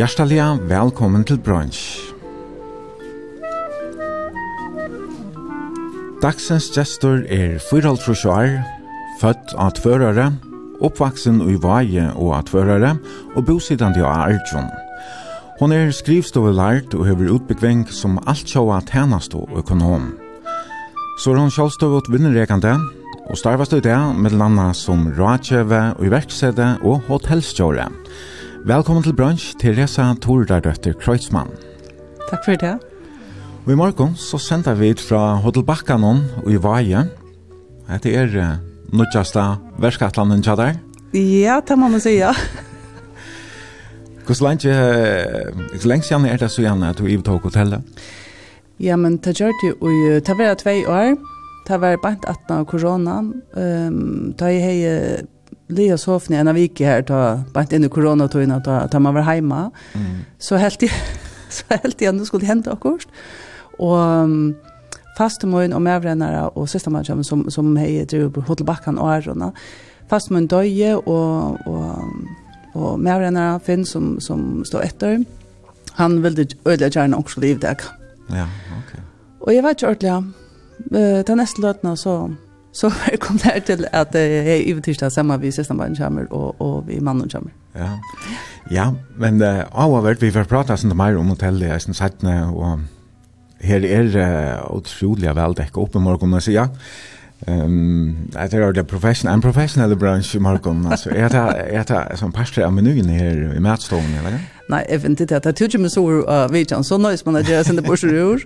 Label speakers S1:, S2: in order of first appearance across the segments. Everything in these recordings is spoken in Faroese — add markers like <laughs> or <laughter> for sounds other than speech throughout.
S1: Hjertelig velkommen til brunch. Dagsens gestor er 4,5 år, født av tvørere, oppvaksen i vaje og av tvørere, og bosittende av Arjun. Hon er skrivstovelært og hever utbyggving som alt sjåa tænast og økonom. Så er hon sjålstovet vinnerekende, og starvast i det med landa som rådkjøve og iverksede og hotellstjåre. Velkommen til brunch, Teresa Tordardøtter Kreutzmann.
S2: Takk for det.
S1: Og i morgen så sender vi ut fra Hotel Bakkanon og i Vaje. Hette er uh, nødgjasta verskattlanden tjadar.
S2: Ja, det må man si, ja.
S1: Hvordan lenge, uh, lenge siden er det så gjerne at du i tog hotellet?
S2: Ja, men det gjør det jo, det var tvei år. Det var bare at av korona. Um, da jeg har Lea sovne en av vike her, ta, bare inn i koronatøyene, ta, ta man var hjemme, mm. så helt jeg, så <laughs> helt igjen, det skulle hente akkurat. Og um, fastemøyen og medvrennere og søstermannskjøven som, som jeg driver på Hotelbakken og Arona, fastemøyen døye og, og, og medvrennere Finn som, som står etter, han ville ødelig gjerne også liv deg.
S1: Ja, ok.
S2: Og jeg vet ikke ordentlig, uh, til neste løtene så Så <laughs> kom det her til at jeg i tirsdag sammen vi søsterbarn kommer, og, og vi mannen kommer.
S1: Ja, ja men uh, av avhåvert, vi får prate sånn mer om hotellet i Setsene, og her er uh, utrolig vel dekket opp i morgen, og så ja, Um, det er det professional en professionell bransje i morgen, altså. Er det er det som pastor av menyen her i matstolen eller?
S2: Nei, jeg vet ikke, det. er tydelig med sår så vet jag så nøys man där sen det bursar ur.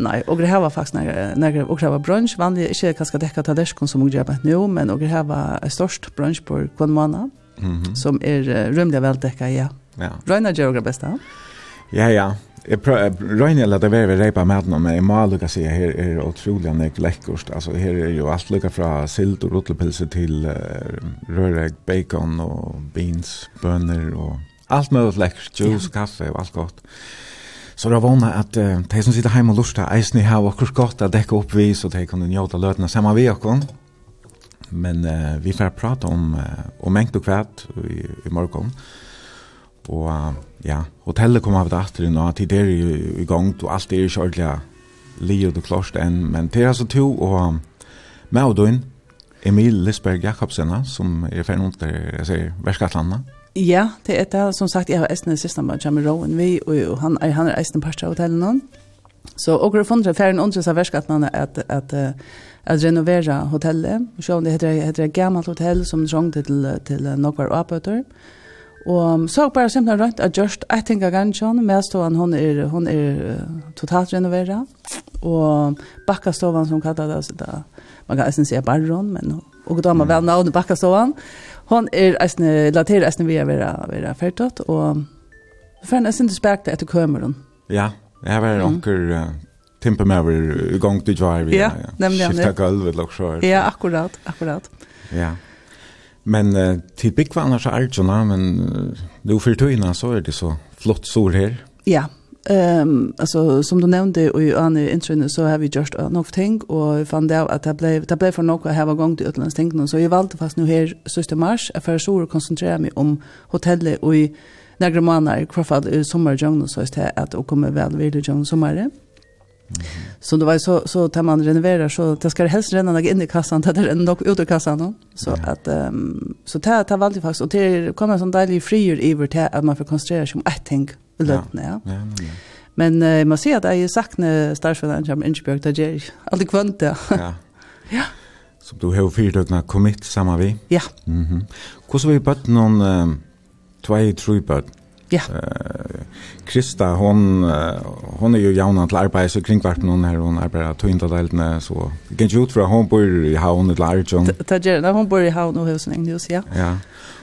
S2: Nej, och det här var faktiskt när när och det var brunch vanlig inte kanske täcka ta det som jag bara nu men och det här var störst brunch på kvann måned, mm -hmm. Som är rymliga väl täcka ja.
S1: Ja.
S2: Røyna gjør det bästa.
S1: Ja ja. Jag röna eller det var reipa med någon men jag lucka se här är utrolig nek lekkost, Alltså här är ju allt lukka från silt och rotlepilse till uh, rörägg, bacon och beans, bönor och allt mulig läckert, juice, kaffe och allt gott. Så det er vana at uh, de som sitter hjemme og lusta, eisen i her og akkurat godt at dekka opp vi, så de kan njóta løtene saman vi akkurat. Men uh, vi får prata om, uh, om mengt og kvært i, i morgon. Og uh, ja, hotellet kommer av det inn, og tid er i, i gang, og alt er ikke ordentlig livet og klart enn. Men det er altså to, og med og døgn, Emil Lisberg Jakobsen, som er ferdig under, jeg sier, verskatlandene.
S2: Ja, det er det. Som sagt, jeg har eisen i siste med Jamie Rowan, vi, og han er, han er eisen parst av hotellet nå. Så og det fundre ferien undres av verskatene at, at, at, at renovera hotellet. Og så det heter, heter et gammelt hotell som trongte til, til noen avbøter. Og så bare simpelthen rønt at I jeg tenker gansjon, medstående hun er, hun er totalt renovera. Og bakkastovan som kallar det, man kan eisen si barron, men og da man vel navnet bakkastovan. Mm hon er eisne, later eisne vi er vera, vera ferdot, og fern er sindu spekta kommer kømeren.
S1: Ja, jeg har vært onker uh, timpe med over i gang til dvar vi,
S2: ja, ja. nemlig
S1: skifta gulvet og så.
S2: Ja, akkurat, akkurat.
S1: Ja. Men uh, til byggva annars er det sånn, men uh, nu for tøyna så er det så flott sol her.
S2: Ja, Ehm alltså som du nämnde och ju an i så har vi just uh, något ting och fann det att det blev det blev för något att ha gång till utlands så jag valde fast nu här sista mars att för så att koncentrera mig om hotellet och i några månader kvar i sommarjungeln så att att och kommer väl vid i sommaren. Mm. Så det var så så tar man renoverar så det ska <laughs> det helst renna in i kassan där det är nog ut ur kassan då. så mm. att um, så tar tar valde fast och det kommer en sån deilig frier i vart att man får koncentrera sig om ett ting. Mm løpende, ja. ja. ja, Men uh, jeg må si at jeg sakner startfølgene som Innsbjørg, det gjør jeg aldri kvant, ja.
S1: ja. <laughs> ja. Som du har fyrt døgnet kommet sammen vi?
S2: Ja.
S1: Mm -hmm. Hvordan vi bøtt noen uh, tvei trubøtt?
S2: Ja.
S1: Uh, Krista, hon, uh, hon är ju jauna till arbete så kring kringvarpen hon her, hon arbeider tøynda deltene, så kan ju ut för hon bor i havn til Arjun.
S2: Det gjør när hon bor i havn och husen i en ja.
S1: Ja,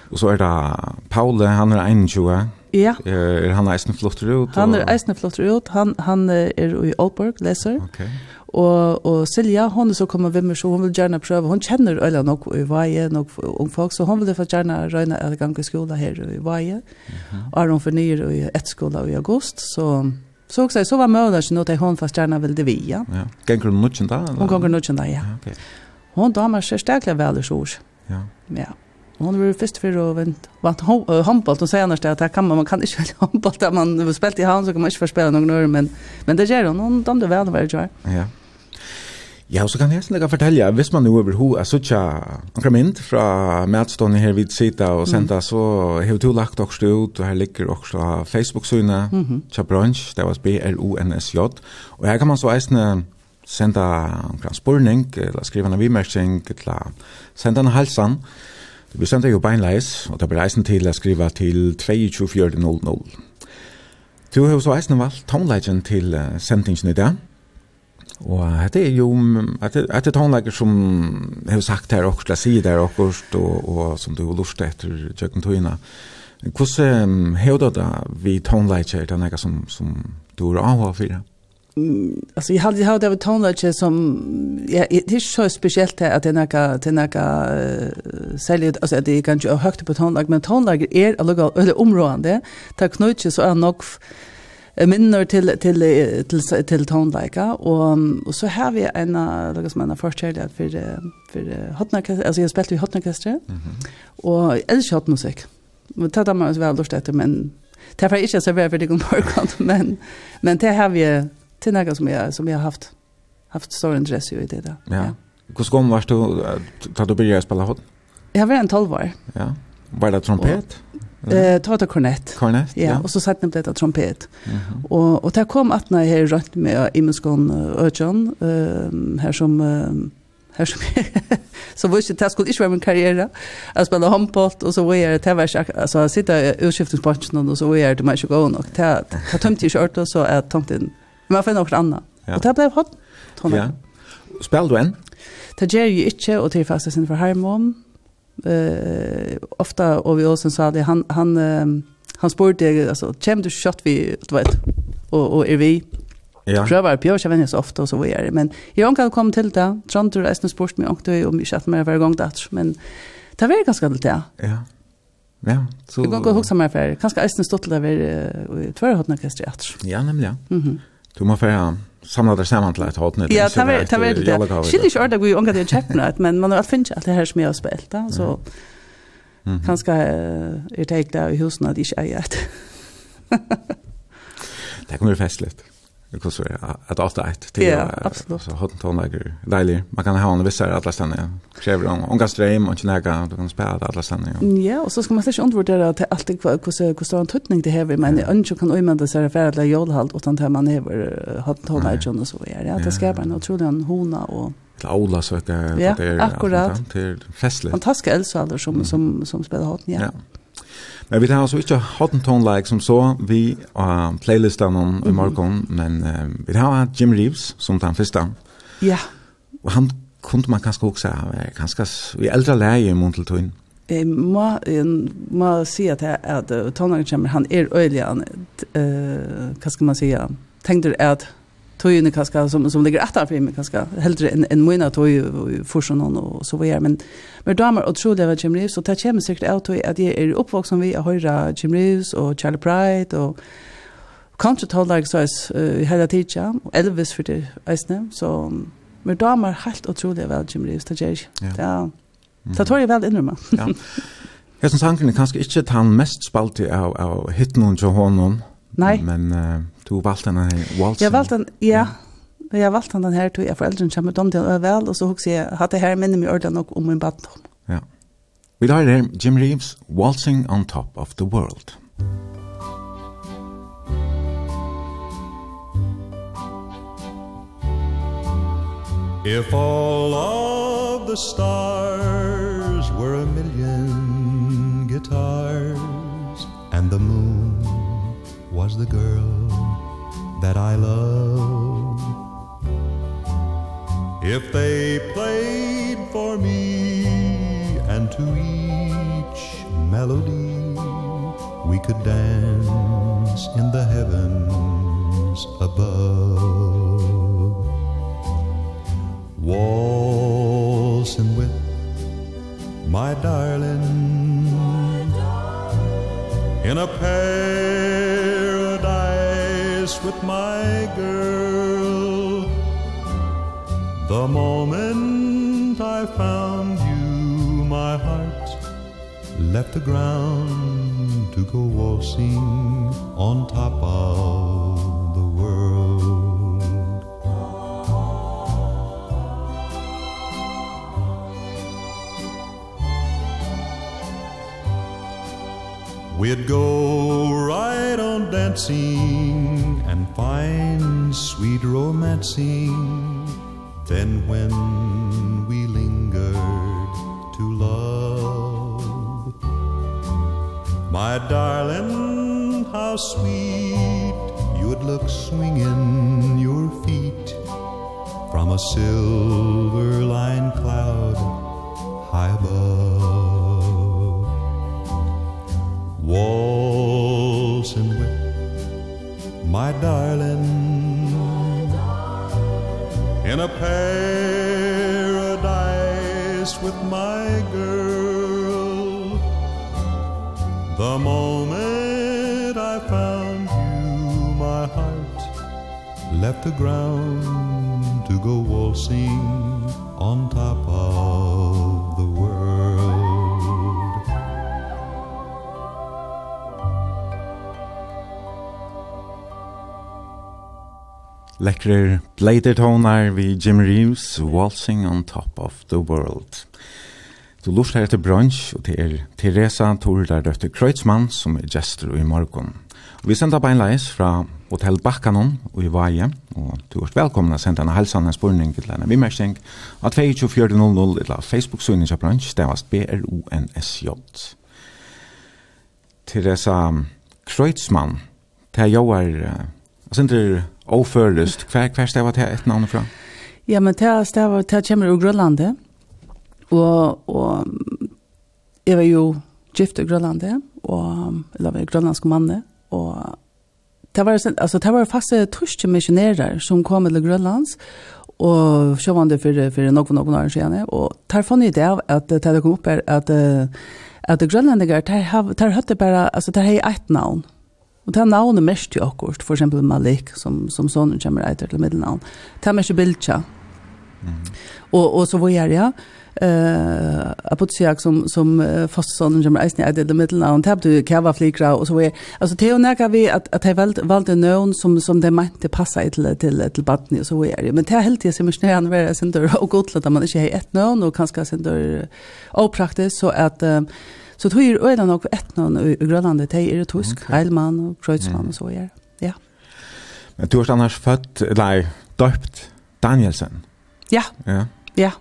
S1: Och så är det Paul, han er 21.
S2: Ja.
S1: Er, han eisen flotter ut?
S2: Han er eisen flotter ut. Han, han er i Aalborg, leser.
S1: Okay.
S2: Og, og Silja, hon er så kommer ved meg, så hon vil gjerne prøve. Hon kjenner øyla nok i Vaje, nok ung folk, så hon vil få gjerne røyne alle gang i skola her i Vaje. Mm -hmm. Og er hon fornyer i et skola i august, så... Så också så var mödan så nåt hon fast gärna ville det via. Ja.
S1: Gänger nutchen där.
S2: Hon gänger nutchen där, ja.
S1: Okej.
S2: Hon damer så starkt väl i
S1: Ja.
S2: Ja. Og han var først for å vant håndbolt, og sier annars det at kan man, man kan ikke velge håndbolt, da man har spilt i hand, så kan man ikke få spille noen år, men, men det gjør han, han dømte vel hva det gjør.
S1: Ja. Ja, og så kan jeg nesten ikke fortelle, hvis man jo over ho, er så ikke noen mynd fra medstående her vid sida og senda, så har du lagt også ut, og her ligger også Facebook-synet, mm -hmm. Brunch, det var B-R-O-N-S-J, og her kan man så eisne senda en spurning, eller skriva en vimerking, eller senda en halsan, Vi sender jo beinleis, og det blir eisen til å skrive til 22400. Du har så eisen valgt tonelagen til sendingen i dag. Og det er jo, det er tonelager som har sagt her og skal si der akkurat, og, og som du har lyst etter kjøkkentøyene. Hvordan har du det vi tonelager, det er noe som, som du har avhått for det?
S2: Mm, alltså jag hade hade det tonlage som ja det är så speciellt att den här den här säljer alltså det är kanske högt på tonlage men tonlage är alltså eller område där knutsche så är nog minner till till till till tonlike och och så har vi en något som en att för för Hotna alltså jag spelar ju hotnarkester mm -hmm. och älskar hotmusik. Men tar man så väl då men det är inte så väl för det går <laughs> men men det har vi det är något som jag, som jag har haft, haft stor intresse i det där.
S1: Ja. ja. Hur kom var du, tar du började spela hod?
S2: Jag var en tolv år.
S1: Ja. Var det trompet?
S2: Eh, ta ta kornett.
S1: Kornett,
S2: ja. ja. Och så satt ni på detta trompet. Mm -hmm. Och, och det kom att när jag är rönt med Imenskån Ötjan, ehm här som... Här som så var det skulle inte vara min karriär att spela handboll och så var det att var alltså sitta urskiftningsplatsen och så var det man skulle gå och ta ta tömt i skjorta så att tomten Men jeg finner noe annet. Ja. Og det ble hot.
S1: Ja. Spel du en?
S2: Det gjør jeg ikke, og til fast sin for Hermon. Uh, ofta vi også sa det, han, han, uh, han spurte, altså, kjem du kjøtt vi, du vet, og, og er vi? Ja. Prøver, jeg kjenner ikke så ofte, og så var jeg Men jeg har ikke kommet til det. Trond, du har spurt meg, og jeg har ikke hatt meg hver gang det, men det var ganske til det.
S1: Ja. Ja, så...
S2: Jeg kan gå og huske meg for, kanskje jeg har stått til det ved uh, Tvørhåten orkestret.
S1: Ja, nemlig, ja. Mhm. Mm Du må få samla det samman til et hårt nytt.
S2: Ja, det var det. det. Shit, ich ordet vi unga det chapnat, men man har finns allt det här som jag spelat där så kanske är det där i husen att ich äger. Det
S1: kommer festligt hur så att åtta ett
S2: till ja, absolut.
S1: så har den tonlager deilig. Man kan ha en viss här alla stanna kräver om om gastrem och knäga du kan spela alla stanna
S2: ja. Och så ska man inte undervurdera att allt hur hur stor en tutning det här men önskar kan ömma så här för att jag jolhalt och att man har har tonlager och så är det ska det en otrolig hona och
S1: till Ola så att det
S2: är akkurat.
S1: till festligt
S2: fantastiska elsalder som som som spelar hatten ja.
S1: Men vi tar altså ikke Hot and Tone Like som så vi har uh, playlistene om i morgen, men uh, vi tar Jim Reeves som den første.
S2: Ja.
S1: Og han kunde man kanskje også ha, kanskje i eldre leie i måned
S2: til tøyen. Jeg må, må si at, jeg, at uh, tonlagen kommer, han er øyelig, uh, hva skal man si, tenkte at tøyene kanskje, som, som ligger etter for meg kanskje, heldre enn en mine tøy for sånn og så videre. Men, men damer og det var Jim Reeves, og det kommer sikkert av tøy at jeg er oppvoksen vi har høre Jim Reeves og Charlie Pride og country tolerance så uh, hela tiden, Elvis for det eisne, så men damer helt utrolig vel Jim Reeves, det gjør jeg. Ja. Så tror jeg vel innrømme. ja.
S1: Jeg synes sangen er kanskje ikke den mest spalte av, av hitten til hånden,
S2: Nej.
S1: Men uh, du valgte den her Waltz.
S2: Jeg valgte den, ja. ja. Jeg valgte den här till jag kommer som til det vel, og så också jag hade her minne mig ordan nok om min bad.
S1: Ja. Vi tar her Jim Reeves Waltzing on Top of the World. If all of the stars were a million guitars was the girl that I love. If they played for me and to each melody we could dance in the heavens above. Waltzing with my darling in a pair kiss with my girl. The moment I found you my heart
S3: left the ground to go waltzing on top of the world. We'd go right on dancing and find sweet romancing. Then when we lingered to love my darling how sweet you would look swinging your feet from a silver lined cloud high above. Whoa my darling. In a paradise with my girl. The moment i found you my heart left the ground to go waltzing on top of
S1: lekkere blader tonar vi Jim Reeves, Waltzing on Top of the World. Du lort her til brunch, og til er Teresa Tordar Røtte Kreutzmann, som er gestor i morgon. Og vi sender bein leis fra Hotel Bakkanon og i Vaje, og du er velkommen å sende en halsan spurning til denne vimmersing, av at 2400 eller Facebook-søgning av brunch, det var B-R-O-N-S-J. Teresa Kreutzmann, det er jo er, jeg Oførlust, hver, hver stavar det et navn fra?
S2: Ja, men det stavar, det kommer ur Grønlandet, og, og jeg var jo gift i Grønlandet, og, eller var grønlandsk manne, og det var, altså, det var faste torske missionærer som kom til Grønlands, og det for, for noen noen år siden, og der fann jeg det av at det kom opp er at, at grønlandinger, der, der høtte bare, altså, der har et navn, Og ta navnet mest til akkurat, for eksempel Malik, som, som sonen kommer etter til middelnavn. Ta mest til Bilcha. Mm. Og, og så var jeg, ja, eh apotsiak som som fastsonen som reisen i det middelnavn tabte du kava flikra och så är alltså jo näka vi att att jeg valt valgte noen som som det mente passa till till til barnet och så är det men det helt jag som snä han være sen då och gott att man ikke har ett noen, och kanske sen då opraktiskt så att Så tog er øyne nok etnån i Grønlandet, det er tysk, okay. Heilmann og Kreutzmann mm. og så gjør. Ja.
S1: Men du har annars født, eller døpt Danielsen?
S2: Ja. Ja. ja.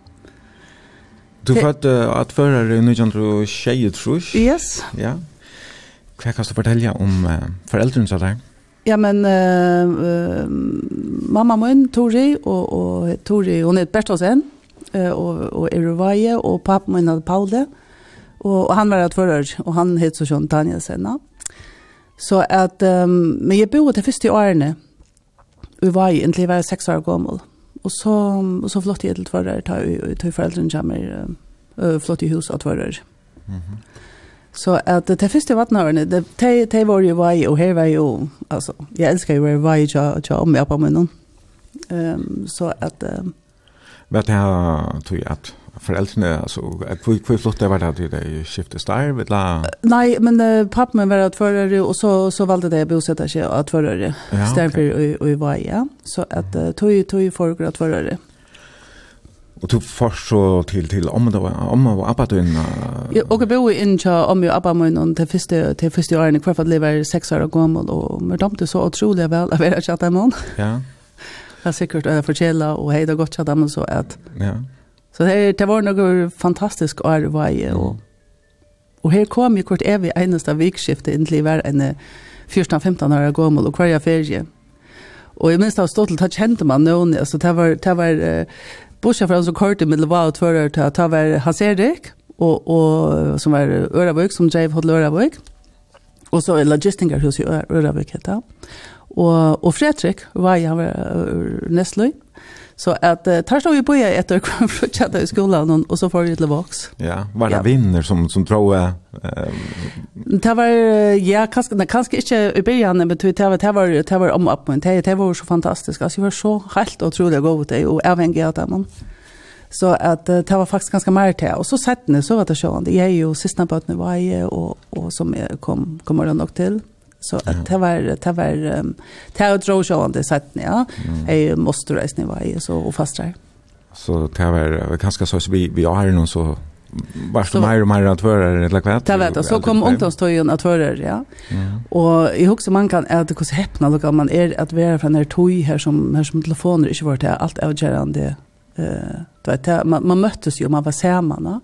S1: Du er født uh, at fører i 1920, tror
S2: jeg. Yes.
S1: Ja. Hva kan du fortelle om uh, foreldrene så der?
S2: Ja, men uh, uh, mamma min, Tori, og, og Tori, hun er Bertelsen, uh, og, og Eruvaje, og pappa min, Paule, og Og, og han var et fører, og han het så sånn Daniel Senna. Så at, um, men jeg bodde til første årene, og var i, inntil jeg var seks år gammel. Og så, og så flott jeg til tvarer, ta, ta foreldrene kommer, uh, flott i hus og tvarer. Mm -hmm. Så at det første vattnårene, det, det, det var jo vei, og her var jo, altså, jeg elsker jo vei, til å om med på munnen. Um, så at... Um,
S1: Vet jeg, tror jeg at föräldrarna alltså hur hur flott det var det att det skiftet der, vet la.
S2: Nej, men uh, pappa men var atførere, och så, så valde det å bosette seg atførere, ja, okay. och i var ja. så att uh, tog, tog folk det
S1: och du først så till till om det var om og abba du inn?
S2: Ja, og in bor inn til om og abba min til første, til første årene, för fall lever sex år gammal och men de så otroligt väl att vara chatta kjatt Ja. <laughs> Det er sikkert å fortjelle, og hei det godt kjatt dem, så at... Ja. Så det, det var noe fantastisk å var jeg, og, og her kom jeg kort evig eneste vikskiftet egentlig var en 14-15 år gammel, og hver jeg ferie. Og jeg minns det var stått til, da kjente man noen, altså det var, det var, uh, bortsett fra han som kørte med Lva og Tvører, det var Hans Erik, og, og, som var Øravøk, som drev Hotel Øravøk, og så er Logistinger hos Øravøk, heter han. Og, og Fredrik var jeg, han var Nestløy, Så att uh, tar stod vi på ett år kvar för att chatta i skolan och så får vi till Vox.
S1: Ja, var det ja. vinner som som tror jag
S2: eh det var ja kanske det kanske inte i början men det var det var det var om upp men det det var så fantastiskt. Alltså det var så helt otroligt ut det och även gott där man. Så att det var faktiskt ganska mer till. Och så sett ni så var det sjön. Jag är ju sista på att var jag och och som jag kom kommer det nog till. Så att det var det var det var drog show under sätt ja. Jag måste resa snäva i så och fastar.
S1: Så det var ganska så vi vi har någon så vart du mer och mer att vara eller kvart?
S2: Det vet så kom ungdomstöjen att vara ja. Och jag också man kan är det kus häpna då man är att vara från när toj här som här som telefoner inte vart allt avgörande eh det man, man möttes ju man var samman. Mm.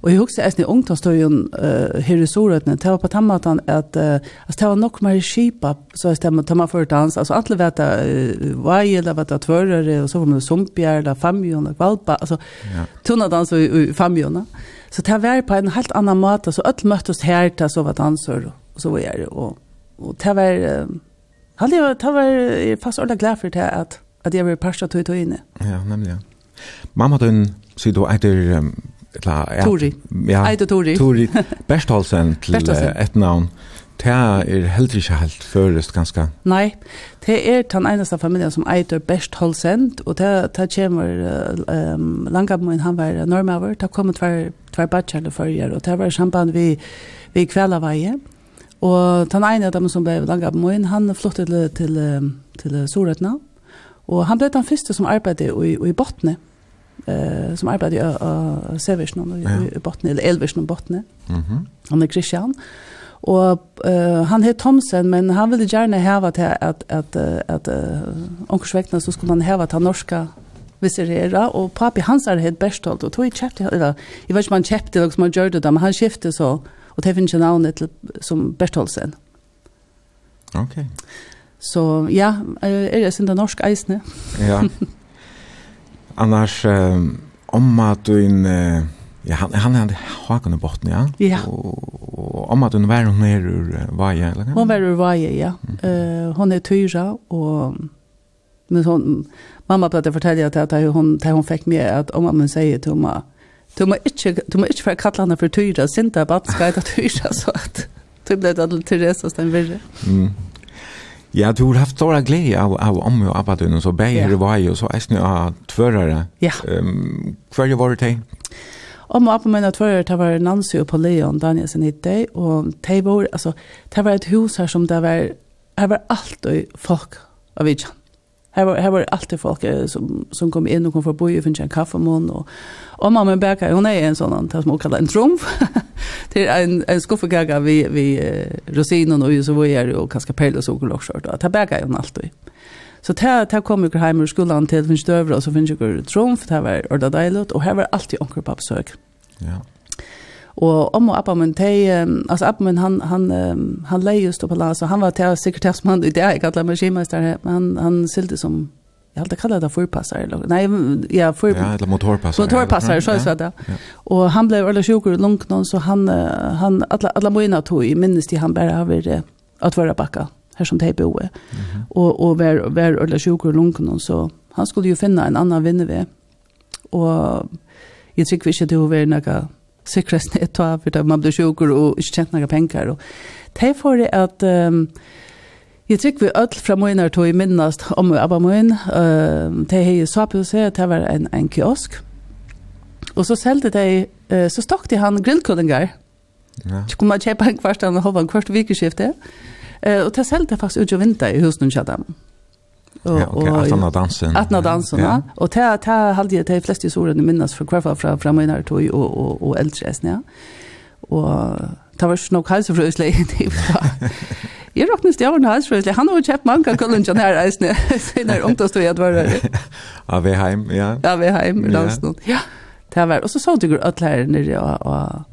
S2: Och jag också är ni ungdomstorgen eh uh, här i Sorötten det var på tammatan att uh, att ta nog mer skipa så att man tar man för dans alltså alla vet att uh, vad eller vad det tvörare och så var det sumpjär eller famjon och valpa alltså ja. tunna dans och, och famjon. Så det var på en helt annan mat så öll möttes här där så vad dansar och så var det och och det var uh, hade jag det var fast ordentligt glad för det att att jag var pasta till tog inne.
S1: Ja, nämligen. Mamma den sier du, eitir... Ja,
S2: Tori.
S1: Ja,
S2: eitir Tori.
S1: Tori <laughs> Berstholsen til et navn. Det er heller ikke helt først, ganske.
S2: Nei, det er den eneste familien som eitir Berstholsen, og det, det kommer um, Langamoen, han var normaver, det kommer tver, tver badkjærle førjer, og det var samband vi, vi kveldaveie. Og den ene av dem som ble Langamoen, han flyttet til, til, til, Soretna, og han ble den første som arbeidet i, i Botne, eh som arbeidde i uh, Seversen i, i Botne, eller Elversen i Botne. Mm. Han er Christian. Og uh, han heter Thomsen, men han ville gjerne heva att at, at, at uh, så skulle han ha til norska visserera og papi hans är het bäst og tog i kjepte, eller, i vet man chatte han man gjorde som det men han skifte så, og det finns ju namn til, som Bertolsen.
S1: Okej. Okay.
S2: Så ja, er det sin norsk eisne.
S1: Ja. <laughs> Annars um, omma duin uh, ja han han hade hakan i botten ja.
S2: ja.
S1: Och, och att duin var hon är ur uh, Vaje eller?
S2: Hon var ur Vaje ja. Mm. Uh, hon är tyra och men hon mamma pratade fortälja att att hon att hon fick med att om man säger till mamma Du må ikke, du må ikke være kattlanda for tyra, sinta, batska, etter tyra, <laughs> så at du ble det til Teresa Stenvirre. Mm.
S1: Ja, du har haft stora glädje av, av om och abba du, så bäger det var ju, så är det av tvörare.
S2: Ja.
S1: Um, Kvar var det
S2: Om och abba mina tvörare, det var Nancy och Leon, Danielsen hittade, och det var, alltså, det var ett hus här som det var, det var allt och folk av vidjan. Här var här var alltid folk som som kom in och kom för boje för en kaffemån och och mamma Berka hon är en sån där som kallar en trumf. <laughs> till en en skuffgaga vi vi rosinen och så var är det och kanske pelle så och skört att här hon alltid. Så där där kom ju hem ur skolan till finns dövra och så finns ju trumf det var och där dejligt och här var alltid onkel på besök.
S1: Ja.
S2: Och om og appa men te alltså appa min, han han han leie just på så han var til sekretærsmann, i det jag kallar mig skimästare men han han silte som jag hade kallat det förpassare eller nej ja for,
S1: ja eller motorpassare
S2: motorpassare så så ja. och han blev eller sjukur och långt någon så han han alla alla moina tog i minnes till han bara över att vara backa här som te boe och och var var eller sjuk och långt någon så han skulle ju finna en annan vinner vi och jag tycker vi ska det över några sikkerhetsnett <laughs> av, for man blir sjukker og ikke tjent noen penger. Og det er for det at um, jeg tror vi ødel fra Møyner tog i minnast om Abba Møyn, uh, det er Saphuset, det var en, en kiosk. Og så selgte de, uh, så stakk de han grillkullinger. Ja. Så kunne man kjøpe en kvart, han holdt en kvart vikeskifte. Uh, og det selgte faktisk ut og vinter i husen og kjøttet.
S1: Og, ja, okay, han Atna dansen.
S2: Atna dansen, ja. ja. Og det er halde jeg, det er flest i sorene minnes fra hverfall fra, min mine tog og, og, og eldre eisen, ja. Og det var nok halse fra Øsle, det var... Jeg råknes det av en. Han har jo kjøpt mange kollunger her eisene, <laughs> siden er <laughs> ungdomstod jeg var her.
S1: Av Veheim, ja.
S2: Ja, vi Av Veheim, dansen. Ja, det var. Og så så du går alle her nere og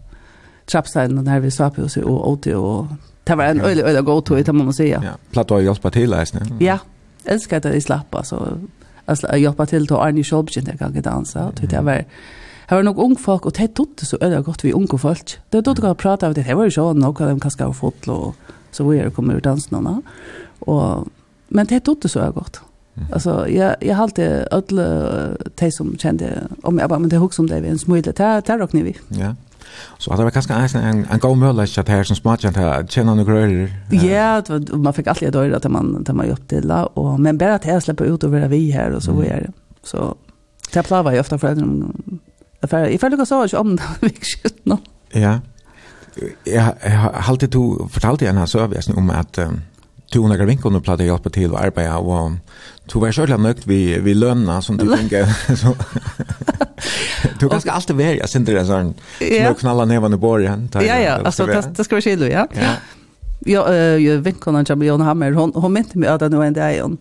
S2: trappsteinen og her vi sa på oss og åte og... Det var en øyelig, øyelig god tog, det må man si, ja.
S1: Platt å hjelpe til eisene.
S2: Ja älskar att det slappa så alltså jag hjälpa till att Arne Scholbchen där kan dansa och det var Här var nog ung folk och det tog så öde gott vi unga folk. Det tog att prata om det. Det var ju så nog att de kanske har fått och så var det kommer ur dansarna. Och men det tog så öde gott. Alltså jag jag alltid alla de som kände om jag bara men det hooks om det är en smule där där och ni vi.
S1: Ja. Så det var kanskje en, en, en god mulighet at her som smakjent her, kjenner noen grøyre.
S2: Ja, yeah, man fikk alltid døyre at man, at man jobb til, og, men bare at jeg slipper ut og være vi her, og så var jeg det. Så det plavar jeg ofta för att jeg føler ikke så att om det, virkelig nå.
S1: Ja, jeg, har alltid to fortalte jeg en her service om at um, 200 vinkene pleide å hjelpe til å arbeide, og Du var själv nöjd vi vi lønna som du tenker <laughs> så. Du kan ska alltid vara jag synd det sån. Nu knalla ner vann i borgen.
S2: Ja ja, alltså det det ska vi skilja, ja. Ja. Ja, jag vet kan jag bli hon hammer. Hon hon mente mig att det nu ändå är hon.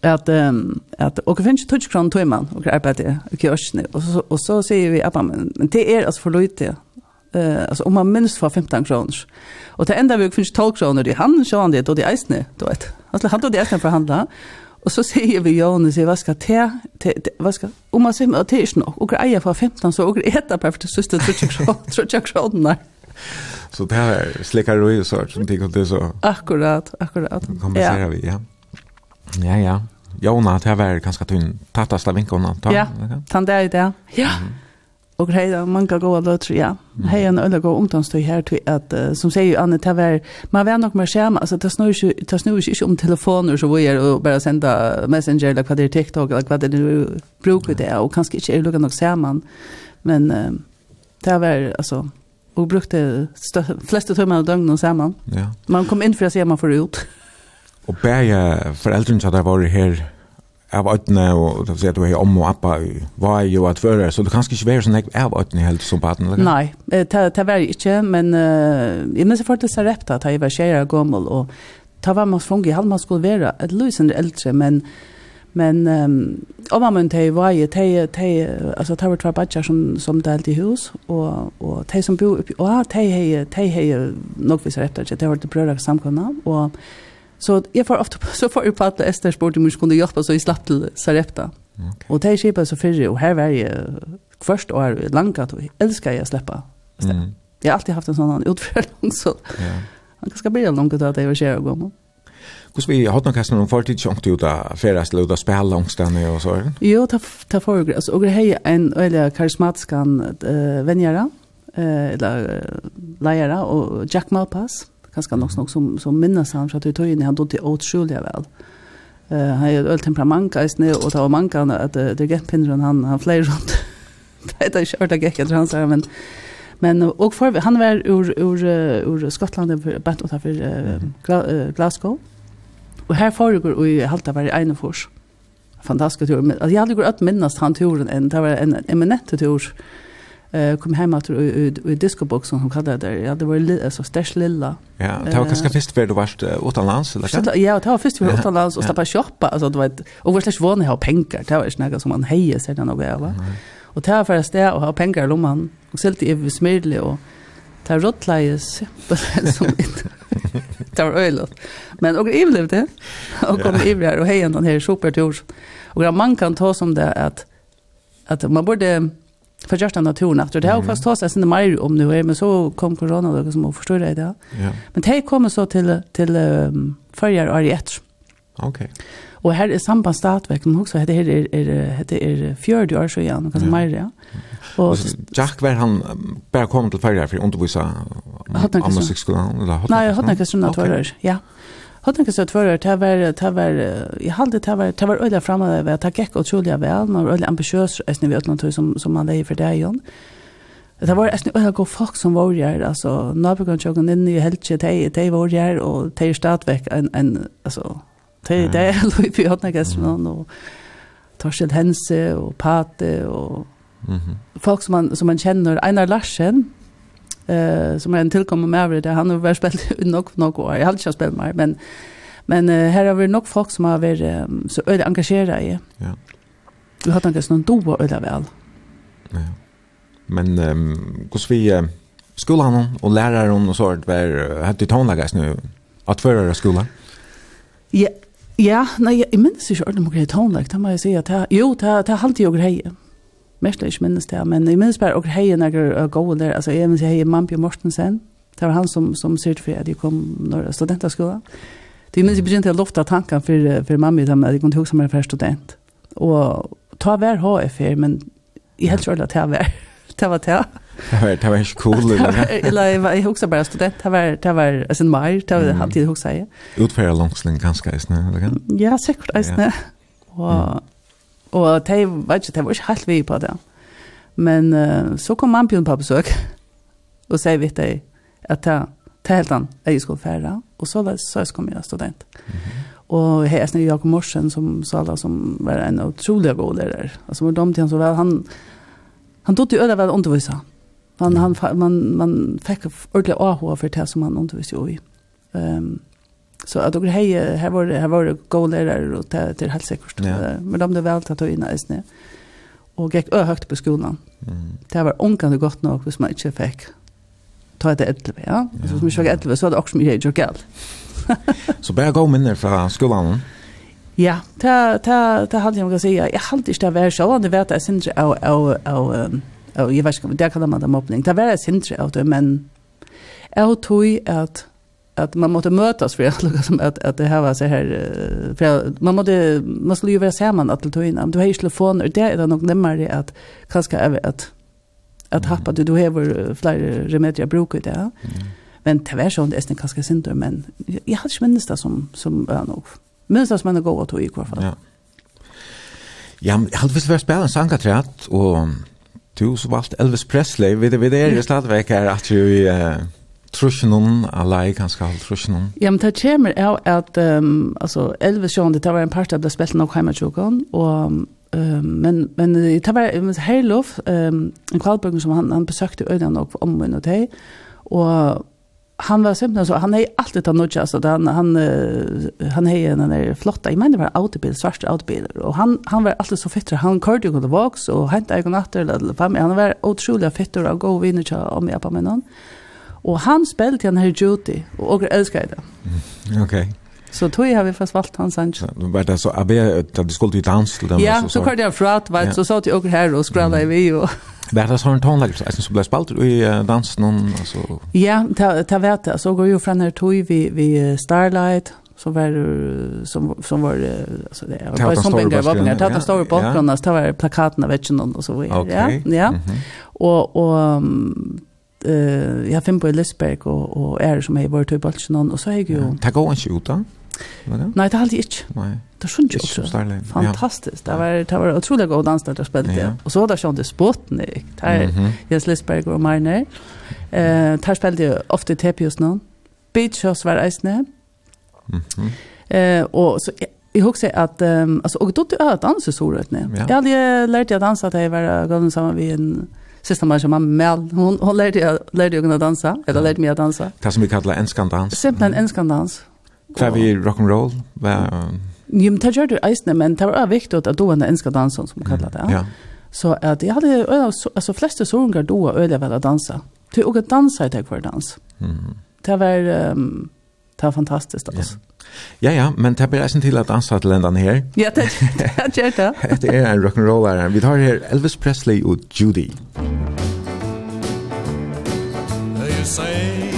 S2: Att ehm att och finns touch crown till man och arbete i kursen och så och så säger vi att men det är alltså för lite eh alltså om man minst får 15 kronor. Och det enda vi finns 12 kronor det han så han det då det är snä då ett. Alltså han då det är snä förhandla. Og så sier vi Jonas, hva skal te, te, te hva skal, om man sier, det er ikke nok, og eier for 15, så og etter per første søster, tror ikke kroner.
S1: Så det her slikker du i sort, som ting og det så.
S2: Akkurat, akkurat.
S1: Kompenserer ja. vi, ja. Ja, ja. Jona, det her var ganske tunn, tattast av vinkene.
S2: Ja, tann det er det, ja. Mm -hmm. Och hei, det man kan gå alla ja. Hej en øyne god ungdomstøy her, här till att som säger Anne det väl man vär nog mer skärm alltså det snur ju det snur ju om telefoner så vi gör og bara sända Messenger eller hva det er TikTok eller vad det nu brukar det och kanske inte er lugna nok samman. Men det var alltså och brukte flesta timmar av dygnet samman. Ja. Man kom in för att se man får ut.
S1: Och bäja föräldrarna som har vært her, här av ötne og det säger att du er om og appa var jo at føre, så du kan ikke være sånn näck av ötne helt som baden, eller?
S2: Nei, det var jeg ikke, men jeg minns jeg det så rätt att jeg var kjære og gommel, og ta var man fungi halv man skulle være et lusande eldre, men men om man men tej var ju tej tej alltså ta vart badjar som som delt i hus og, og tej som bor og och tej tej tej nog visar rätt att det var det brødre samkomna og Så jeg får ofte, <laughs> så får jeg på at Esther spurte om jag kunne hjelpe, så jeg slapp til Sarepta. Okay. Og det er kjipet så fyrre og her var jeg først år langt, og jeg elsker jeg å slippe. Mm. Jeg har alltid haft en sånn utförlång så. Ja. Han kanske blir långt att det var gå med.
S1: Hvordan vi har noen kastene om fortid, fartid chunkt ut där färast luta spel långstanne og så.
S2: Jo, ta ta för Og det er en øyelig karismatisk uh, venngjere, uh, eller uh, leiere, og Jack Malpass ganska nog nog som som minnas han för att det tog in han då till åtsjuliga väl. Eh han är öl temperament guys nu och då man kan att det gick pinnen han han flyr runt. <laughs> Det är kört att gick han så men men och för han var ur ur ur Skottland för bättre och för Glasgow. Och här föregår och i halta var i Einefors. Fantastisk tur. Jag hade gått att minnas han turen en det var en eminent tur eh kom hem att i discoboxen hon kallade det ja det var lite så stäsch lilla.
S1: Ja det var kanske först för du varst utomlands eller så
S2: ja det var först för utomlands och stappa shoppa alltså det var och var slash vånne ha pengar. Det var snäga som man hejer sig den och va och där för det och ha pengar i lomman och sålt i smedle och ta rottlejes som det var öjligt men och det. och kom över och hejen den här supertur och man kan ta som det att att man borde för just den naturen efter det har fast tas sen det mer om nu men så kom corona då som förstår det där. Ja. Men det kommer så till till um, förjar är ett.
S1: Okej.
S2: Och här är samband statverk men också det är är det är fjärde år så igen kanske mer ja.
S1: Och Jack var han bara kom till förjar för undervisa om musikskolan eller
S2: hade Nej, hade några såna tårar. Ja. Hade inte så att förra det var det var i halde det var det var öliga framme där att ta gick otroliga väl. Man var öliga ambitiös är ni vi något som som man det för det Jon. Det var nästan öliga god folk som var där alltså Nabogon joggade in i helt shit hej var där och det start väck en en alltså det det lov vi hade med sån och Torsten Hense och Pate och Mhm. Folk som man som man känner. Einar Larsen eh som är en tillkommen med det han har varit spelat nog nog år. Jag har inte spelat mer men men här har vi nog folk som har varit så öde engagerade i. Ja. Du har tänkt någon då öde väl.
S1: Ja. Men ehm hur vi skolan och läraren och så vart var hade tonlagas nu att förra skolan.
S2: Ja, ja, nej, jag minns ju inte om det tonlag. Det måste jag säga att jo, det det har alltid jag grejer mest ikke minnes det, men jeg minnes bare og hei når gode der, altså jeg minnes hei Mampi Mortensen, det var han som, som sørte for at jeg kom når studenterskolen. Det minnes jeg begynte å lufte tanken for, for Mampi, at jeg kunne huske meg for student. Og ta hver HF her, men jeg helt kjørte at jeg var <laughs> det var det.
S1: Det var det var ikke cool eller.
S2: Eller jeg var husker bare student. Det var det var altså en maj, det var alltid husker jeg.
S1: Utfører langsling ganske isne eller kan?
S2: Ja, sikkert isne. Och Og de, vet ikke, de var ikke helt vi på det. Men uh, så kom mampion på besøk, og sier vi til at det er helt annet jeg skulle fære, og så, så kom jeg student. Mm -hmm. Og her er Jakob Morsen, som sa da, som var en utrolig god lærer. Altså, var dom til han så vel, han, han tog til øde vel undervisa. Han, han, man, man fikk ordentlig avhå for det som han underviste jo i. Um, Så att det här här var här var goalärare och till till helt säkert. Ja. Men de det väl att ta in i nu. Och gick ö högt på skolan. Mm. Det var onkan det gott nog, hvis man inte fick ta det ett ja. ja. Så som jag ett så hade också mycket jag gäll.
S1: Så bara gå minner från skolan.
S2: Ja, ta ta ta hade jag kan säga, jag hade inte där så det vet det synd au au au au jag vet inte, det kan man det mobbning. Det var det synd av det men Jeg tror at att man måste mötas för att liksom att att det här var så här för man måste man skulle ju vara samman att ta in du har ju telefoner det är det nog närmare att kanske att att, att happa du du har fler remedier brukar det. Mm. men tyvärr så det är inte kanske synd men jag hade minns det som som är nog minns det som man går att ta i kvar fall.
S1: Ja. Ja, jeg hadde visst vært spela en sangatræt, og du så valgt Elvis Presley, vi det er jo stadigvæk her at du... Uh, Trusjen noen, alai kanskje halv trusjen noen?
S2: Ja, men det kommer av at um, altså, Elvis John, det var en part av det spilte nok hjemme tjokken, og Um, men men det var Herlof, um, en kvalbøkken som han, han besøkte øynene nok om min og teg, og han var simpelthen så, han har alltid tagit nudja, så han, han, han har en den där flotta, jag menar det var autobil, svarta autobil, och han, han var alltid så fittra, han körde ju kunde vaks, och hänt egen natter, eller fem, han var otroliga fittor gå god vinner om jag på mig någon. Och han spelade han här Judy och och älskar det.
S1: Okej. Okay.
S2: Så tog jag vi fast valt hans Sanchez. Ja,
S1: var det så abe att det skulle till dans till dem
S2: Ja, så körde jag frat vad så sa till och här och skrälla i vi och
S1: Var det sån tonläge så som ble spalt i dans någon altså...
S2: Ja, ta ta vet jeg, så går ju fra når tog vi vi Starlight som var som som var alltså det var som pengar var pengar tata stora bakgrundarna så var plakaten av vetchen och så
S1: vidare.
S2: Ja. Ja. Och och eh jag fem på Lisberg och och är som är vart typ alltså någon och så är ju
S1: ta gå inte ut då.
S2: Nej, det har inte.
S1: Nej.
S2: Det syns ju också. Fantastiskt. Det var det var otroligt god dans där det spelade. Och så där sjönde Sputnik. Där Jens Lisberg och Marner. Eh, där spelade ju ofta Tepius någon. Beach House var isne. Mhm. Eh och så jag husker att um, alltså och då du har dansat så rätt nu. Jag hade lärt jag dansa att jag var gång samman vid en sista man som mamma, hon, hon lärde jag, lärde jag att dansa, eller lärde mig att dansa.
S1: Det som vi kallar enskan dans.
S2: Simpelt en enskan dans.
S1: Kvar vi rock and roll var
S2: Jo, men det gjør det eisene, men det var også viktig at du er en enskan dansen, som kallar det. Ja. Så at jeg hadde, altså fleste sorger då øyne vel å dansa. Du og å dansa i det for dans. Det var... Um, det var fantastiskt alltså.
S1: Ja. ja, ja, men det blir eisen til at ansatt lendan her.
S2: Ja, det gjør det. <laughs>
S1: Det er <laughs> en rock'n'roller. Vi tar her Elvis Presley og Judy. You say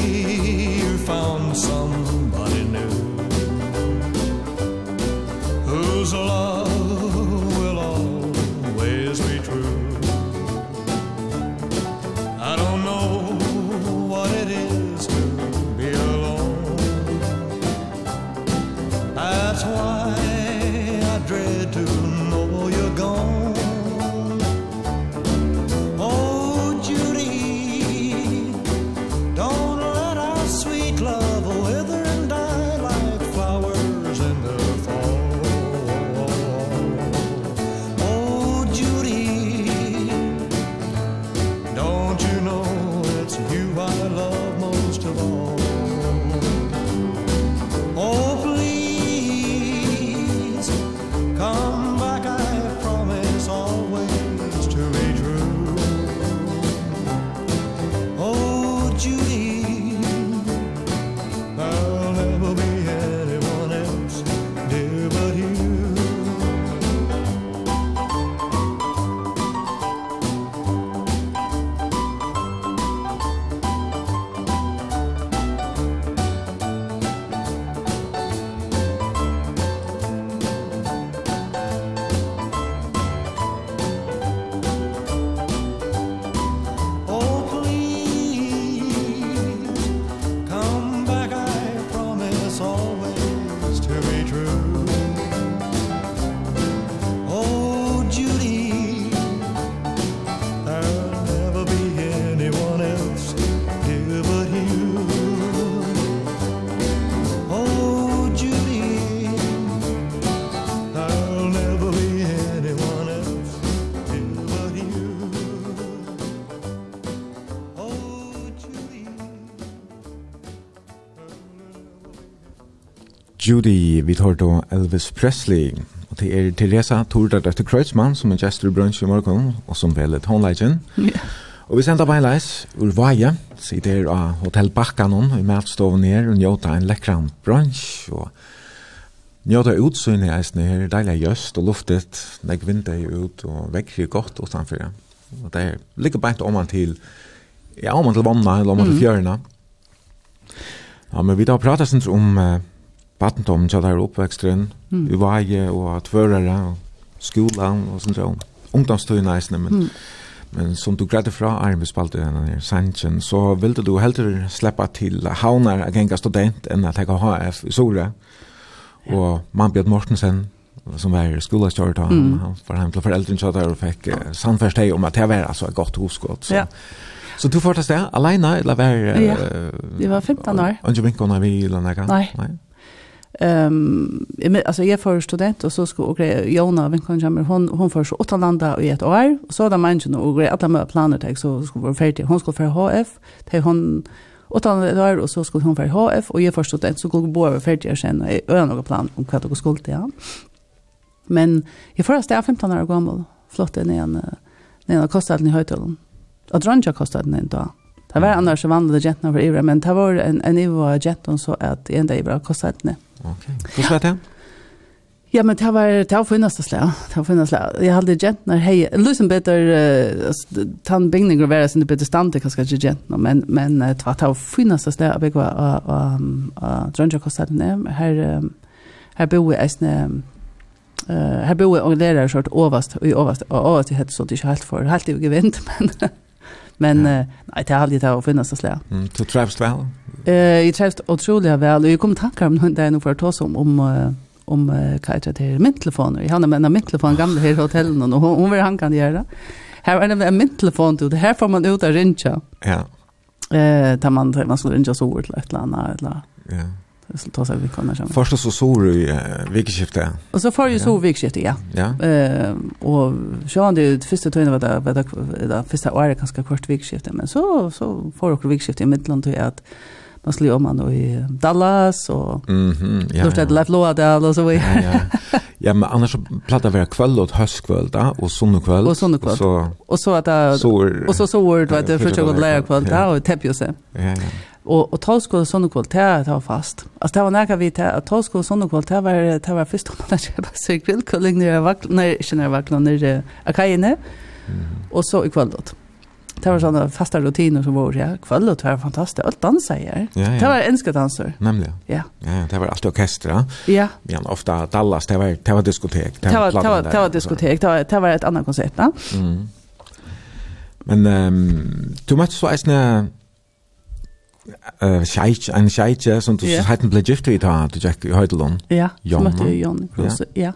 S1: Judy, vi tar då Elvis Presley. Og det er Teresa Tordardøtter Kreutzmann som er gestor i brunch i morgen, og som vel et håndleggen.
S2: Ja.
S1: Og vi sender beileis ur Vaje, sitter av Hotel Bakkanon, i matstoven her, og njóta en lekkran brunch, og njóta utsyn i eisen her, deilig jøst og luftet, legg vinter ut, og vekker godt utanfor. Og det er ligger bare om man til, ja, om man til vanna, eller om man til fjørna. Ja, men vi da prater sånn om... Uh, Battentommen til der oppvekstren,
S2: mm.
S1: i Vaje og tvørere og skolan og sånt sånn. Ungdomstøy næsne, men,
S2: mm.
S1: men som du gredde fra arbeidsspalt i denne her sanchen, så ville du heller slippe til havner og genga student enn at jeg HF i Sore. Ja. Og Mannbjørn Mortensen, som var skolastjøret av
S2: mm.
S1: han var hjem til foreldren kjøtt der og fikk uh, sannførsteg om at det var altså et godt hoskott. Så.
S2: Ja.
S1: Så du fortast det, alene, eller var...
S2: Uh, ja, det var 15 år.
S1: Og ikke minket når vi gillet Nei.
S2: Nei. Ehm um, alltså jag för student och så ska och grej Jona vinkan kommer hon hon för så åtta landa i ett år och så där människan och grej alla med planer tag så ska vara färdig hon ska för HF till hon åtta landa och så ska hon för HF och jag för student så går bo över färdig sen och jag några plan om vad det ska till ja. Men jag förra stad 15 år gammal flott den en den kostade i höjden och drunja kostade den då Det var annars så vandrade jenten över Ivra, men det var en, en Ivra jenten så att en dag Ivra kostade den.
S1: Okej, okay. hur slät det?
S2: Ja, men det var det var funnast det slä. Det var funnast slä. Jag hade jenten hej, lusen bättre tant bingning och vara sin bättre stande kanske inte jenten, men men det var det var funnast slag av jag var och drönja kostade henne. Här här bor jag snä Eh här bor jag och lärar sort överst i överst och överst heter så det helt för helt i vind <laughs> men Men
S1: ja.
S2: nej, det har aldrig det att finnas att slä.
S1: Mm, du trivs väl?
S2: Eh, jag trivs otroligt väl. Jag kom tankar om det är nog för att ta som om om uh, vad heter till myntelefoner. Jag har nämligen en myntelefon gamla här i hotellen och hon vill han kan göra. Här är det en myntelefon till det här får man ut att rinja.
S1: Ja.
S2: Eh, tar man, man ska rinja så ord eller ett eller annat.
S1: Ja
S2: så tar sig vi kommer kanske.
S1: Först så såg du uh, vikskiftet.
S2: Och så får ju så vikskiftet, ja.
S1: Ja.
S2: Eh och så han det första tiden var det var det det första året ganska kort vikskifte, men så så får också vikskifte i Midland till att man skulle om man i Dallas och
S1: mhm mm ja.
S2: Då stod Life Loa där och så vi.
S1: ja, ja. ja, men annars så plattar vi kväll och höstkväll där och sonnekväll.
S2: Och sonnekväll.
S1: Så
S2: och så att och så så ord vad det för att lära kväll där och täppjose.
S1: Ja, ja
S2: och och tolskola sån och kvalitet ta fast. Alltså det var när vi ta att tal skulle såna och kvalitet var det var först om att jag bara så kväll kulling när jag när jag känner vakna när det akajne. Och så i kväll då. Det var såna fasta rutiner som var ja, kväll och det var fantastiskt allt dansa här.
S1: Ja, ja.
S2: Det var enska danser.
S1: Nämligen.
S2: Ja.
S1: Ja, det var alltid orkester.
S2: Ja.
S1: Men ofta Dallas det var det var diskotek.
S2: Det var det var, det var diskotek. Det var, det var ett annat koncept, va?
S1: Mm. Men ehm du måste så är eh scheich ein scheich
S2: und
S1: das hat ein Blejifte da du Jack Heidelon.
S2: Ja. Ja, Jon. Ja.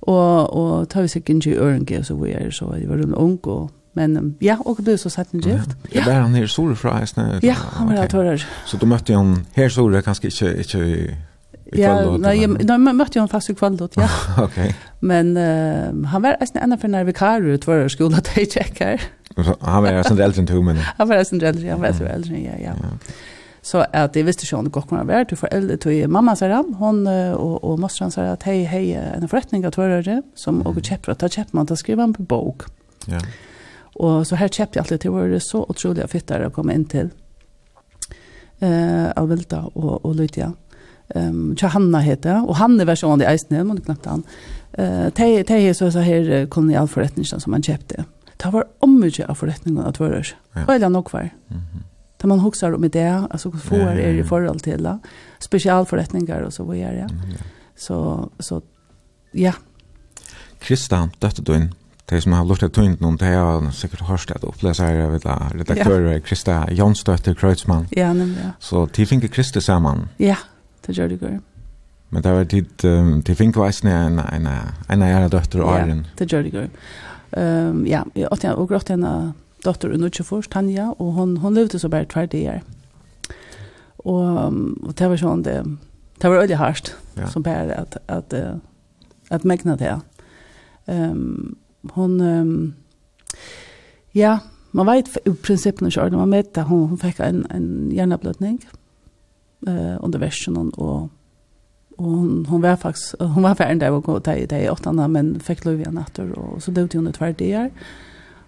S2: Og og tar vi seg inn i Ørenge så vi er så det var en ung og men ja och du så satt en gift.
S1: Ja, där han är sol fra hästen.
S2: Ja, han var där.
S1: Så du mötte jag han här så det kanske inte inte
S2: Ja, nej, nej, man mötte honom fast i kvälldot, ja. <laughs>
S1: Okej.
S2: Men uh, han var nästan en av när vi kar ut var skolan att <laughs> jag
S1: checkar. Han var sånt äldre än men...
S2: Han var sånt äldre, han var så äldre, ja, ja. Så att det visste jag inte gott kunna vara till föräldrar till mamma så där hon och och mostran sa att hej hej en förrättning att höra det som mm. och köpte att ta köpte man att skriva en på bok.
S1: Ja.
S2: Och så här köpte jag alltid till var det så otroligt fett där att komma in till. Eh av Vilta och och Lydia. Ehm um, Johanna heter och han är version i Eisner men knappt han. Eh te te så så här kolonialförrättningen som man köpte det var omvidje av forretningen at våre.
S1: Ja.
S2: Eller nok
S1: var.
S2: Da man huksar om det, altså hva får er i forhold til det. Spesialforretninger og så videre. Ja.
S1: Mm.
S2: Så, så, ja.
S1: Krista, døtte du inn. De som har lortet tungt noen, de har sikkert hørt at oppleser her, vet du, redaktører. Krista Jonsdøtter Kreutzmann.
S2: Ja, nemlig, ja.
S1: Så de finner Krista sammen.
S2: Ja, det gjør det godt.
S1: Men det var tid, um, de finner veisene en, en, en, en, en, en, en,
S2: Ja, en, en, en, en, Ehm ja, jag åt jag och en dotter under 24 Tanja och hon hon levde så bara två dagar. Och och det var sån det det var väldigt hårt
S1: ja.
S2: som bara att att att, att mäkna det. Ehm um, hon um, ja, man vet i princip när jag man mätte hon hon fick en en hjärnblödning eh under väskan och Och hon, hon var faktiskt hon var färdig där och ta i det åtta men fick lov igen efter och så dog hon två dagar.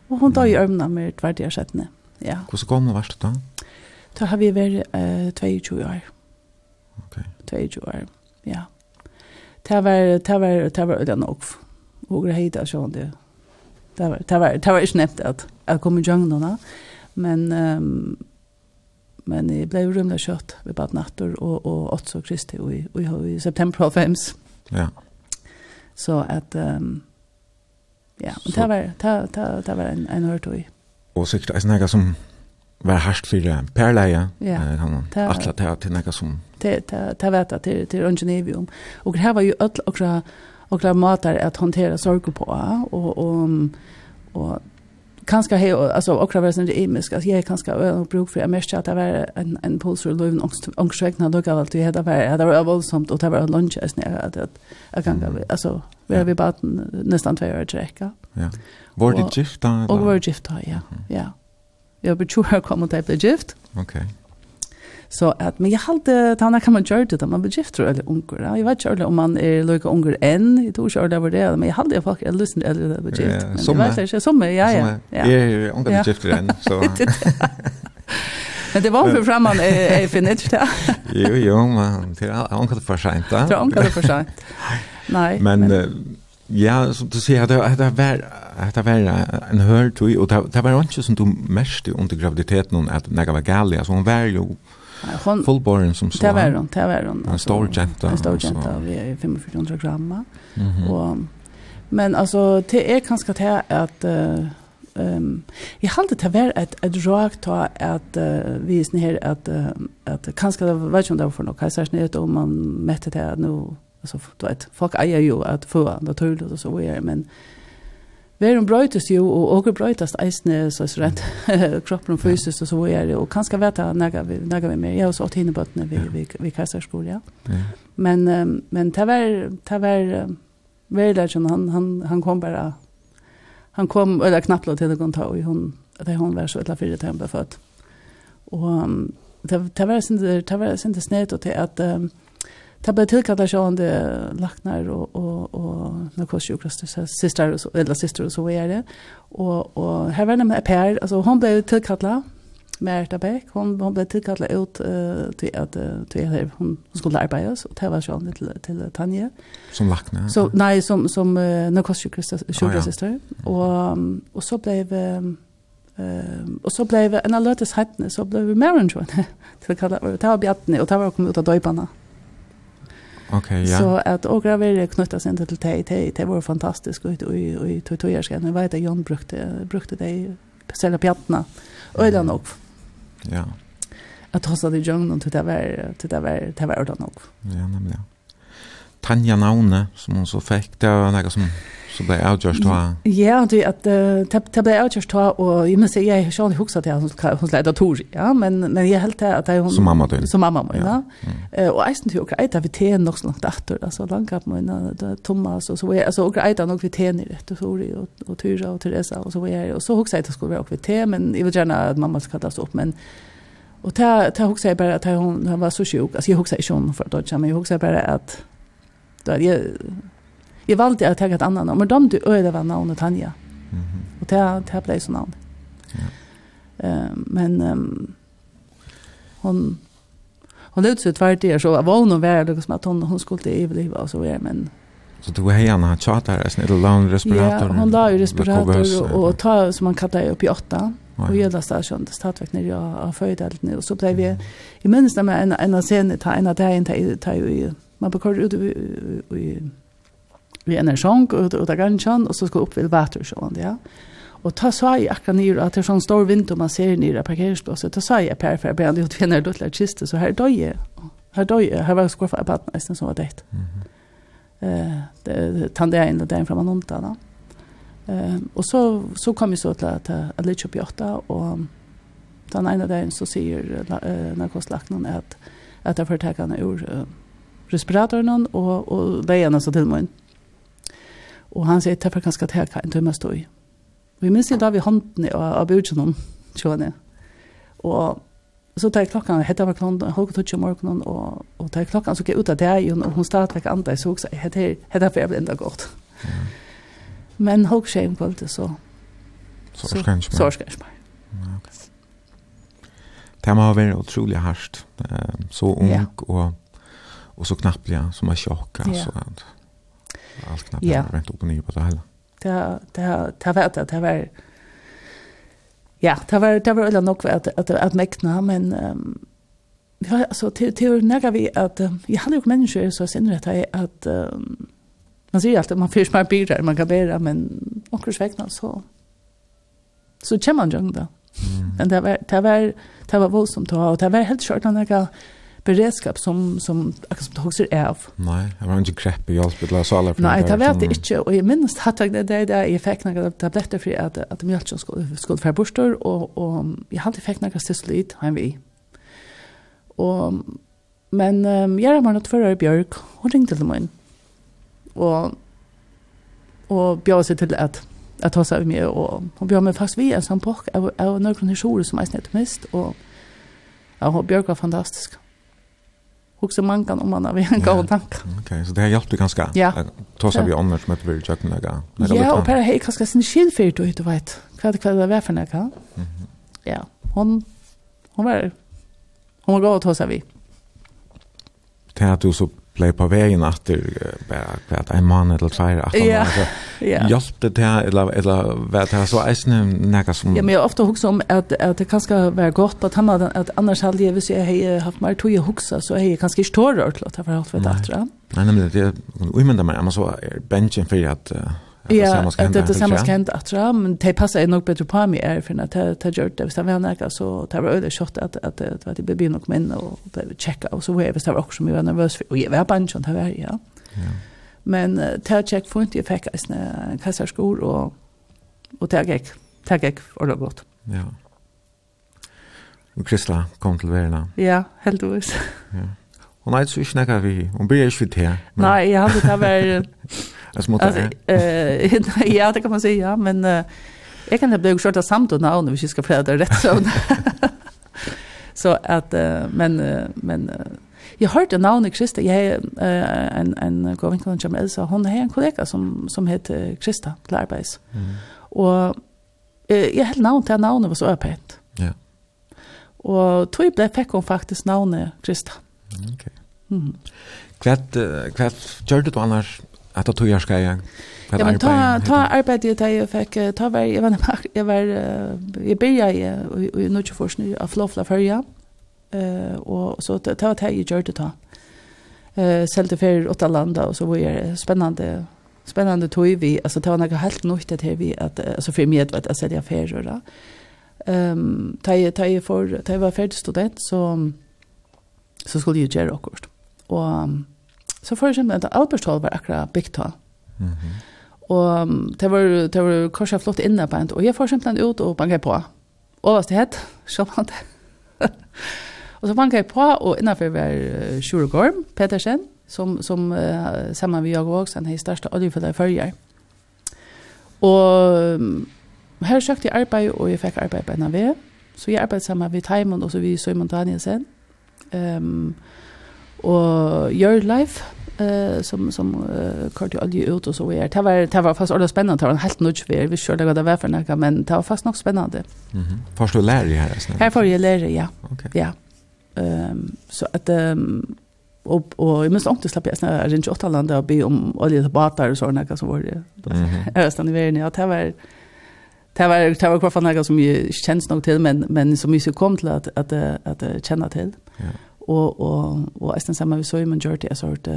S2: Och hon tar i ömna med två dagar sedan. Ja.
S1: Hur så gammal var du då?
S2: Då har vi varit eh 22 år.
S1: Okej.
S2: 22 år. Ja. Det var det var det var den och och det heter så det. Det var det var det var inte nämnt att jag kommer jungle då men ehm um, men jeg ble rymla kjøtt ved bad natter og, og åtts og kristi og, i, og i september av fems.
S1: Ja.
S2: Så at, um, ja, men det var, det, det, det var en, en hørt og.
S1: Og sikkert, er det noe som var hardt for perleie,
S2: ja,
S1: eh, kan man
S2: det
S1: til nekka som...
S2: Det, det, det vet jeg til, til Røngenevium. Og her var jo öll okra, okra matar at håndtera sorg på, og, og, og kanske he alltså och kvar sen det är alltså jag kanske har bruk för jag mest att det var en en pulsur löven ångstsväckna då gav allt det hade var det var våldsamt och det var lunch as när att att jag kan alltså vi vi bara nästan två år träcka.
S1: Ja. Var det gifta?
S2: Och var gifta ja. Ja. Jag betror kommer till gift.
S1: Okej.
S2: Så att men jag hade att kan man göra det man blir gift eller onkel. Jag vet inte om man är lika onkel än. Jag tror inte det var det men jag hade folk jag lyssnade eller var gift. Men det vet jag som ja ja. Ja,
S1: jag
S2: onkel
S1: gift än så. <laughs>
S2: Men det var för framman är är finit där.
S1: Jo jo men det är onkel för sent
S2: där. Det är onkel för sent. Nej. <laughs>
S1: Men Ja, som du säger, det har varit det var en hörtui, og det var ikke som du mest under graviditeten at det var galia, altså hun var
S2: ju hon
S1: fullborn som så.
S2: Det var hon, det var hon.
S1: En stor jenta.
S2: En stor jenta, vi är 4500 gram.
S1: Mm.
S2: Och men alltså det är kanske det att ehm uh, um, jag hade det var ett ett rakt ta att uh, vi är här att uh, att kanske det var ju inte för något kajsar snett om man mätte det nu alltså du vet folk är ju att få naturligt och så vidare men Verum brøytast jo, og åker brøytast eisne, så er rent, <laughs> kroppen og fysisk og så er det, og kanskje vet jeg nega vi, nega vi mer, jeg har også åtte hinnebøttene vi, vi, vi kajserskole, ja.
S1: ja.
S2: Men, men det var, det var, han, han, han kom bare, han kom, eller knappt lov til ta, og hun, hun var så til ble født. Og det, det var sin, det var det var det var det var det var sin, det var det var sen det det var det det det Det ble tilkalt av sjående laknar og, og, og narkossjukrast, systrar og så, eller systrar og så er det. Og, og her var det med Per, altså hun ble tilkalt Merta Bäck, hon, hon blev tillkallad ut uh, till att uh, till att hon skulle arbeta oss och det var så till, till Tanja.
S1: Som lackna?
S2: Så, nej, som, som uh, narkossjukhussyster.
S1: Ah, ja.
S2: och, och så blev Um, och så blev en alötes hettne, så blev Maren, tror jag, <laughs> tillkallad. Det var Bjartne och det var kommit ut av döjparna.
S1: Okej, ja.
S2: Så att och gravera knytas inte till te te det var fantastiskt och och och tog tog jag ska nu vet jag Jon brukte brukte det sälja pjattna ödan och
S1: ja.
S2: Att hossa det jungeln till det var till det var det var ödan och
S1: ja nämligen Tanja Naune som hon så fikk, det var noe som så ble avgjørst då.
S2: Ja, det att det blev avgjort då och jag måste jag har själv huxat det hon hon leder tur. Ja, men men jag helt att hon
S1: som mamma då.
S2: Som mamma, ja. Eh och eisen till och äta vi te nog så långt efter alltså långt upp med Thomas och så är alltså och äta nog vi te det och så och och Tyra och Teresa och så är och så huxat det skulle vara och vi te men jag vill gärna att mamma ska tas upp men Och ta ta huxar bara att hon var så sjuk. Alltså jag huxar inte hon för att dodge men jag huxar bara att då jag jag valde att ta ett annat namn men de du öde var namnet Tanja.
S1: Mhm.
S2: Och det det blev så namn. Ja. Eh men ehm hon hon lät så tvärt det så var hon värd liksom att hon hon skulle överleva och så vidare men
S1: Så du har gärna haft tjata här, sån eller lång respirator.
S2: Ja, hon la ju respirator och ta som man kallar upp i åtta. Och jag station, det till stadväg när jag har följt allt nu. Och så blev vi, i minst med en, en scen, ta en av dagen, ta ju man bakar ut i vi en sång ut ut av ganchen och så ska upp vid vatten så ja. Och ta så i akkurat ner att det är sån stor vind och man ser ner parkeringsplatsen. Ta så i per för ben ut vinner då till kiste så här döje. Här döje här var skuffa på att nästan som var det. Eh det tande in där fram någon då. Eh och så så kom ju så till att att lite upp i åtta och den ena dagen så säger narkoslakten att att det kan ur respiratoren og, og leierne så til meg. Og han sier, derfor kan jeg teka en tømme i. Vi minns det da vi hånden av, av budgenen, sjående. Og så tar jeg klokkan, hette var klokkan, holdt og tøtje om morgenen, og, og tar jeg klokkan, så gikk jeg ut av det, og hun startet vekk andre, så også, hette her, hette for jeg ble enda godt. Mm. Men holdt skje om kvalitet, så...
S1: Så orsker jeg ikke mer.
S2: Så orsker jeg ikke mer.
S1: Det må ha vært utrolig hardt, så ung,
S2: ja.
S1: og och så knappliga som är chocka
S2: yeah.
S1: så att allt knappt yeah. rent upp och ner på det hela.
S2: Det det det var det det var Ja, det var det var eller nog att att att mäkna men um, ja alltså till till när vi att jag hade ju människor så sen rätt att att um, man ser ju alltid man fyrs man bidrar man kan bära men och sväckna så så känner man ju då. Mm. Men det var det var det var voldsomt och det var helt skört när jag beredskap som som akkurat som sig av.
S1: Nej, jag var inte krepp i allt det så alla
S2: för. Nej, det vet jag inte och jag minns att jag det där jag fick några tabletter för att att mjölken skulle skulle för borstor och och jag hade fick några sysslit hem vi. Och men um, jag var något förra Björk och ringde till mig. Och och bjöd sig till att att ta sig med och hon bjöd mig fast vi en sån påk av, av några historier som jag snett mest och ja, Björk var fantastisk hugsa mankan om man har en god tanke.
S1: Okej, så det har hjälpt dig ganska.
S2: Ja.
S1: Då
S2: så
S1: vi annars med vill jag kunna gå.
S2: Ja, och per hej kanske sin skill för du hit vet. Kvad kvad det var för några. Mhm. Ja, hon hon var hon var god att ta sig vi.
S1: Det här du så blei på vägen efter bara kvart en månad eller tvær att
S2: ja <laughs> ja
S1: hjälpte det här eller eller vad det här så isen näka som
S2: Ja men jag ofte hugsa om at at det kan skal var godt att han at annars hadde jeg hvis jeg hej haft mer tog jag huxa så hej kanske inte tårar till att ha haft
S1: för
S2: det där.
S1: Nej men det er är meg, men det man så benchen at att
S2: Ja, det är samma skämt att dra, men det passer jeg nok bedre på meg er, för att det gör det. Visst var näka så det var öde shot att att det var det blir nok män och det checka og så var det var också var nervøs, for, och jeg var bare och det var ja. Men det check får inte jeg är en kassarskor, och och det gikk, det gikk for det godt.
S1: Ja. Och Kristla kom til verden.
S2: Ja, helt
S1: visst. Ja. Och nej, så ikke det vi. hun blir ikke inte
S2: här. Nej, jag hade det här <laughs>
S1: Jag småttar.
S2: Alltså, eh, <laughs> ja, det kan man säga, ja, men eh, jag kan bli skörta samtal nu när vi ska prata rätt så. så att men men jag hörde navnet Krista. Jag eh, en en god vän som Elsa, hon har en kollega som som heter Krista Klarbais.
S1: Mm.
S2: Och eh, jag hade namnet till navnet var så öppet.
S1: Ja.
S2: Och tog blev fick hon faktiskt navnet Krista.
S1: Ok.
S2: Mm.
S1: Kvart kvart körde du annars Att att jag skal jag.
S2: Ja men ta ta arbete det jag fick ta var jag var jag var jag började i något forskning av flofla förja. Eh och så ta ta jag gjorde ta. Eh sålde för åtta landa och så var det spännande spännande tog vi alltså var några helt nytt det här vi att alltså för mig att sälja affärer då. Ehm ta ta för ta var färdig student så så skulle jag göra också. Och Så for eksempel at Albertshall var akkurat bygd ta.
S1: Mm
S2: -hmm. Og det var, det var kanskje flott inne på en, <laughs> <laughs> og jeg for eksempel ut og banket på. Og hva Overst het, sånn det. Og så banket jeg på, og innenfor var Sjure Gorm, Petersen, som, som uh, sammen med jeg også, han er største oljefellet i følger. Og her søkte jeg arbeid, og jeg fikk arbeid på NAV. Så jeg arbeidde sammen med Taimond og så vi Søymond Danielsen. Um, og Your Life eh som som uh, kort alle ut och så är Det var det var fast ordentlig spännande Det var helt nødt vi vi kjørte det var för noe, men det var fast nog spännande.
S1: Mhm. Mm Først du lærer her altså.
S2: Här får jag lära dig ja.
S1: Okay.
S2: Ja. Ehm um, så att ehm um, och og jeg minst ikke slapp jeg snart rundt åtta land och be om olje til batar såna sånne som var det. Jeg stann i världen ja det var det var det var kvar for noe som ju känns nog till men men som jeg kom till att att att, att känna till
S1: Ja
S2: och och og ästen samma vi så ju man gör det så att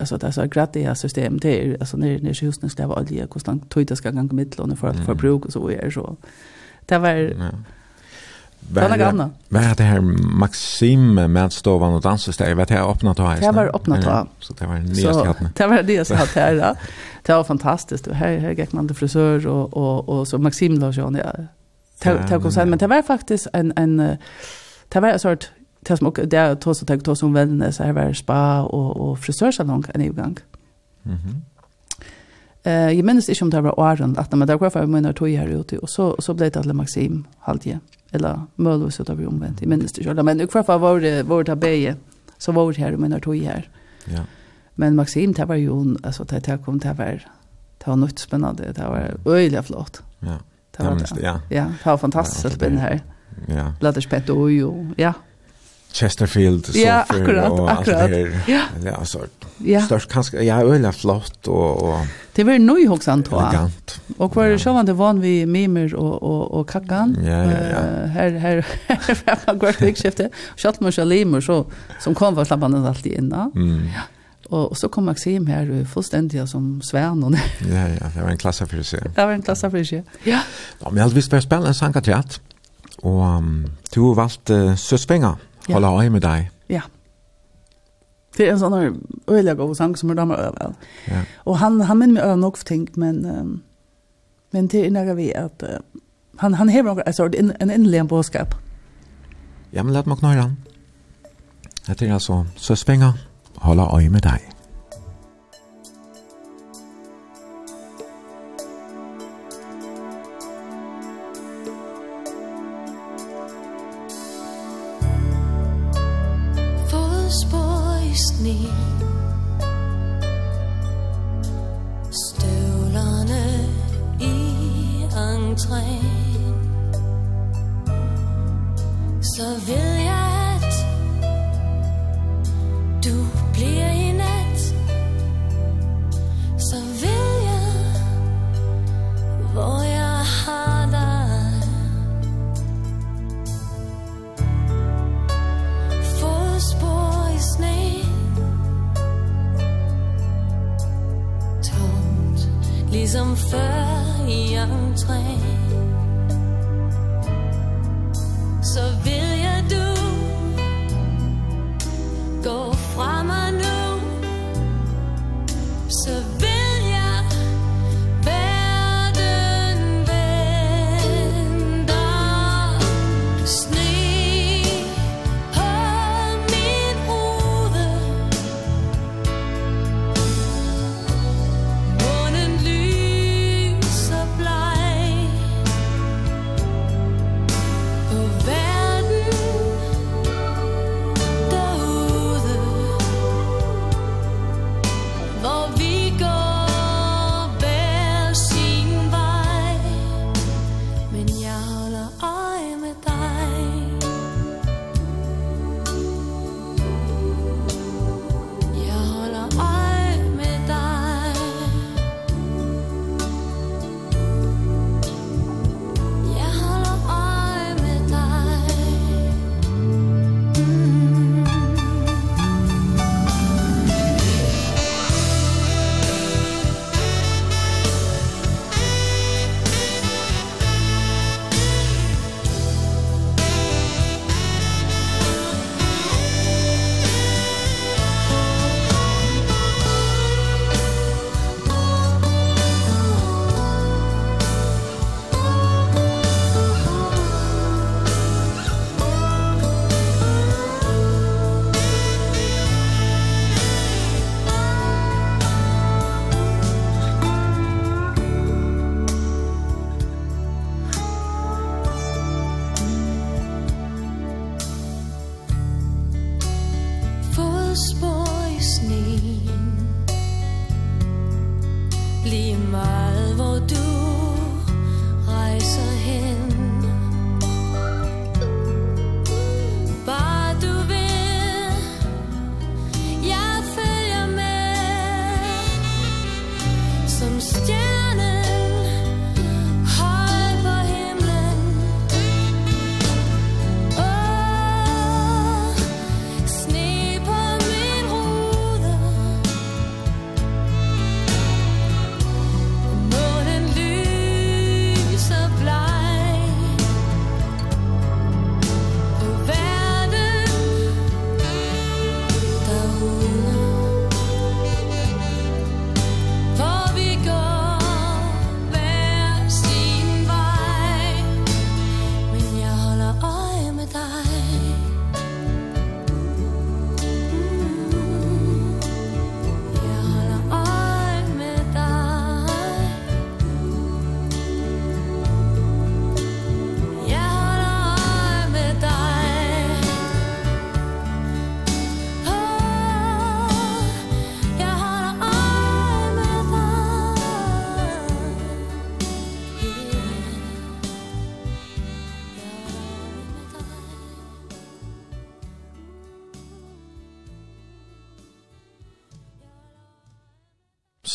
S2: alltså det är så gratis system det är alltså när när husen ska vara olja hur långt tog ska gå med lån
S1: för
S2: forbruk og så är så det var
S1: ja.
S2: Vad var
S1: det här Maxim med stovan och dansesteg? Vad det här öppnat här?
S2: Det var öppnat här.
S1: Så det var det
S2: nyaste
S1: hatten.
S2: Det var det nyaste sa här. Ja. Det var fantastiskt. Här, här gick man till frisör och, och, och så Maxim la sig an. Ja. Det, det, men det var faktiskt en, en det var en sort det som det är tos och tos om wellness här var spa och och frisörsalong en igång.
S1: Mhm.
S2: Eh jag minns inte om det var åren att men det var för mina tog här ute och så så blev det att Maxim halvje eller Mölvis där vi omvänt. Jag minns inte men i alla fall var det var det bäge så var det här mina tog här.
S4: Ja.
S2: Men Maxim det var ju alltså det här kom det var det var något spännande det var öjligt flott.
S4: Ja.
S2: Det var
S4: det. Ja.
S2: Ja, det var fantastiskt
S4: spännande
S2: här.
S4: Ja.
S2: Bladerspett och jo. Ja.
S4: Chesterfield så
S2: ja,
S4: för
S2: akkurat,
S4: och
S2: akkurat.
S4: allt det här.
S2: Ja,
S4: ja alltså.
S2: Ja.
S4: Störst kanske ja öliga flott och och
S2: Det var nog också antå.
S4: Elegant.
S2: Och
S4: var
S2: det så vant det van vi mimer och och och kackan.
S4: Ja, ja, ja.
S2: Här här <laughs> var går skifte. Schalt man limer så som kom var slappan alltid innan.
S4: Mm. Ja.
S2: Och, och så kom Maxim här fullständigt som svärn <laughs>
S4: Ja ja, det var en klass för sig.
S2: Det var en klass för sig. Ja.
S4: Ja, men alltså vi spelar en sankatriat. Och um, du valde uh,
S2: Suspenga.
S4: Hålla øje med dig.
S2: Ja. Det er en sånn øyelig god sang som er damer øver.
S4: Ja.
S2: Og han, han minner meg øver nok for ting, men, um, men det er nærmere vi at uh, han, han hever noe, altså, en, en innelig en bådskap.
S4: Ja, men lad meg knøyre han. Det er altså søspenger, hålla øye med dig.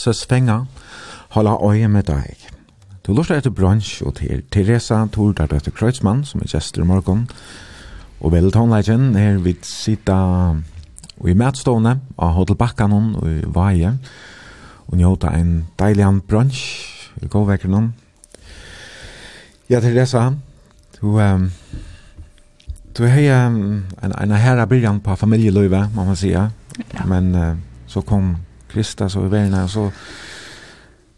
S1: Moses fenga, hålla øye med deg. Du lurer etter brunch, og til Teresa Tordar etter Kreutzmann, som er gjester i morgen, og vel tonleggen er vi sida i matstående av Hotel Bakkanon og i Vaje, og njóta ein deilig brunch i gåvekkerne. Ja, Teresa, du... Um, Du har um, en, en herra byrjan på familjeløyve, må man säga.
S2: Ja.
S1: Men uh, så kom Kristus så i verden, så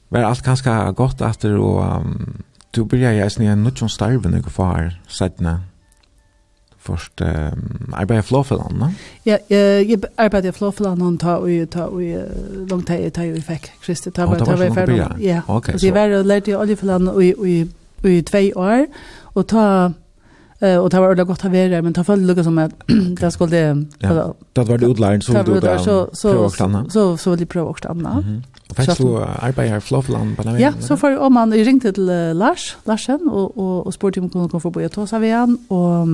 S1: var alt ganske godt etter, og um, du började jag snälla nåt som starven några far sättna först um, arbeta i Flåfeland, va?
S2: Ja, jag arbetade i Flåfeland och ta och ta och långt tid ta ju fick Kristi ta
S1: bara
S2: ta var Ja.
S1: Okay,
S2: så jag var lärde i Oljefeland och i i i 2 år och ta och det var ordentligt gott att vara men det föll lukka som att det skulle
S1: ja. det var det utlären så
S2: då
S1: där
S2: så så så så vill prova också stanna.
S1: Mhm. Och faktiskt du arbetar i Flofland på
S2: Ja, så för om man ringte till Lars Larsen och och och spurte om kunde komma förbi och ta igen och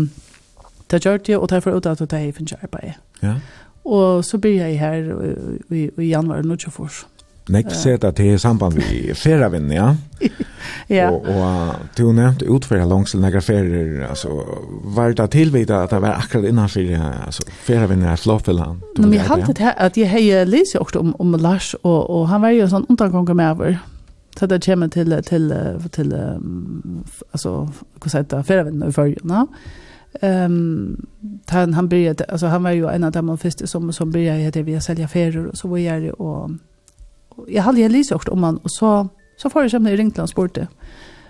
S2: ta gjort och ta för ut att ta i finns arbete.
S1: Ja.
S2: Och så blir jag här i, i, i januari nu 24.
S1: Nekk seta til samband vi ferravinn, ja. <laughs>
S2: ja.
S1: Og, og du nevnte utføra langs til nekka ferier, altså, var det tilvita at det var akkurat innanfyr, altså, ferravinn er flåpilla? Nå,
S2: men jeg halte det at jeg hei lise også om, om Lars, og, og han var jo sånn undangonger med over, så det kommer til, til, til, um, altså, hva sier ferravinn i fyrjuna, Ehm um, han han började alltså han var ju en av de första som som började det vi sälja färger och så var jag och jeg hadde jeg lyst om han, og så, så får jeg sammen i han spurte.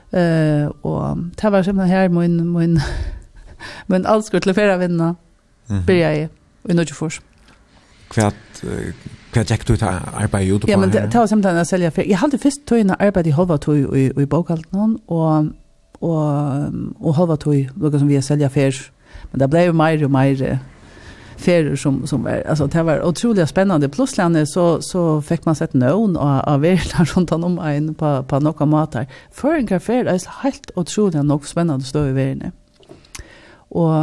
S2: Uh, og det var sammen her, min, min, <laughs> min alskurt til flere vinner, mm
S1: -hmm.
S2: blir jeg i Nødjefors.
S1: Hva Hva gikk du til arbeid i Udopa?
S2: Ja, men det, det var samtidig å selge fer. Jeg hadde først tog inn arbeid i halva tog i, i bokhalten, og, og, og halva tog, noe som vi har selger fer. Men det ble jo mer og mer ferier som som var alltså det var otroligt spännande plötsligt så så fick man sett noen av av världen <laughs> runt om en på på noen måter. för en kafé är helt otroligt nog spännande stå i verden. og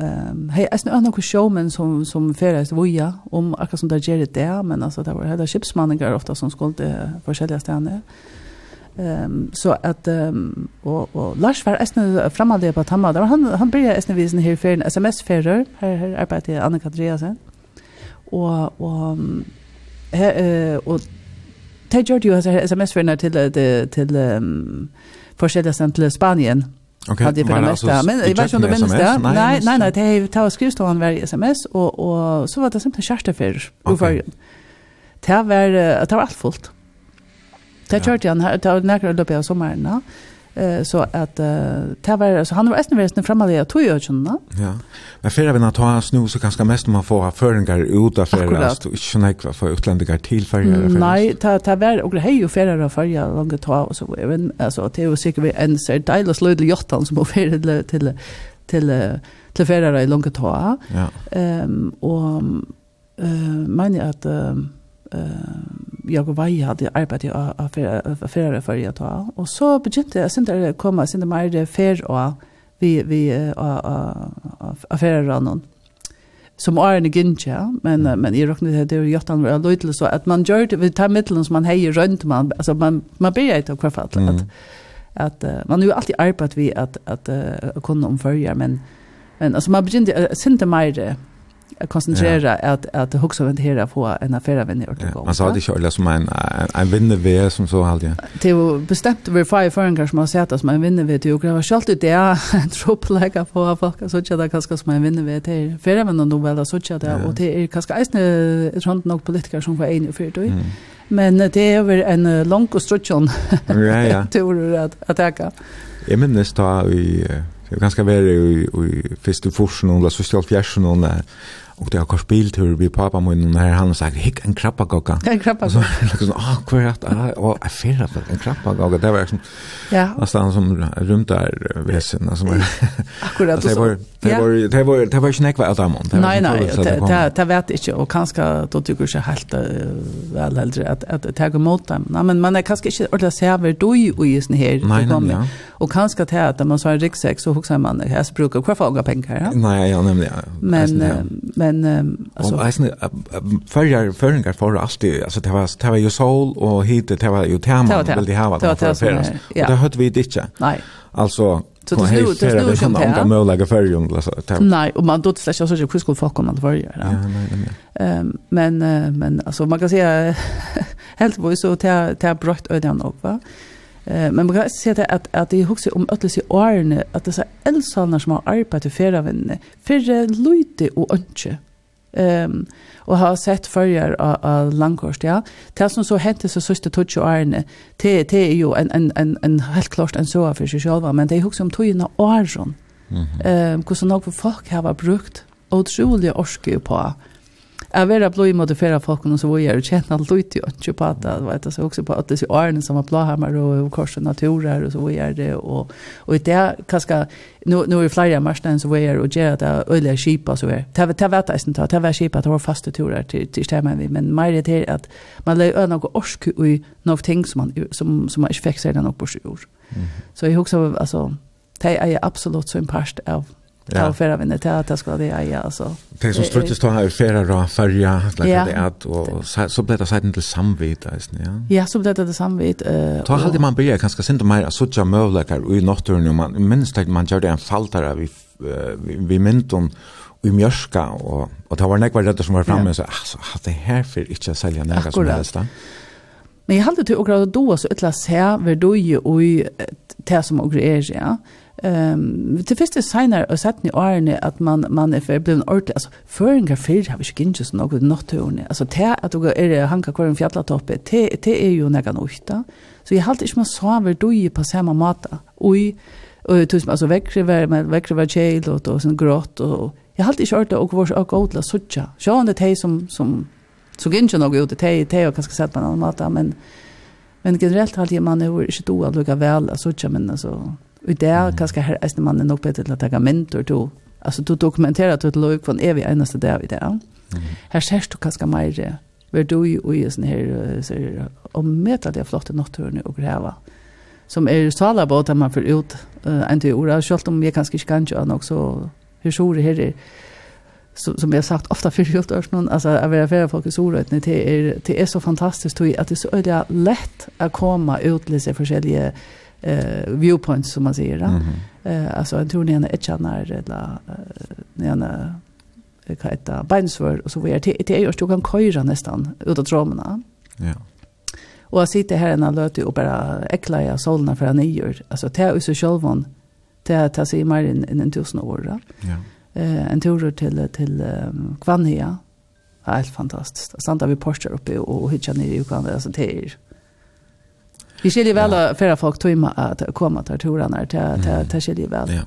S2: ehm hey as no noen showmen som som färdas voja om akkurat som där ger det där men alltså det var hela skipsmanninger ofta som skulle på skälliga ställen Ehm så att ehm och och Lars var äsna framalde på tamma där han han började äsna visen här för en SMS färder här här det Anna Kadriasen och och eh och Ted Jordi har SMS färder till till till ehm forskjelliga stand till Spanien
S1: Okay,
S2: hade på
S1: nästa
S2: men jag vet inte om
S1: det
S2: minns det. Nej, nej, nej, det är ta skrivstolen var SMS och och så var det
S1: simpelt
S2: kärste för. Det var det var allt fullt. Det kjørte han her, det var nærkere løpet av sommeren, ja. Eh, så at uh, det var, så han var esten versen fremme av tog jo kjønne.
S1: Ja, men fyrir vi ta hans nu, så ganske mest om man får føringar ut av
S2: fyrir,
S1: altså ikke sånn nekva for utlendinger til ferie.
S2: Nei, det var, og det er jo fyrir av fyrir, langt ta, og så, altså, det er jo sikkert en ser deilig sløyde jottan som må ferie til, til, til, til fyrir i langt ta.
S1: Ja.
S2: Um, og, uh, mener jeg at, um, jag och Vaja hade arbetat av affärer för jag ta och så begynte jag sen där komma sen det mer fair och vi vi affärer någon som är en ginja men men i rocknet det är ju att han var lite så att man gör det vid ta mitteln som man hejer runt man alltså man man blir inte kvar för att att man har ju alltid arbetat vi att att kunna omfölja men men alltså man begynte sen det mer koncentrera ja. att att huxa runt här på en affär vem det
S1: går. Man sa det ju eller som en en vinner vär som så halt
S2: ja. Det var bestämt över fire för kanske man sett att man vinner vet ju jag skalt ut det en trupp lägga på folk så tjata kanske som man vinner vet här. För även om de väl så
S1: tjata
S2: och det är kanske är ett sånt nog politiker som var en för
S1: då.
S2: Men det är över en lång konstruktion. strutjon.
S1: Ja ja. <laughs>
S2: Tur att attacka.
S1: Jag minns ta i Det kan ska vara i först du forsen och så stjäl fjärsen och Och det har kort biltur vi pappa mun när han sagt hick en krabba
S2: gogga. En
S1: krabba. Så liksom ah kvar att ah och jag fel att en krabba gogga det var liksom
S2: ja.
S1: Nästan som runt där väsen alltså men
S2: akkurat
S1: så. Det var det var det var det var snack var
S2: Nej nej det det vet inte och kanske då tycker jag helt väl äldre att att ta emot dem. Nej men man är kanske inte ordla server då i just
S1: här
S2: då kommer. Och kanske att att man så en ryggsäck så huxar man här brukar kvar få pengar. Nej ja
S1: nämligen.
S2: Men men men um,
S1: alltså
S2: och
S1: alltså förra förringar för alltid alltså det var det var ju sol och hit det var ju tema vill
S2: det ha
S1: vad för
S2: för oss.
S1: Och det hade vi det inte.
S2: Nej.
S1: Alltså
S2: Så det snur det snur som det
S1: är.
S2: Man
S1: lägger för jung alltså.
S2: Nej, och man då det så så hur skulle folk om att vara
S1: Ja, nej
S2: Ehm men men alltså man kan säga helt vad så till till brött ödan och va. Eh men man kan se det att att det också om öllis i åren att det så elsalnar som har arbetat för förra vänner för lite och önche. Ehm och har sett förjar av Langkors ja. Det som så hände så sista touch och te det det är ju en en en en helt klart en så för sig själva men det huxar om tojna åren. Ehm hur så nog folk har brukt otroliga orske på Jag vill ha blå i modifiera folk och så vad gör du känna allt ut ju inte på att det vet så också på att det är arnen som har blåhammar och korsen naturer och så var gör det och och det är kanske nu nu är flyga marschen så var gör och ger det öliga skipa så är det det vet jag inte det var skipa att ha fasta turer till till stämman vi men mer det är att man lägger några orsk och något ting som man som som man inte fixar den upp på sjur. Så jag också alltså det är absolut så en part av
S1: Ja.
S2: Och förra vinner till att jag ska det ja alltså.
S1: Det som struttes då här ju då färja, like det att och så blev det sedan till samvit alltså ja.
S2: Ja, så blev det till samvit Uh,
S1: Ta halt man börja kanske sent mer att söka möjligheter i natten man minst att man gör det en faltare vi vi mynton i mjörska. Och, och det var nekvar redder som var framme,
S2: ja.
S1: så alltså, att det här för inte att sälja nekka som helst da.
S2: Men jeg halte til å grad då, så utlas her, ver du jo i det som og er, ja. Ehm det första signar och satt ni årene att man man är för blev ordentlig alltså föringar för har vi ju inte så något natthörne alltså det att du är det hanka kvar en fjällatoppe det det är ju några nojta så jag halt ich man så över du ju på samma mata oj och tus alltså väckrever med väckrever child och då sån grått och jag halt ich orta och vars och odla sucha så han det som som så gänge något ut det det och kanske sett på någon mata men men generellt har jag man är inte då att lugga väl alltså men alltså Og det er kanskje her eisne man er nok bedre til å ta mentor to. Altså du dokumenterer at du lov von evig eneste dag i det. Her ser du kanskje mer hvor du og i sånne her ser ommetelig flotte natturen og greva. Som er sala på at man får ut uh, en til ordet. Selv om jeg kanskje ikke kan gjøre nok så hur så det her er som jeg har sagt ofta för gjort örs någon alltså att vara för folk i rätt det är det är så fantastiskt att det är så öliga lätt att komma ut lite olika eh viewpoints som man säger.
S1: Mm.
S2: Eh alltså jag tror ni är ett tjänar eller ni är kan heta beinsvör och så vidare. Det är ju att du kan köra nästan ut av.
S1: Ja.
S2: Och jag sitter här en löte och bara äcklar jag solna för han gör. Alltså det är ju så självan. Det är det sig mer än en tusen år. då.
S1: Ja.
S2: Eh, en tur till, till um, Kvanhia. Är helt fantastiskt. Santa vi postar uppe och hitcha ner i Kvanhia. Alltså det är Vi skiljer väl
S1: ja.
S2: för folk tumma att komma till turarna till till till skiljer väl.
S1: Ja.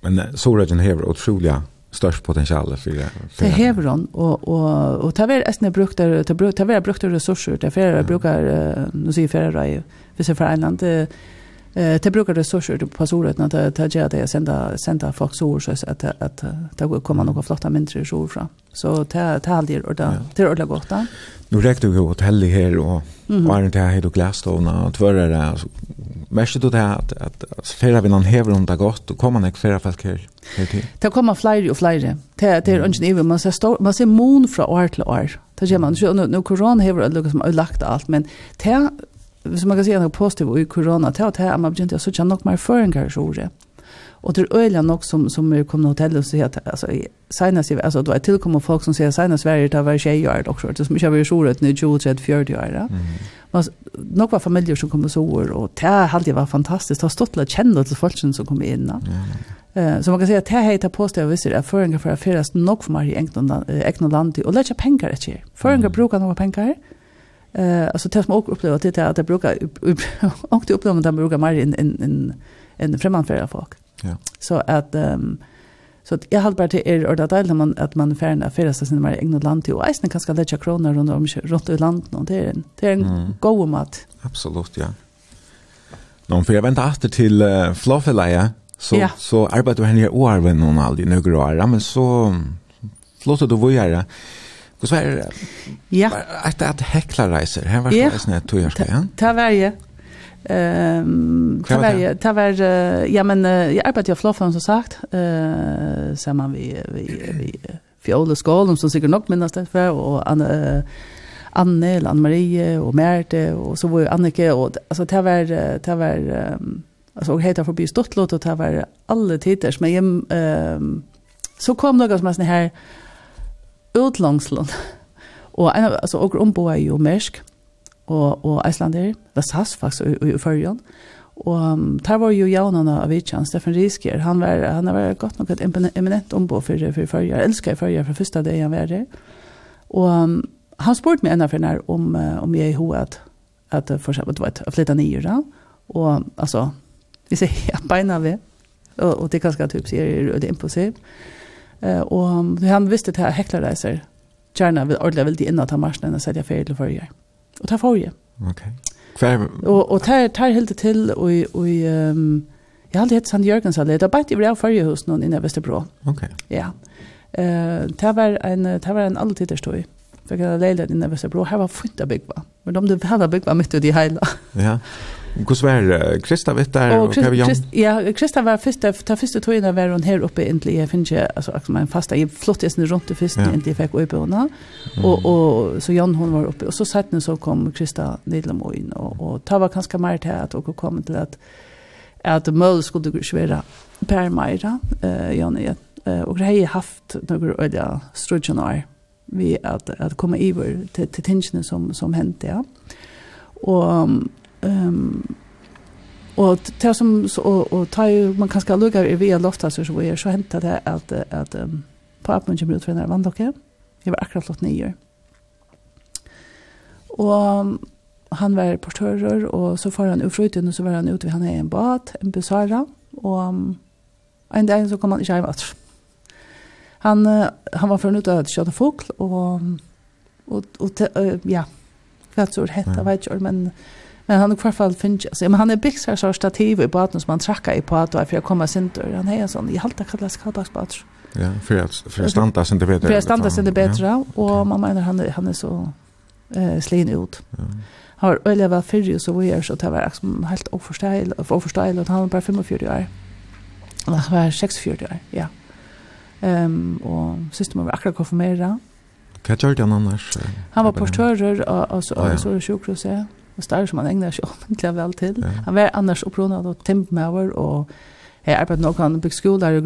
S1: Men Sorgen har otroliga störst potential för det.
S2: Det har hon och och och ta väl ästna brukt där ta brukt tar väl brukt resurser där för brukar nu säger för det för sig för Island eh ta brukar resurser på Sorgen att ta ge det sända sända folk så så att att att det kommer några flotta mindre så fra. Så ta ta aldrig och där till ordla gott
S1: nu räckte vi hotellet här och
S2: mm.
S1: var inte här då och glasstående och tvärre där mest då det att att färra vi någon hever om det gott och kommer näck färra folk här här till.
S2: Det kommer flyr och flyr. Det det är inte even man ser stor man ser mån från år till år. Det gör man nu nu korona häver det som har lagt allt men det som man kan säga något positivt i korona det att man begynte att söka något mer föringar så ordet. Och det er öligen också som, som är kommande hotell och säger att alltså, senast, alltså, det var tilkommet folk som säger senest Sverige det var år, också. Det som ikke har ju så rätt nu 20, 30, 40 år. Mm. Men nog var familjer som kom så år, och det alltid var fantastiskt. Det har stått att kjenne til folk som kom in. Mm. Eh så man kan säga att det här heter påstå visst att föringar för att färas nog för mer i egna land och lägga pengar ett här. Föringar brukar några pengar. Eh alltså det som också upplever det är att det brukar <laughs> också upplever att de brukar mer än en en en främmande folk.
S1: Ja.
S2: Så att um, så att jag har bara till er och det där man att man färna för sin mer egna land till och isen kanske lägga kronor runt om runt i landet och det är en det är en
S1: mm.
S2: god mat.
S1: Absolut, ja. Någon för jag venter efter till uh, Floffelaya så
S2: ja.
S1: så arbeider du henne i år noen aldri, aldrig år men så flottet du vara Hur så är det?
S2: Ja.
S1: Att at hekla reiser. her var det snett tog jag ja?
S2: Ta varje. Ehm um,
S1: var det?
S2: var ja men jag arbetade ju floffan som sagt. Eh samman vi vi vi fjolle skolan som säkert nog minst det för och Anne Anne, Anne Marie och Märte och så var ju Annike och alltså det var det var alltså och heter förbi Stottlot och det var alla tider, men ehm um, så kom några som såna här utlångslån. Och alltså och omboa ju mesk og, og Islander, det SAS faktisk i, i, i førjen. Og um, der var jo jaunen av Avicjan, Steffen Risker, han var, han var godt nok et eminent ombo for, for førjer, jeg elsker førjer fra første dag han var der. Og um, han spurte meg enda for nær om, om jeg i hovedet, at for eksempel, du vet, flytta da. og altså, vi ser ja, beina vi, og, og det er ganske typ, sier, det er impulsiv. Uh, og han visste til at hekler reiser, gjerne vil ordentlig veldig innan ta marsjen enn å sette ferie til førjer. Og ta får
S1: jeg. Kvar
S2: Og, og det er helt det til, og, og ehm jeg har aldri hett Sand Jørgens allé, det er bare ikke vi av førjehusen og inne i Vesterbro.
S1: Ok.
S2: Ja. Eh, det var en, det var en alltid der stod i. For jeg leide leilet inne i Vesterbro, her var fint å bygge, men de hadde bygge midt ut i heila.
S1: Ja. Hur svär Krista vet där och kan
S2: vi Ja, Krista var första ta första tog var hon här uppe egentligen. Jag finns ju alltså också min fasta i flottisen runt det första egentligen fick uppe hon och och så Jan hon var uppe och så satt så kom Krista Nidlam och in och och ta var ganska mer till att och kom till att att Möll skulle svära Per Maira eh Jan och det har haft några öliga strudgenar vi att att komma över till till tingen som som hände ja. Och Um, og det som og, og ta ju man kanske lukar i via lofta så så er så hänt det at, at um, på appen kommer ut från där vandocke. Jeg var akkurat låt nio. Och han var portører, og så får han ufruten og så var han ute vid han är en bad, en busara og um, en dag så kom han i hem Han han var från ute og att köta og, og, och och ja, kvart så hetta vet ikke, men Men han har i hvert fall finnes, altså, men han er bygd seg så stativ i baden som han trakka i på at for å komme sin dør. Han er sånn, i halte kallas kallbaksbater.
S1: Ja, for at att standa sin det bedre.
S2: For standa sin det bedre, og man mener han, han er så eh, slin ut.
S1: Ja.
S2: Han var øyelig var fyrre, så vi er så det var liksom helt overforsteilig, og han var bare 45 år. Eller han var 46 år, ja. Um, og siste må vi akkurat konfirmere.
S1: Hva gjør han annars?
S2: Han var portører, og, og, og,
S1: og, og,
S2: og, og, og, en stær som han egnar seg <laughs> offentlig vel til.
S1: Ja.
S2: Han var annars opprunet av Timpmauer, og jeg arbeidde nok han bygd skoler i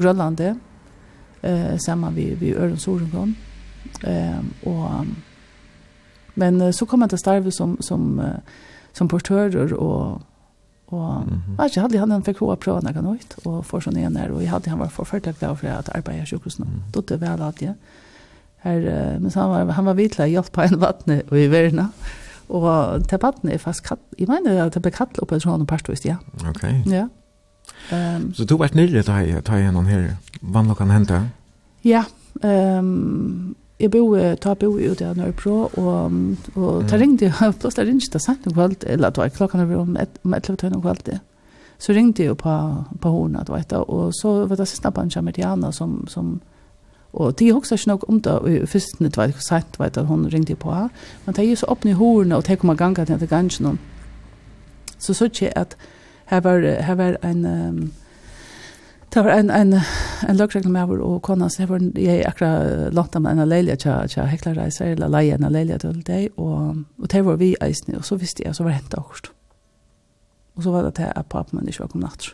S2: Grønland, eh, sammen vi, vi Øren Sorengrøn. Eh, og, men så kom han til starve som, som, som portører, og Og mm -hmm. jeg hadde han en fikk hva prøve noe nøyt, og for sånn igjen her, og jeg hadde han var forfølgelig glad for at arbeidet i sjukhusen.
S1: Mm
S2: -hmm. Det vel at jeg, Her, men han var, han var vidtla hjelp på en vattne og i verna. Og til vattne er fast katt, jeg mener at det ble katt oppe i sånn parstøyst, ja.
S1: Ok.
S2: Ja. Um,
S1: så du var nydelig til å ta igjennom her, kan hente?
S2: Ja, um, jeg bo, ta bo ute av Nørrebro, og, og
S1: mm.
S2: ta ringte jeg, <laughs> plåst jeg ringte det sent om kveld, eller det var klokken over om et, om et eller annet så ringte jeg på, på hornet, du vet, og så var det siste på en kjamerianer som, som Og de hoksa ikke nok om det, og først nytt var det sent, vet at hun ringte på her. Men de er så åpne i horene, og de kommer ganga til at gangen noen. Så så ikke at her var, her var en... Um, Det var en, en, en løgregel med over, og kona, så jeg var jeg akkurat lånt av en leilige til, til heklerreiser, eller leie en leilige til deg, og, og det var vi eisne, og så visste jeg, så var det hentet akkurat. Og så var det til at papen min ikke var kommet natt.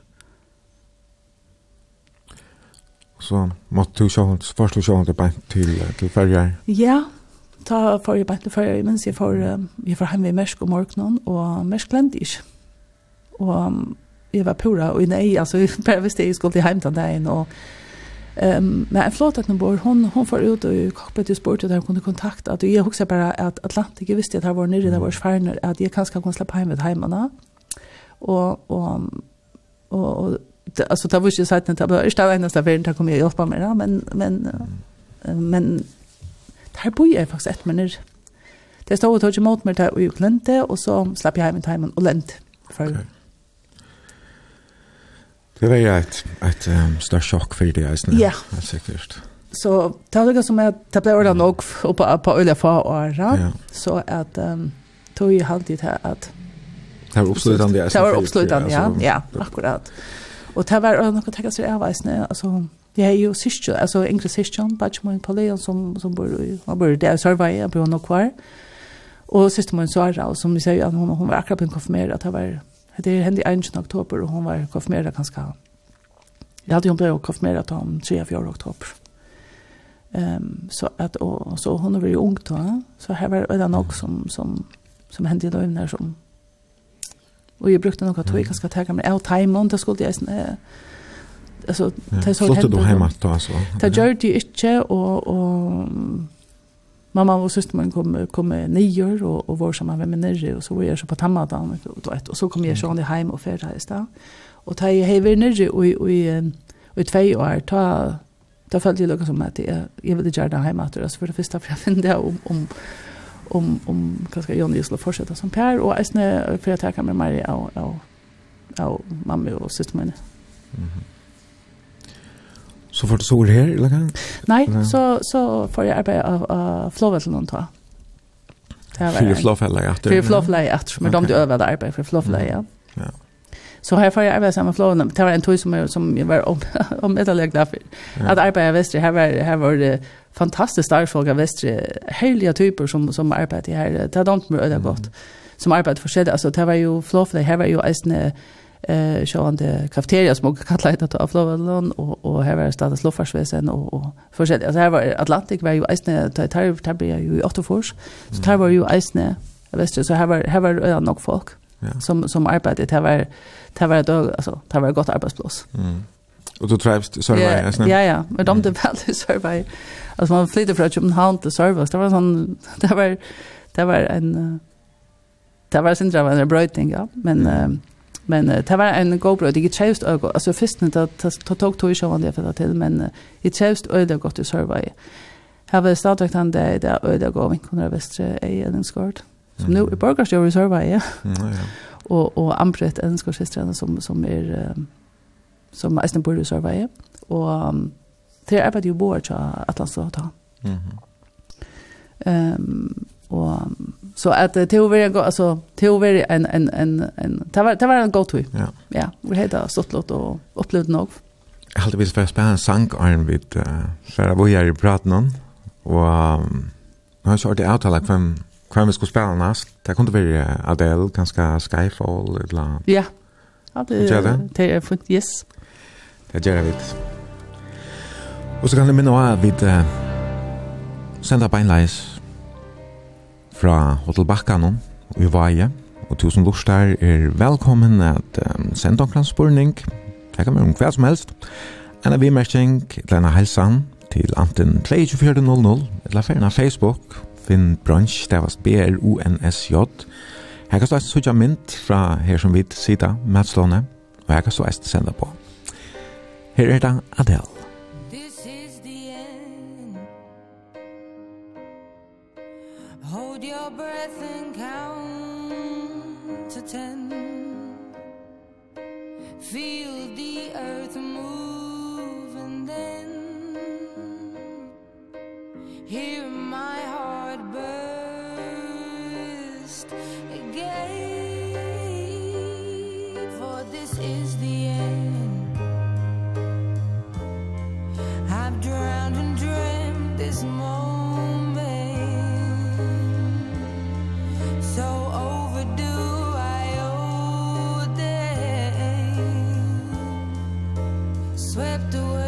S1: så måtte du sjå, først du sjå det bant til, til ferger?
S2: Ja, ta for jeg bant til ferger, mens jeg får, jeg får hjemme i Mersk om morgenen, og Mersk lente ikke. Og jeg var pura, og nei, altså, <laughs> jeg bare visste jeg skulle til hjem til dagen, og Um, men en flott att bor, hon, hon får ut og kokpet og spurte der hun kunne kontakta. at jeg husker bare at Atlantik, jeg visste at här var nere, där var svärner, at jeg kanskje kan släppa hem vid heimene og, og, og, og alltså det var ju sagt att det var inte en nästa värld där kommer jag hjälpa mig men men men där bor jag faktiskt ett minut. Det stod och tog emot mig där och Klente glömde och så slapp jag hem i timmen och länt för
S1: okay. Det var ju ett, ett um, större chock för dig, alltså.
S2: Ja.
S1: Det är säkert.
S2: Så det var som att det blev ordentligt nog på, på öliga för åra.
S1: Ja.
S2: Så att um, tog ju alltid här att...
S1: Det var uppslutande.
S2: Det var uppslutande, ja. Ja, akkurat. Ja. Og det var något att ta sig av alltså alltså jag är ju syster alltså enkel syster batch min Paulian som som bor i han bor där så var jag på något kvar. Och syster min Sara och som vi säger att hon hon var akkurat en konfirmerad att det var det hände i 1 oktober och hon var konfirmerad ganska Jag hade ju blivit konfirmerad om 3-4 oktober. Ehm um, så att och så hon var ju ung då så här var det nog som som som hände då när som Och jag brukte nog att tog, ganska jeg mig. meg av timen, det skulle jag sånn, alltså ta så
S1: hade du hemma då alltså.
S2: Det gör det inte och och mamma och syster man kom kom nior och och var som man med nere och så var jag så på tammadan och ett och så kom jag sjön hem och färda i stad. Och ta jag hever nere och och i och i två år ta ta följde jag lucka som att jag jag ville göra det hemma att alltså för det första för jag det om om om om kanske Johnny skulle fortsätta som Per och äsne för jag tackar med mig av av av mamma och syster min. Mhm.
S1: Så får du sol här eller
S2: kan?
S1: Nej,
S2: så så får jag arbeta av av någon ta. Det var.
S1: Fyra flowfällar efter.
S2: Fyra flowfällar att, men de du över där för flowfällar. Ja.
S1: Ja.
S2: Så här får jag arbeta samma flåna. Det var en tog som jag, som jag var om, <laughs> om ett av lägna för.
S1: Ja.
S2: Att arbeta i Västre, här var, här var det fantastiskt arbetsfolk av Västre. Härliga typer som, som arbetar här. Det hade inte mig gott. Som arbetar för sig. Alltså det var ju flåfla. Här var ju en eh sjående kafeteria som också kallar det av Flåvalon och och här var det stadas loffarsväsen och och försett alltså här var Atlantic var ju isne tar tar ju i Ottofors så tar var ju isne väster så här var här var nog folk
S1: ja.
S2: som, som arbetade Det var, det var, då alltså det var et godt arbeidsplass.
S1: Mm. Og du trivst i Sørvei?
S2: Ja, ja, ja. Men de det väl i Sørvei. Alltså man flyttade från Köpenhamn till Sørvei. Det var sån det <laughs> var, det var en, det var sin drøm en brøyting, ja. Men, mm. men det var en god brøyting. Jeg trivst øyne, Alltså först när det tog tog i sjøen det for til, men jeg trivst øyne gott i Sørvei. Her var stadvektan det, det där öde gå vi kunde västra i Ellingsgård. Mm som nu är borgarstjärn i Sörvaje.
S1: Mm, ja.
S2: och och Ambret syster som som är som är bor i Sörvaje och det är ju bor så att alltså ta.
S1: Mhm.
S2: Ehm och så att det var en alltså det var en en en en det var det var en god tur.
S1: Ja.
S2: Ja, vi hade stått låt och upplevt nog.
S1: Jag hade visst för spänn sank iron vid för att vi är i praten och nu har jag det uttalat vem Kvem vi skulle spela næst. Det kunne være Adele, kanskje Skyfall, et eller annet.
S2: Ja, ja det,
S1: det?
S2: det er fint, yes.
S1: Det gjør jeg vidt. Og så kan jeg minne også at vi uh, sender beinleis fra Hotel Bakkanon i Vaje. Og tusen lortar er velkommen at um, sende omkring spurning. Det kan være om hva som helst. En av vi-merking, Lena Helsan, til Anten 2400, eller ferien av Facebook, Finn Brunch, stavast B-R-O-N-S-J. Her kan stå et sutja mynd fra her som vidt sida, matslåne, og her kan stå et senda på. Her er det Adele.
S4: This is the end Hold your breath and count to ten Feel the earth hear my heart burst. Again for this is the end. I've drowned and dreamt this moment. So overdue I owe them. Swept away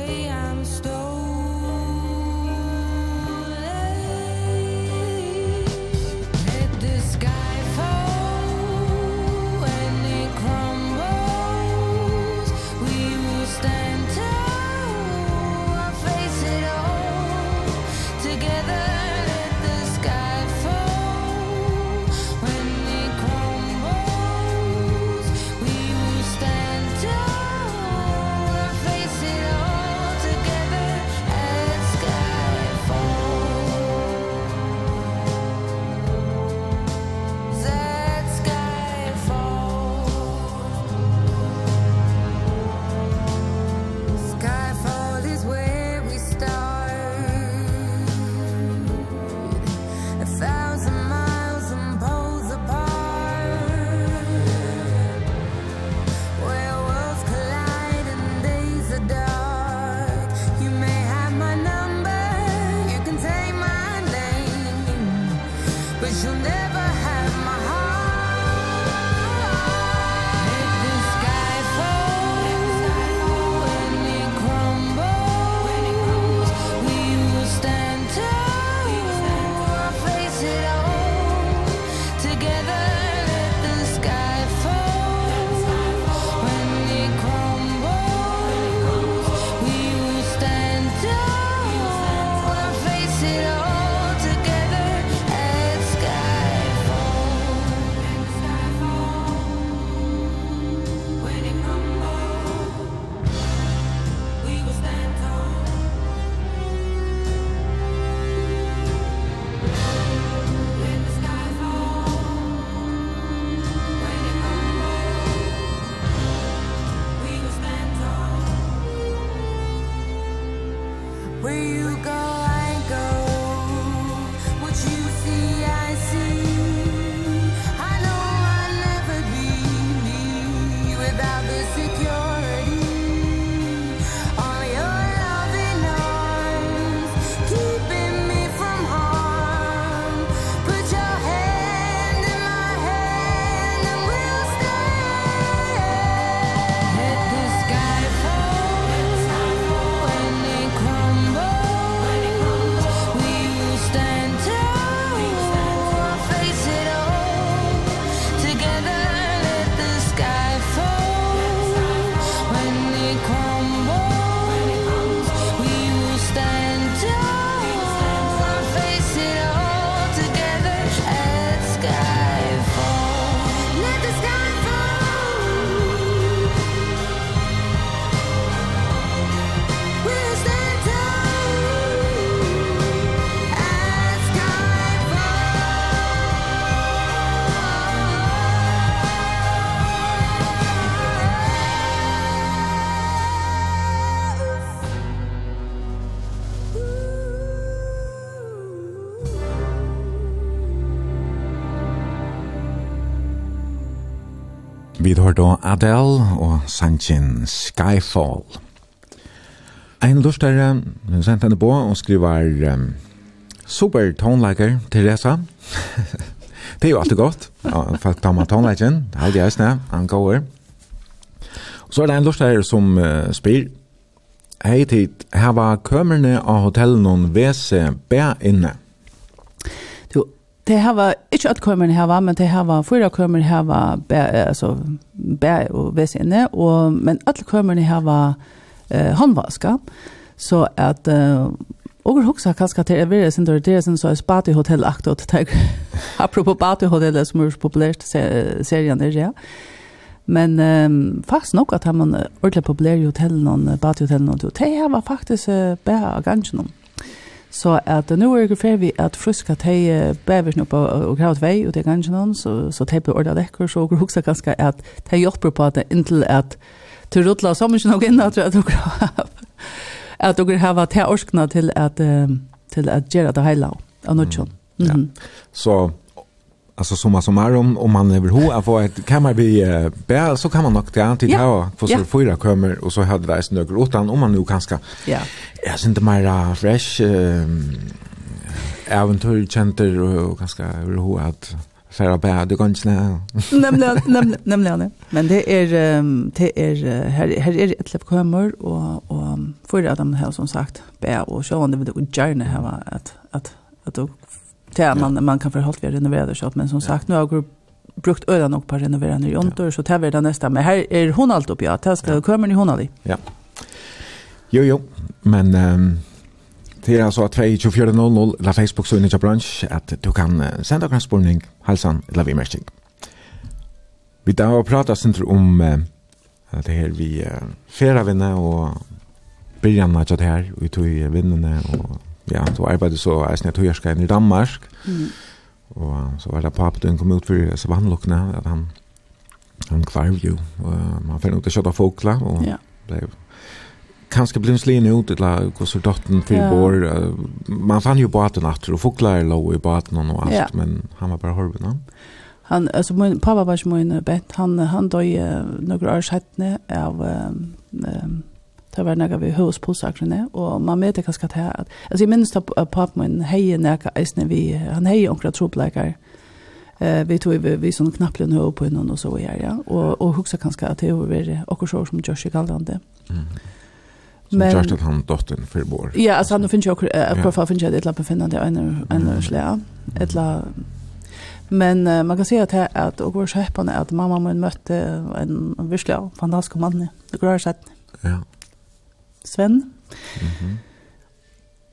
S1: var då Adele og Sanchin Skyfall. Ein lustare sendt henne på og skriver um, super tonelager Teresa. <laughs> det er jo alltid godt. Ja, folk tar med tonelagen. Det er aldri æsne. Han går. Og så er det en lustare som uh, spyr. Hei tid, her var kømerne av hotellet noen vese bæ inne
S2: de hava ikkje at her, hava, men de hava fyra her hava bæ, altså bæ og vesene og men alle kømmerne hava eh handvaska. Så at eh, Og hugsa kanskje til jeg vil sende det som så er Spati Hotel aktot tag. <laughs> Apropos Spati Hotel som er populært serien der, ja. Men um, nog nok at man ordentlig populær i hotellen og Spati Hotel og det var faktisk uh, bæra gangen om. Så at nu er det ferdig at fruska teg nå på og kravet vei og det er gangen noen, så, så teg på ordet dekker, så og huksa ganske at teg hjelper på at det inntil at til rutla sammen ikke noe inn at dere krav at dere har teg orskna til at <laughs> til at gjøre det heila av nødtjon.
S1: Ja. Så alltså summa summarum om man över hur att få ett kammarbygge bär så kan man nog det
S2: antit
S1: ha för så fyra kommer och så hade det ens några utan om man nu kanske
S2: ja.
S1: Är syns inte mer fresh äventyr center och ganska över ho att färra bär det går inte
S2: nämligen nämligen men det är det är här här är ett läpp kommer och och fyra av dem har som sagt bär och så om det vill gärna ha att att att det ja. man, man kan förhålla vid så att Men som sagt, nu har jag brukt öra nog på att renovera nya jontor, ja. så tar vi det nästa. Men här är hon allt upp, ja. Det ska ja. komma ni hon aldrig.
S1: Ja. Jo, jo. Men... Um det är alltså 2400 la Facebook så inne i bransch att du kan sända en spårning halsan eller vi märking. Vi där har pratat sen om uh, det här vi uh, fära vänner och Brian det här och vi tog vinnarna och ja, då arbetade så är snett hur i Danmark.
S2: Mm.
S1: Och så var det pappa den kom ut för så var han luckna att han han kvarv ju och man fann ut att köta fåglar och
S2: ja.
S1: blev kanske blev slin ut till hur så dottern till
S2: ja.
S1: bor man fann ju båten efter och fåglar låg i båten och allt
S2: ja.
S1: men han var bara horven
S2: han alltså min pappa var som min bett han han dog några år sedan av um, um, Det var några vi hus på sakrene och man vet kanske att här att alltså jag minns att pappa min heje näka is vi han heje onkla troplekar. Eh vi tog vi, vi sån knapplen hö på någon och så vidare ja och och huxa kanske att det var och så som Josh kallade Mm.
S1: Som
S2: men
S1: just att han dottern för vår.
S2: Ja, alltså han finns ju också varför finns jag det lappen finna det en en slä. Ettla Men uh, man kan säga att det att och vår skeppande att mamma min mötte en virkelig fantastisk man. Det går sett.
S1: Ja.
S2: Sven.
S1: Mm.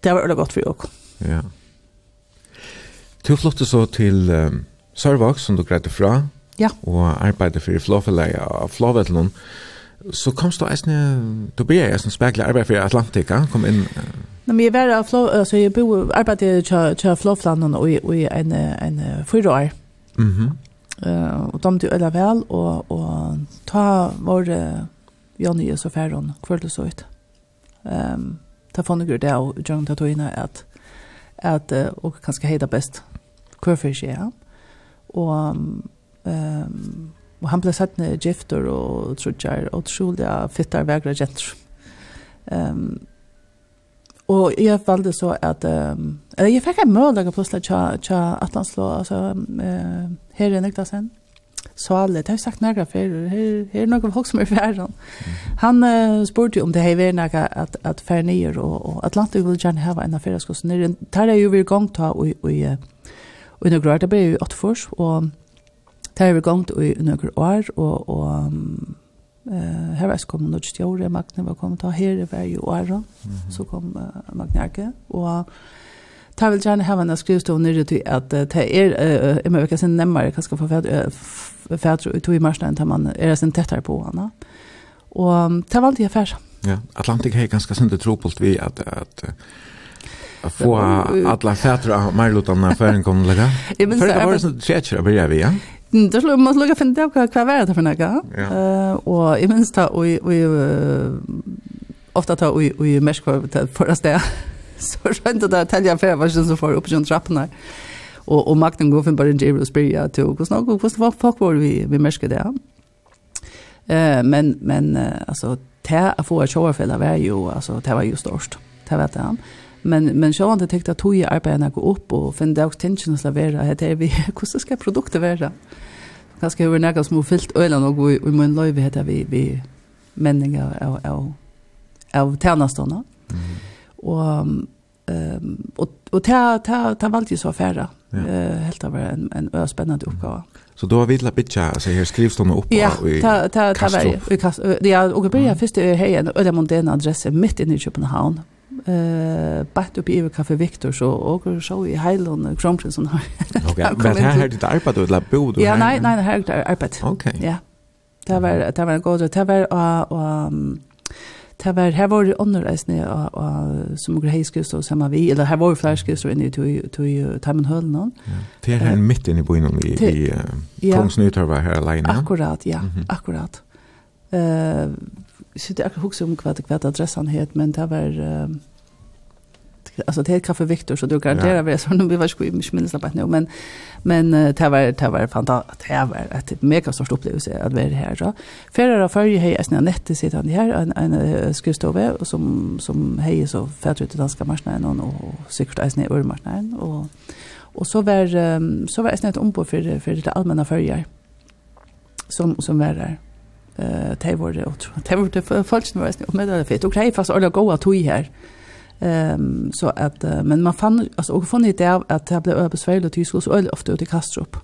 S2: Det var veldig gott för jag.
S1: Ja. Du flyttade så till um, Sørvåg, som du greide fra,
S2: ja.
S1: og arbeidde for Flåfellet av Flåvetlen. Så komst du eisne, du ble eisne spekler arbeid for Atlantika, kom inn... Uh,
S2: Nei, men jeg var av Flå, altså jeg bo, arbeidde til Flåflanden og, i en, en fyra år.
S1: Mm
S2: -hmm. uh, og de til Øla Vel, og, og ta vår uh, Jonny og så færre hun kvølte så ut um, ta fonigur det og gjerne ta togina at, at og kanskje heida best hvorfor ikke jeg. Og, um, og han ble sett ned gifter og trudjar og trulja fittar vegra gjentur. Um, Og jeg valgte så at, um, jeg fikk en møl, jeg plutselig tja, tja Atlanslå, altså, um, uh, her i Niklasen, Sale, det har jeg sagt några før, her, her er noen folk som er färran. Han uh, spurte jo om det har vært några at, at færre ner og, og Atlantik vil gjerne ha en affär ska så ner. Det här är ju vi igång ta och, och, och, några år, det ble jo åtte först og det här är vi igång i några år og, och uh, her var jeg kom något stjorde Magne var kom ta her var ju år så kom Magnarke och tar väl gärna ha en skrivstol nere till att det er, jeg är i möjliga sin närmare kanske få fædre ut i marschen tar man er sin tettere på henne. Och det var alltid affär.
S1: Ja, Atlantik har ganska sunt tropult vi att att få alla färdra Marlotan affären
S2: kommer lägga.
S1: För
S2: det
S1: var så tjätjer börjar vi, ja.
S2: Det skulle man lukka finna det, hva var det for noe.
S1: Ja.
S2: Og jeg minns det, og ofta ta i merskvar for å stedet <laughs> så skjønte det at helgen før var ikke så for oppe kjønn trappen her. Og, og makten går for bare en djevel og spyr jeg til hvordan, hvordan folk var vi, vi merker det. Eh, men, men altså, det å få et kjørefellet var jo, altså, det var jo størst. Det vet jeg han men men så han det tänkte att toja arbeta gå upp och för det också tension att levera det det vi <laughs> hur ska produkter vara ganska hur några små filt ölen och vi vi men löve heter vi vi männingar av av av tjänsterna mm. och Ehm och och ta ta ta valt ju så
S1: affära.
S2: Eh helt av en en öspännande uppgåva.
S1: Så då har vi lite bitcha så här skrivs de upp
S2: ja,
S1: i
S2: ta ta ta
S1: väl.
S2: Vi kast ja och börja först hej en öde modern adress mitt inne i Köpenhamn. Eh bakt upp i kaffe Victor så och så i Heilon och Kronprinsen har.
S1: Okej, men här har det arbetat eller bo då?
S2: Ja, nej, nej, här har det arbetat.
S1: Okej.
S2: Ja. Det var det var en god det var och det var, här var det underreisende og, og, som greiskust og sammen vi, eller här var det flerskust og inne i Teimenhølen. någon.
S1: Det är här mitt inne i
S2: byen
S1: i,
S2: i
S1: uh, var her alene.
S2: Akkurat, ja, akkurat. Eh så det är akkurat om hva det adressen het, men det var... Uh, alltså det heter Kaffe Victor så du garanterar vi så nu vi var skulle mycket minns på nu. Men men det var det var fantastiskt det var ett mega stort upplevelse att vara här så förra av förr hej snä det sitter han här. En en skrivstove som som hej så färdar ut i danska marknaden och, och säkert är snä ölmarknaden och och så var så var det snett om på för för det allmänna förjar som som var där. Eh uh, det var det otroligt det var det falskt var det med det fett. Och det är fast alla goda tog här. Ehm så att men man fann alltså och fann det där att det blev översvämmat och tyskos så ofta ut i Kastrup.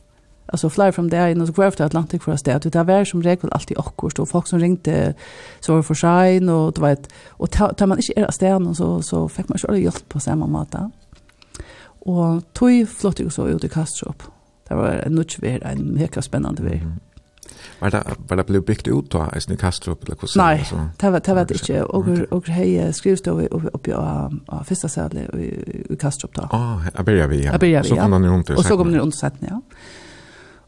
S2: Alltså fly from there in the Gulf to Atlantic for us där. Det var som regel alltid akkurst och folk som ringte så var för sig och det var ett och tar man inte era stjärnor så så fick man ju hjälp på samma måte. Och tog flott ju så ut i Kastrup. Det var en nutch en mycket spännande vecka.
S1: Var det, var det blev byggt ut då, i sin Kastrup? Eller hvordan,
S2: Nei,
S1: så,
S2: det var det, var det
S1: ikke.
S2: Og, og hei skrivstod vi oppe av, av første sædlig i, i Kastrup da.
S1: Ah, jeg begynner vi, ja.
S2: Jeg begynner vi, ja.
S1: Så kom den rundt
S2: i Og så kom den rundt i sætten, ja.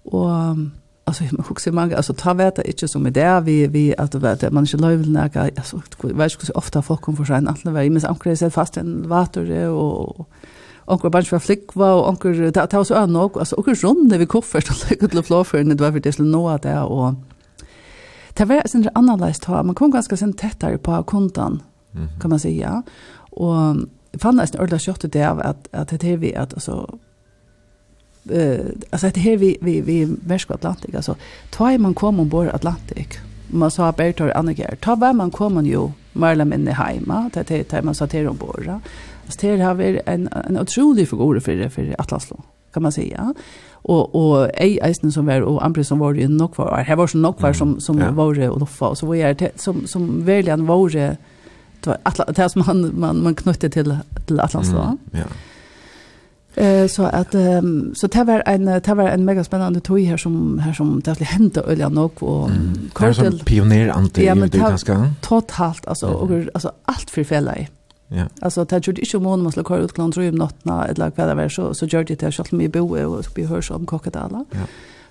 S2: Og alltså man hugger många alltså ta vet det inte som är där vi vi att vet man inte löv näka alltså vet jag så ofta folk kommer för sig alla vägen men ankrar sig fast en vatten och onkur bunch var flickva og onkur ta ta så anna og altså onkur runde vi koffert og <laughs> lukka til för det var för det skulle nå at det og det var sin analyst ta man kom ganska sen tättare på kontan kan man säga och fann nästan ödla skott det av att att det är vi att alltså eh alltså det här vi vi vi Märsko Atlantik alltså tar man kom ombord Atlantik man sa Bertor Anneger var man kom ju Marla minne hemma det det man sa till ombord Alltså det har varit en en otrolig figur för för Atlaslo kan man säga. Och och ej Eisen som var och Ampre som var ju nog var Här var så nog var som som
S1: ja.
S2: var och Loffa och så var jag som som verkligen var det var Atlas det som man man man knytte till till Atlas.
S1: Mm. Ja.
S2: Eh så att um, så det var en det var en mega spännande toj här som här som det skulle hända Ölja nog och
S1: mm. Kartel
S2: pionjär
S1: anti
S2: ja,
S1: det ganska
S2: totalt alltså och alltså allt för fälla i.
S1: Ja.
S2: Alltså det gjorde inte mån man skulle köra ut klockan 3 om natten eller vad det var så så gjorde det till själva mig bo och vi hör hörs om Kokkedala.
S1: Ja.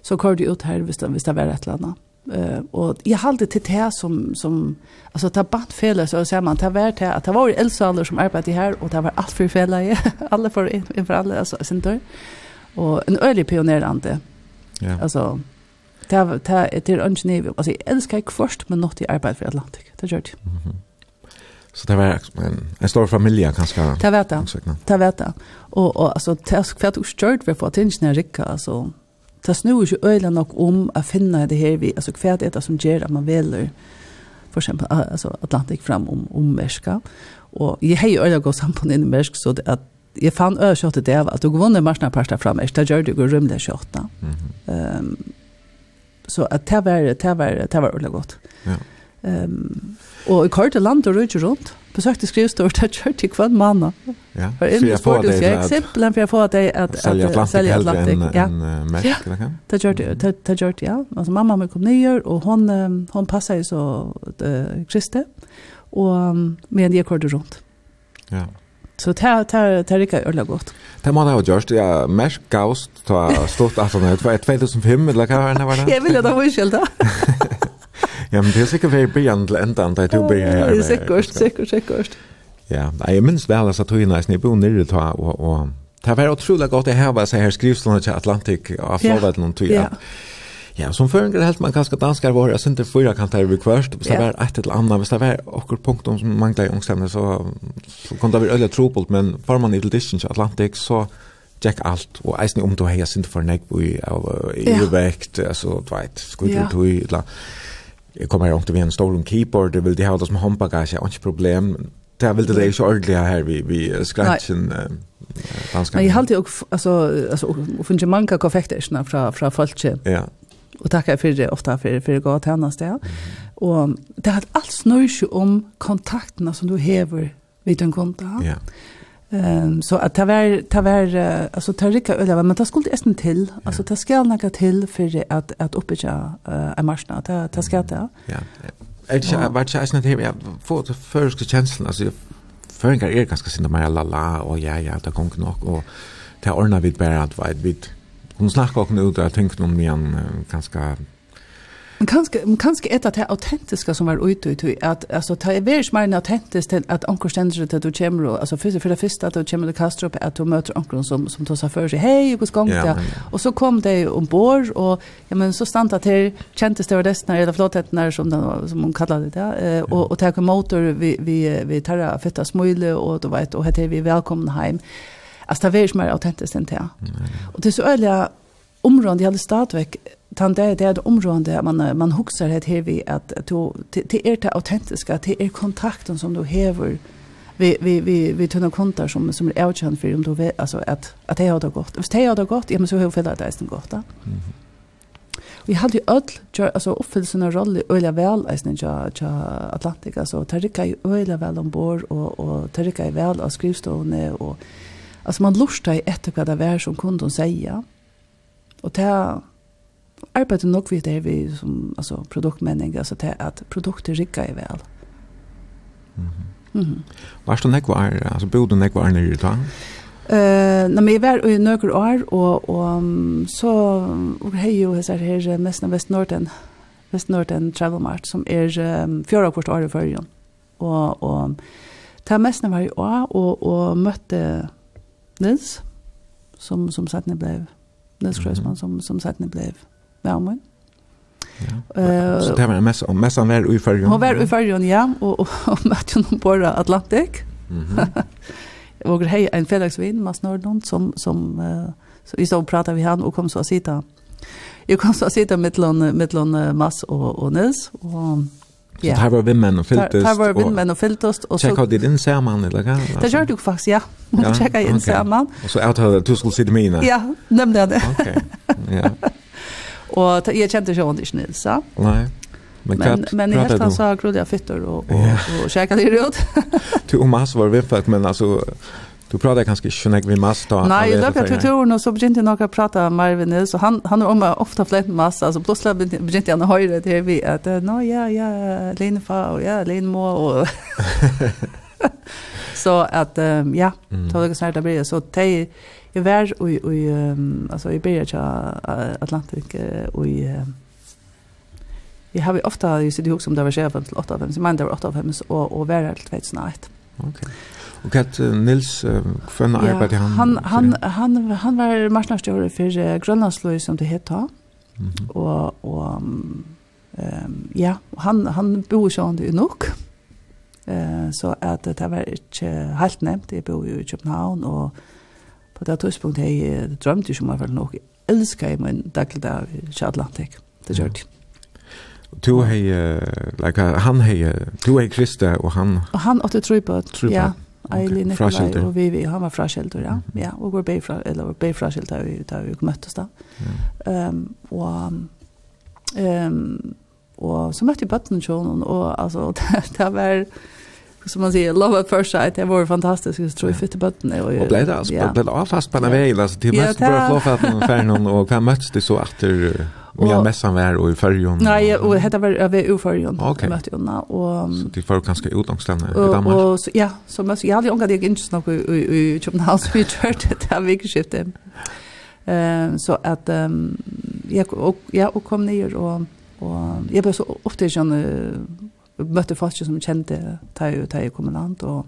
S2: Så körde ut här visst visst det var ett landa. Eh och jag hade till det som som alltså ta bant fel så ser man ta vart här att det var Elsa Anders som arbetade här och det var allt för fel <laughs> alla för inför alla alltså center. Och en ölig pionjärande.
S1: Ja.
S2: Alltså det ta till Angenev alltså jag älskar jag först men något i arbete för Atlantik. Det gjorde det. Mm.
S1: Så det var en, en stor familie, kanskje.
S2: Det vet
S1: jag.
S2: Det vet jeg. Og, og altså, det er för att du stört för att inte när Ricka, alltså. Det snur ikke öjla nok om å finne det her vi, altså alltså er det som gjør at man väljer för exempel altså Atlantik fram om om Merska. Og jeg har jo öjla gått sammen samman i Mersk så det, at jeg fann ökjøttet det av at du vunner marsna parsta fram Mersk, det gjør du jo rymlig kjøtta. Mm -hmm. um, så at det var, det var, det var ordentlig godt.
S1: Ja.
S2: Um, Og jeg kørte land og rydde rundt. Besøkte skrivstort og kjørte hver mann.
S1: Ja,
S2: for jeg får deg for at... Simpelthen for jeg får deg at...
S1: Selge
S2: Atlantik
S1: heller enn en, Merk, eller hva?
S2: Det gjør det, ja. Altså, mamma min kom nye, og hon, hon passet jo så uh, Kriste, og men jeg kørte rundt.
S1: Ja.
S2: Så det er, det det ikke ölla godt.
S1: Det må man ha gjort ja mesh gaust ta stort alltså när 2005 eller hva var det? <laughs>
S2: Jeg vill det var ju skilda.
S1: Ja, men det er sikkert vi början till ändan där du blir her.
S2: Det er sikkert, sikkert, sikkert.
S1: Ja, nei, jeg minns väl att du innan jag bor nere ta og, og det var utrolig godt att häva sig her skrivstående til Atlantik og av noen tog.
S2: Ja.
S1: Ja, som føringer helt man kanske danskar var, jag syns inte fyra kan ta över kvörst,
S2: så
S1: var et eller annet, hvis det var åker punkten som manglar i ångstämnen så, så kunne det være öliga trobult, men får man i till disken till Atlantik så check allt och eisen om du hejar synd för näck i övervägt, alltså du vet, skulle du ta i jeg kommer her omkring vi en stor keyboard, det vil de ha det som håndbagasje, ikke problem. Det vil det ikke ordentlig her vi, vi skratchen.
S2: Men jeg halte jo, altså, altså, og finner mange konfekter fra, fra folk.
S1: Ja.
S2: Og takkar for det ofte for, for det til tjeneste. sted. Og det har alt snøy om kontaktene som du hever vid den konta.
S1: Ja.
S2: Yeah Ehm så att ta var ta var alltså ta rycka eller men ta skulle essen till. Alltså ta skall några till för att att uppbygga en marsna ta ta ska ta.
S1: Ja. Alltså vad jag snart här för det första känslan. Alltså föringar är ganska synda mer la la och ja ja ta kom nog. Och ta ordna vid bara att vid hon snackar också nu där tänker någon en ganska
S2: Men kanske men kanskje et av det autentiska som var ute ut, att alltså ta är veldig mer autentiskt till att onkel ständer til att du kommer, alltså för för det första att du kommer til Kastrup, att du möter onkeren som, som tar sig för sig hej hur
S1: går
S2: det?
S1: Ja,
S2: och så kom det ombord, och ja, men så stannade det her kjentes det var destene, eller när som, den, som hon kallade det, ja, eh, och och tar motor, vi, vi, vi tar fetta smule, och då vet, och heter vi välkomna hem alltså det är veldig mer autentiskt än det. Och det så öliga områden, de hade stadväck tant det det är området man man huxar det här vi att då det är det autentiska det är kontakten som du häver vi vi vi vi tunna kontar som som är outchan för om då alltså att att det har det gått. Visst det har det gått. Ja men så har fel det är sen gått då. Vi hade ju öll alltså uppfyllelsen av roll öliga väl alltså ja ja Atlantic alltså Tarika ju öliga väl ombord och och Tarika i väl av skrivstolen och alltså man lustar efter vad det var som kunden säga. Och det arbetar nog vid det vi som alltså produktmänning alltså till att produkter rycker i väl. Mhm.
S1: Mm mhm. Varst du näck alltså bodde näck var nere då?
S2: Eh, när vi var i några år och och så och hej ju här här mest väst norten. Väst travel mart som är um, fyra kvart år i förrjun. Och och ta mest var i år, och och mötte Nils som som satt ni blev Nils Krösman som som satt ni blev med om henne.
S1: Ja. Uh, så det var mest om mest han var i Färjön.
S2: Hon var i Färjön ja och och, och <laughs> mötte honom på Atlantic.
S1: Mhm.
S2: Mm <laughs> och hej en Felixvin Mats Nordon som som uh, så vi så pratade vi han och kom så att sitta. Jag kom så att sitta mellan mellan Mas och och Nils och
S1: Ja. Så här var vimmen och filtest.
S2: Här var vimmen och filtest. Och
S1: Tjekka det inn samman eller hva?
S2: Det gjør du faktisk, ja. Hun
S1: ja,
S2: tjekka inn
S1: okay.
S2: samman.
S1: Og så avtalte du skulle sitte med inne?
S2: Ja, nemlig det.
S1: Okej, ja. <laughs>
S2: Och jag kände ikke Nils, ja.
S1: Nei. Men
S2: men, men i hästan
S1: så
S2: grodde jag fytter og, og,
S1: yeah.
S2: og käkade det ut.
S1: du og Mats var vi men altså, Du pratar kanskje ikke när vi mast
S2: då.
S1: Nej,
S2: jag löper
S1: till
S2: turen og så begynte jeg nok å prate med Marvin Nils, og han han är om flett med massa altså plutselig begynte jag höra det här vi att nå, ja ja Lena fa og ja Lena må, og... <laughs> <laughs> så at, um, ja,
S1: mm.
S2: tar det snart det blir så te jag var i i um, altså, jeg i ikke Atlantik, och i um, Jag har ju ofta ju sitt ihop som det var chefen til 8 av 5, jeg mener det var 8 av 5 og, og var helt tvejt
S1: snart. Okej. Okay. Och Kat uh, Nils, uh, för arbete han?
S2: Han, han, han, han var marsnarsstjåre for uh, Grønlandsløy, som det heter. Mm
S1: -hmm.
S2: og, og, um, ja, han, han bor sånn det nok. Eh, så att det var inte helt nevnt. Jeg bor jo i København, og På det tidspunkt jeg drømte ikke om jeg vel nok. Jeg elsker jeg min daglig dag i Atlantik. Det gjør det.
S1: Du hei, like, han hei, du hei Krista og han...
S2: Og han åtte tro på, ja. Eili Nikolai og Vivi, han var fraskjelder, ja. ja. Og var beifra, eller var beifraskjelder da vi da vi møttes da. Um, og, um, og så møtte jeg bøtten og, og altså, <laughs> det, det var som man säger love at first sight det var fantastiskt jag tror jag fick button och
S1: och blev det alltså
S2: yeah.
S1: blev det avfast på den vägen alltså
S2: till
S1: mest
S2: bara
S1: flow för att färgen och kan möts det så efter Och
S2: jag
S1: mässan var og i fyrjon.
S2: Nei, og hette var över i
S1: färgen.
S2: Okej. Mötte Jonna och...
S1: Så de får ganska utgångslämna i Danmark?
S2: Och, ja, så møtte jeg. hade ju ångat ikke inte snakka i i København som vi kjørte <laughs> det här veckoskiftet. Så at jeg, og, ja, og kom ned, og, og jeg ble så ofta känna møtte folk som kjente Tei og Tei land og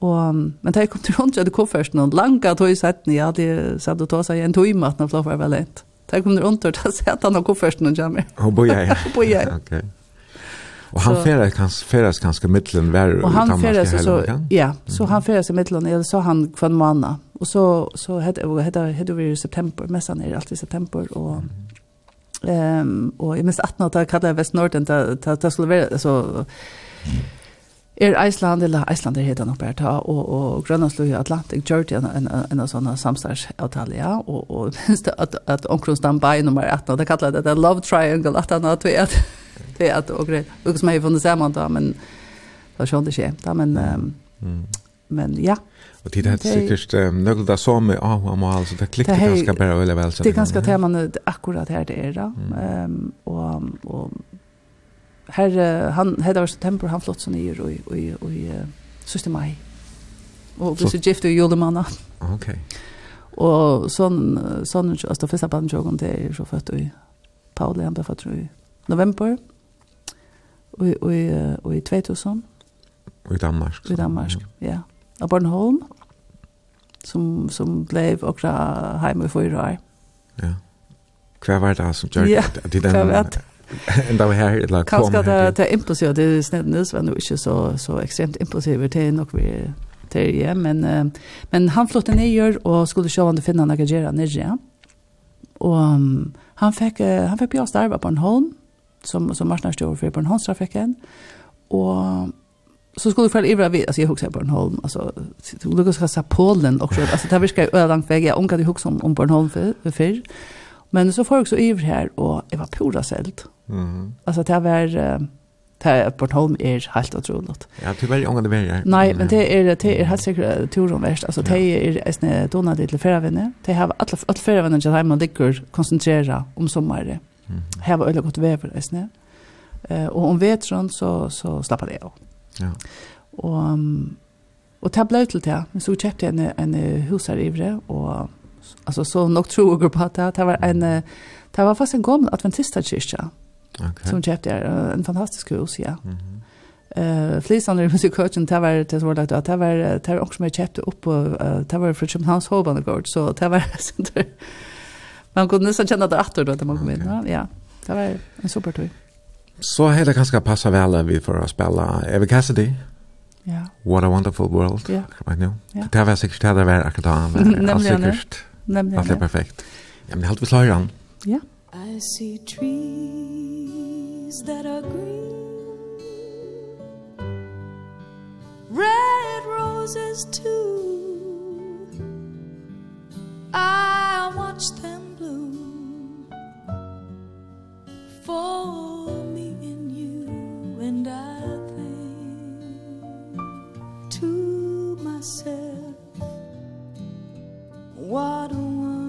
S2: Og, men da jeg kom til rundt, jeg hadde koffert noen langa tog i setten, jeg hadde satt og tog seg en tog i når og var veldig lent. Da jeg kom til rundt, da <laughs> satt han og koffert noen kommer.
S1: Og bor jeg? <laughs>
S2: bor jeg.
S1: Ok. Og han færes kanskje, færes kanskje mittelen vær
S2: og han
S1: færes,
S2: så, ja, så han færes i mittelen, jeg så han kvann måned. Og så, så hette vi i september, messan er alltid i september, og Ehm och jag minns att något jag kallade West Norden ta ta ta skulle vara så Er Iceland eller Iceland det heter nog bara ta och och Grönland slog Atlantic Georgia en en en sån samstarsavtal ja och och <laughs> minst det att att omkring standby nummer 18 det kallade det love triangle att han att <laughs> vet det att och grej och som har funnits samman då men det har ju inte skett
S1: men
S2: men ja.
S1: Och
S2: det
S1: hade säkert något där som ja, han må så det
S2: klickade ganska
S1: bra eller väl så.
S2: Det är ganska teman akkurat här det är då. Ehm och och här han hade varit september han flott så ner och och och sista maj. Och det
S1: så
S2: gift
S1: de
S2: julmanna. Okej. Och sån sån alltså första bandjogen det är så fött och Paul han blev fött i november. Och och och i 2000.
S1: Och i Danmark.
S2: I Danmark, ja av Bornholm, som, som ble akkurat hjemme i fyra år.
S1: Ja. Hva var det som gjør
S2: ja,
S1: det?
S2: Ja, hva
S1: var
S2: det? <laughs>
S1: Enda var her, eller kom
S2: Kanskje det, det er impulsivt, det er snednes, men ikke så, så ekstremt impulsivt, det er nok vi til ja, men, men han flyttet ned og skulle se om det finner han å gjøre ned, ja. Og um, han fikk, han fikk bjørst arbeid på en hånd, som, som marsnarstår for på en håndstrafikken, og så skulle du fara över vid alltså jag huxar på Bornholm alltså du Lucas har sa Polen också alltså det vi ska öra långt väg jag onkar du huxar om, om Bornholm för för men så får jag också ivra här och jag var pura selt
S1: mm
S2: alltså det var det Bornholm är helt otroligt
S1: ja tyvärr onkar det var här
S2: nej men det är det är helt säkert turen värst alltså det är nästan donade till förra det har alla alla förra vänner jag hemma ligger koncentrera om sommaren här var öle gott väder nästan eh och om vetron så så slappade det av.
S1: Ja.
S2: Og, og det ble til det, men så kjøpte jeg en, en husarivre, og altså, så nok tro og på det, det var, en, det var faktisk en gammel adventistkyrka
S1: okay.
S2: som kjøpte jeg, en fantastisk hus, ja.
S1: Mm
S2: -hmm. Eh flisande musikkcoachen det var det var det det var det var också med chapter upp och det var från Köpenhamns Gård, så det var man kunde nästan känna det åter då att man kom in ja det var en supertur
S1: Så har det kanskje passa vel att vi får spille Eva Cassidy.
S2: Ja.
S1: What a wonderful world.
S2: Ja.
S1: Right now.
S2: Ja.
S1: Det var sikkert det var akkurat <laughs> da.
S2: Nemlig, ja.
S1: Nämligen.
S2: Nämligen.
S1: Allt
S2: är
S1: perfekt. Ja, men helt vi slår igen.
S2: Ja.
S4: I see trees that are green Red roses too I watch them bloom For and I think to myself what a wonderful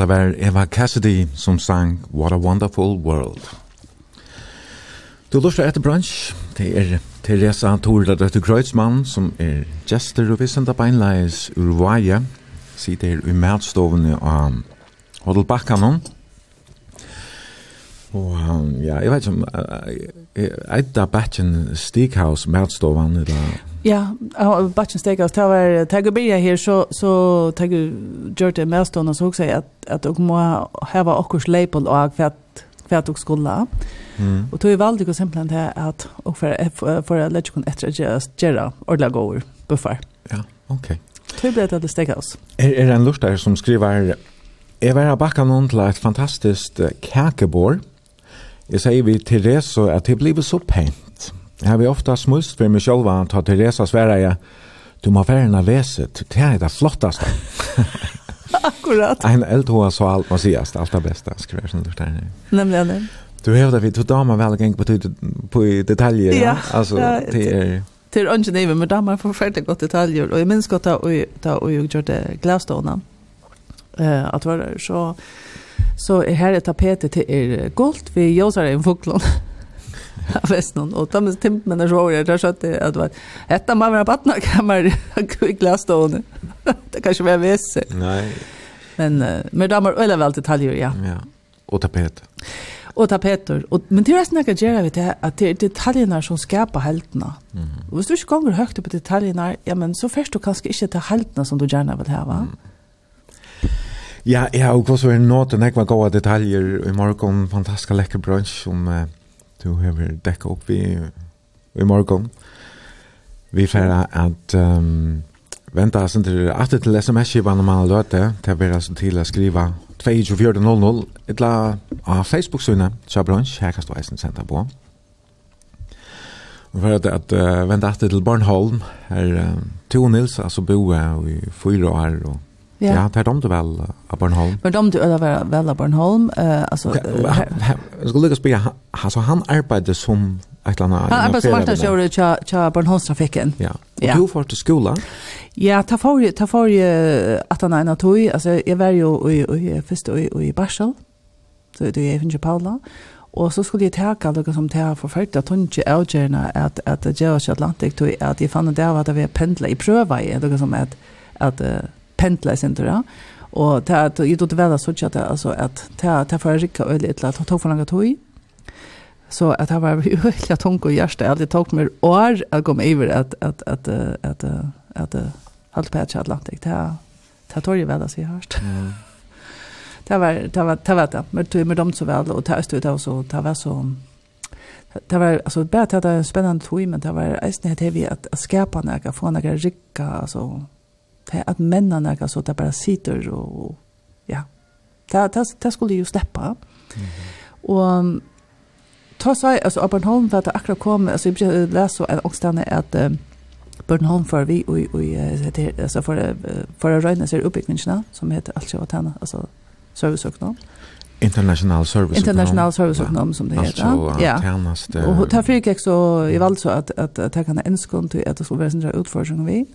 S1: det var Eva Cassidy som sang What a Wonderful World. Du lurer etter bransj. Det er Teresa Torda Døtter Kreutzmann som er gester og visende beinleis Urvaje. Sitter her i matstovene av Hodel Bakkanon. Og ja, jeg vet ikke om Eida Batchen steakhouse matstovan i dag.
S2: Ja, och batchen steg att ta var og bia her, så så tag og gjør det med stående, så også at, at dere må ha okkurs också label och hva att för att
S1: också
S2: skola. Mm. Och då är väldigt exempel det att for, for för lette kun etter å gjøre Gerard ordla går buffar.
S1: Ja, ok.
S2: Tog ble det steg oss.
S1: Er, er en lustare som skriver Jeg var bakka noen til et fantastisk kakebord. Jeg sier vi til det så at det blir så pent. Jeg har ofta smust for meg sjølva, ta Teresa sværa jeg, du må være en veset, det er det flottaste. <laughs>
S2: Akkurat.
S1: En eldhåa så alt må sies, alt det beste, skriver jeg sånn du der.
S2: Nemlig, nemlig.
S1: Du hevda vi, to damer vel geng på, på detaljer, ja? Altså, det er...
S2: Det er ikke nivå, men damer får ferdig godt detaljer, og jeg minns godt da jeg gjorde glasstående, at var så, så her er tapetet til er gult, vi josar en fuklån. <laughs> av Vestnon. Och med timpene så var det, där satt det att var ett av man var på i glasstående. <laughs> det kanske være vese.
S1: Nej.
S2: Men uh, med damer öle vel detaljer ja.
S1: Ja. Och tapet.
S2: Och tapeter. Och men det är nästan något jag vet att det är detaljerna som skapar helterna.
S1: Mm.
S2: Och hvis du inte kommer högt upp på detaljerna, ja men så först du kanske inte till helterna som du gärna vill ha va.
S1: Mm. Ja, og hva så er nåten, jeg var gode detaljer i morgen, fantastisk lekker brunch som uh, du har dekka opp vi i morgon. Vi færa at um, venta oss til at til sms-kivan om man løte, til vi altså til å skriva 2400 etla av Facebook-synet, tja bransj, her kan stå eisen senda på. Og for at, at uh, venta at til Bornholm, her uh, to Nils, altså bo i fyra år, og Ja, ja där dom du vel av Bornholm.
S2: Men dom du väl väl av Bornholm eh alltså
S1: jag skulle lyckas be alltså han arbetade som ett eller annat.
S2: Han arbetade som att köra cha cha Bornholmstrafiken.
S1: Ja. Och du får till skolan?
S2: Ja, ta för ta för att han en tog alltså jag var ju i först i i Barsel. Så det är ju Paula. Og så skulle jeg teka noe som teka for ført, at hun ikke avgjørende at, at George Atlantic tog at jeg fann det av at jeg pendla i prøva i, noe som at, at uh, pendla sin tur. Och det att ju då det väl så att alltså att ta ta för rycka öl ett lat tog för långa tog. Så att det var <laughs> ju öliga tunga och hjärta. Jag hade tagit mig år att komma över att att att att att allt patch Atlantic. Det det tar ju väl att se hörst.
S1: Mm. <laughs>
S2: Det var det var det var det. Men det med dem så väl och ta ut och så det var så det var alltså bara att det var spännande tog men det var nästan det vi att skapa några få några rycka alltså Det at männen är så det bara sitter och ja. Det det, det skulle ju släppa.
S1: Mm.
S2: Och ta sig alltså Bornholm för att akkurat kom alltså jag läste så att också att um, Bornholm för vi och och heter alltså för för att räkna sig uppbyggnaderna som heter alltså att han alltså serviceökonom.
S1: International service
S2: International service ekonom som det heter.
S1: Alltså, ja. Tjänast,
S2: och därför gick så i vall så att att, att, att, kan att, att, att, det skulle att, att, att, vi. att,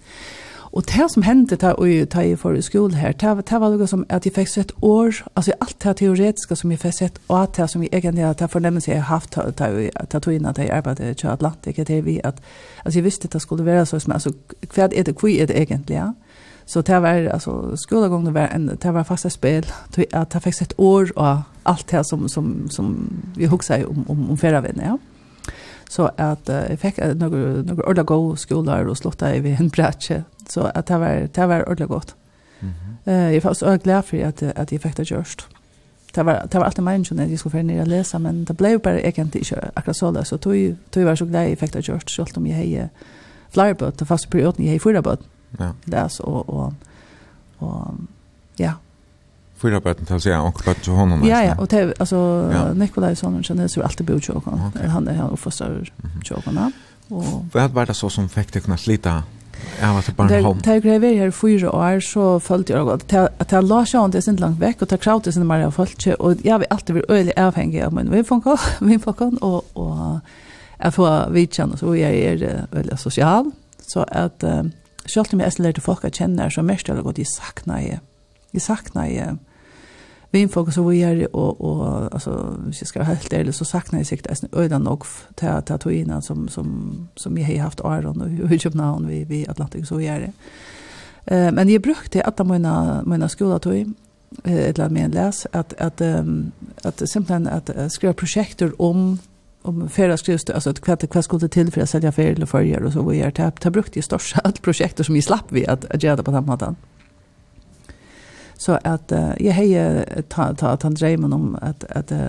S2: Och det som hände där och ta i för skol här, det det var något som att jag fick sett år, alltså allt det här teoretiska som jag fick sett och allt det här som jag egentligen har förnämnelse har haft att ta tog in att jag arbetade i Atlantik, det är vi att alltså jag visste att det skulle vara så som alltså kvad är det kvi är det egentligen. Så det var alltså skolagången var en det var fasta spel att jag fick sett år och allt det här som som som vi huxar om om om förra veckan, ja så att uh, jag fick uh, några några ordla skolor och slottade vi en brätche Så att det var det var ordentligt gott. Mhm. Mm eh jag var så glad för att att jag fick det gjort. Det var det var alltid meningen att jag skulle ner och läsa men det blev bara egentligen inte akkurat så där så tog tog var så glad jag fick det gjort så allt om jag hej flyerbot det fast perioden jag hej förra bot.
S1: Ja.
S2: Det så och och och ja
S1: fyra bötten till sig och klart till honom.
S2: Ja, ja, och det, alltså,
S1: ja.
S2: Nikolaj Sonnen känner sig alltid bo i Tjokan.
S1: Okay.
S2: Han är han och förstår Tjokan. Och...
S1: Vad var det så som fick dig kunna slita Ja, var
S2: det
S1: bara
S2: hem. Tag grejer vi här fyra år så följde jag att att jag la sig det sent långt veck och ta kraut sen Maria Falche och jag vill alltid bli öle avhängig av men vi får kan vi får kan och och jag får vi känner så jag är väldigt social så att själv om jag lärde folk att känna så mest jag gått i sakna jag. Jag sakna jag vinfokus och vi och och alltså hvis jag ska vara helt ärlig så saknar jag sikt nästan ödan nog till att att innan som som som jag har haft Iron och hur jobb namn vi vi Atlantic så gör det. Eh men jag brukte att mina mina skola tog eller med läs att att att simpelthen att skriva projekter om om färra skrivs alltså att kvätt kvätt skulle till för att sälja färger eller färger och så gör Det brukte ju största allt projekter som vi slapp vi att att göra på den måten. Så att uh, jag hejer ta ta ta drömmen om att att uh,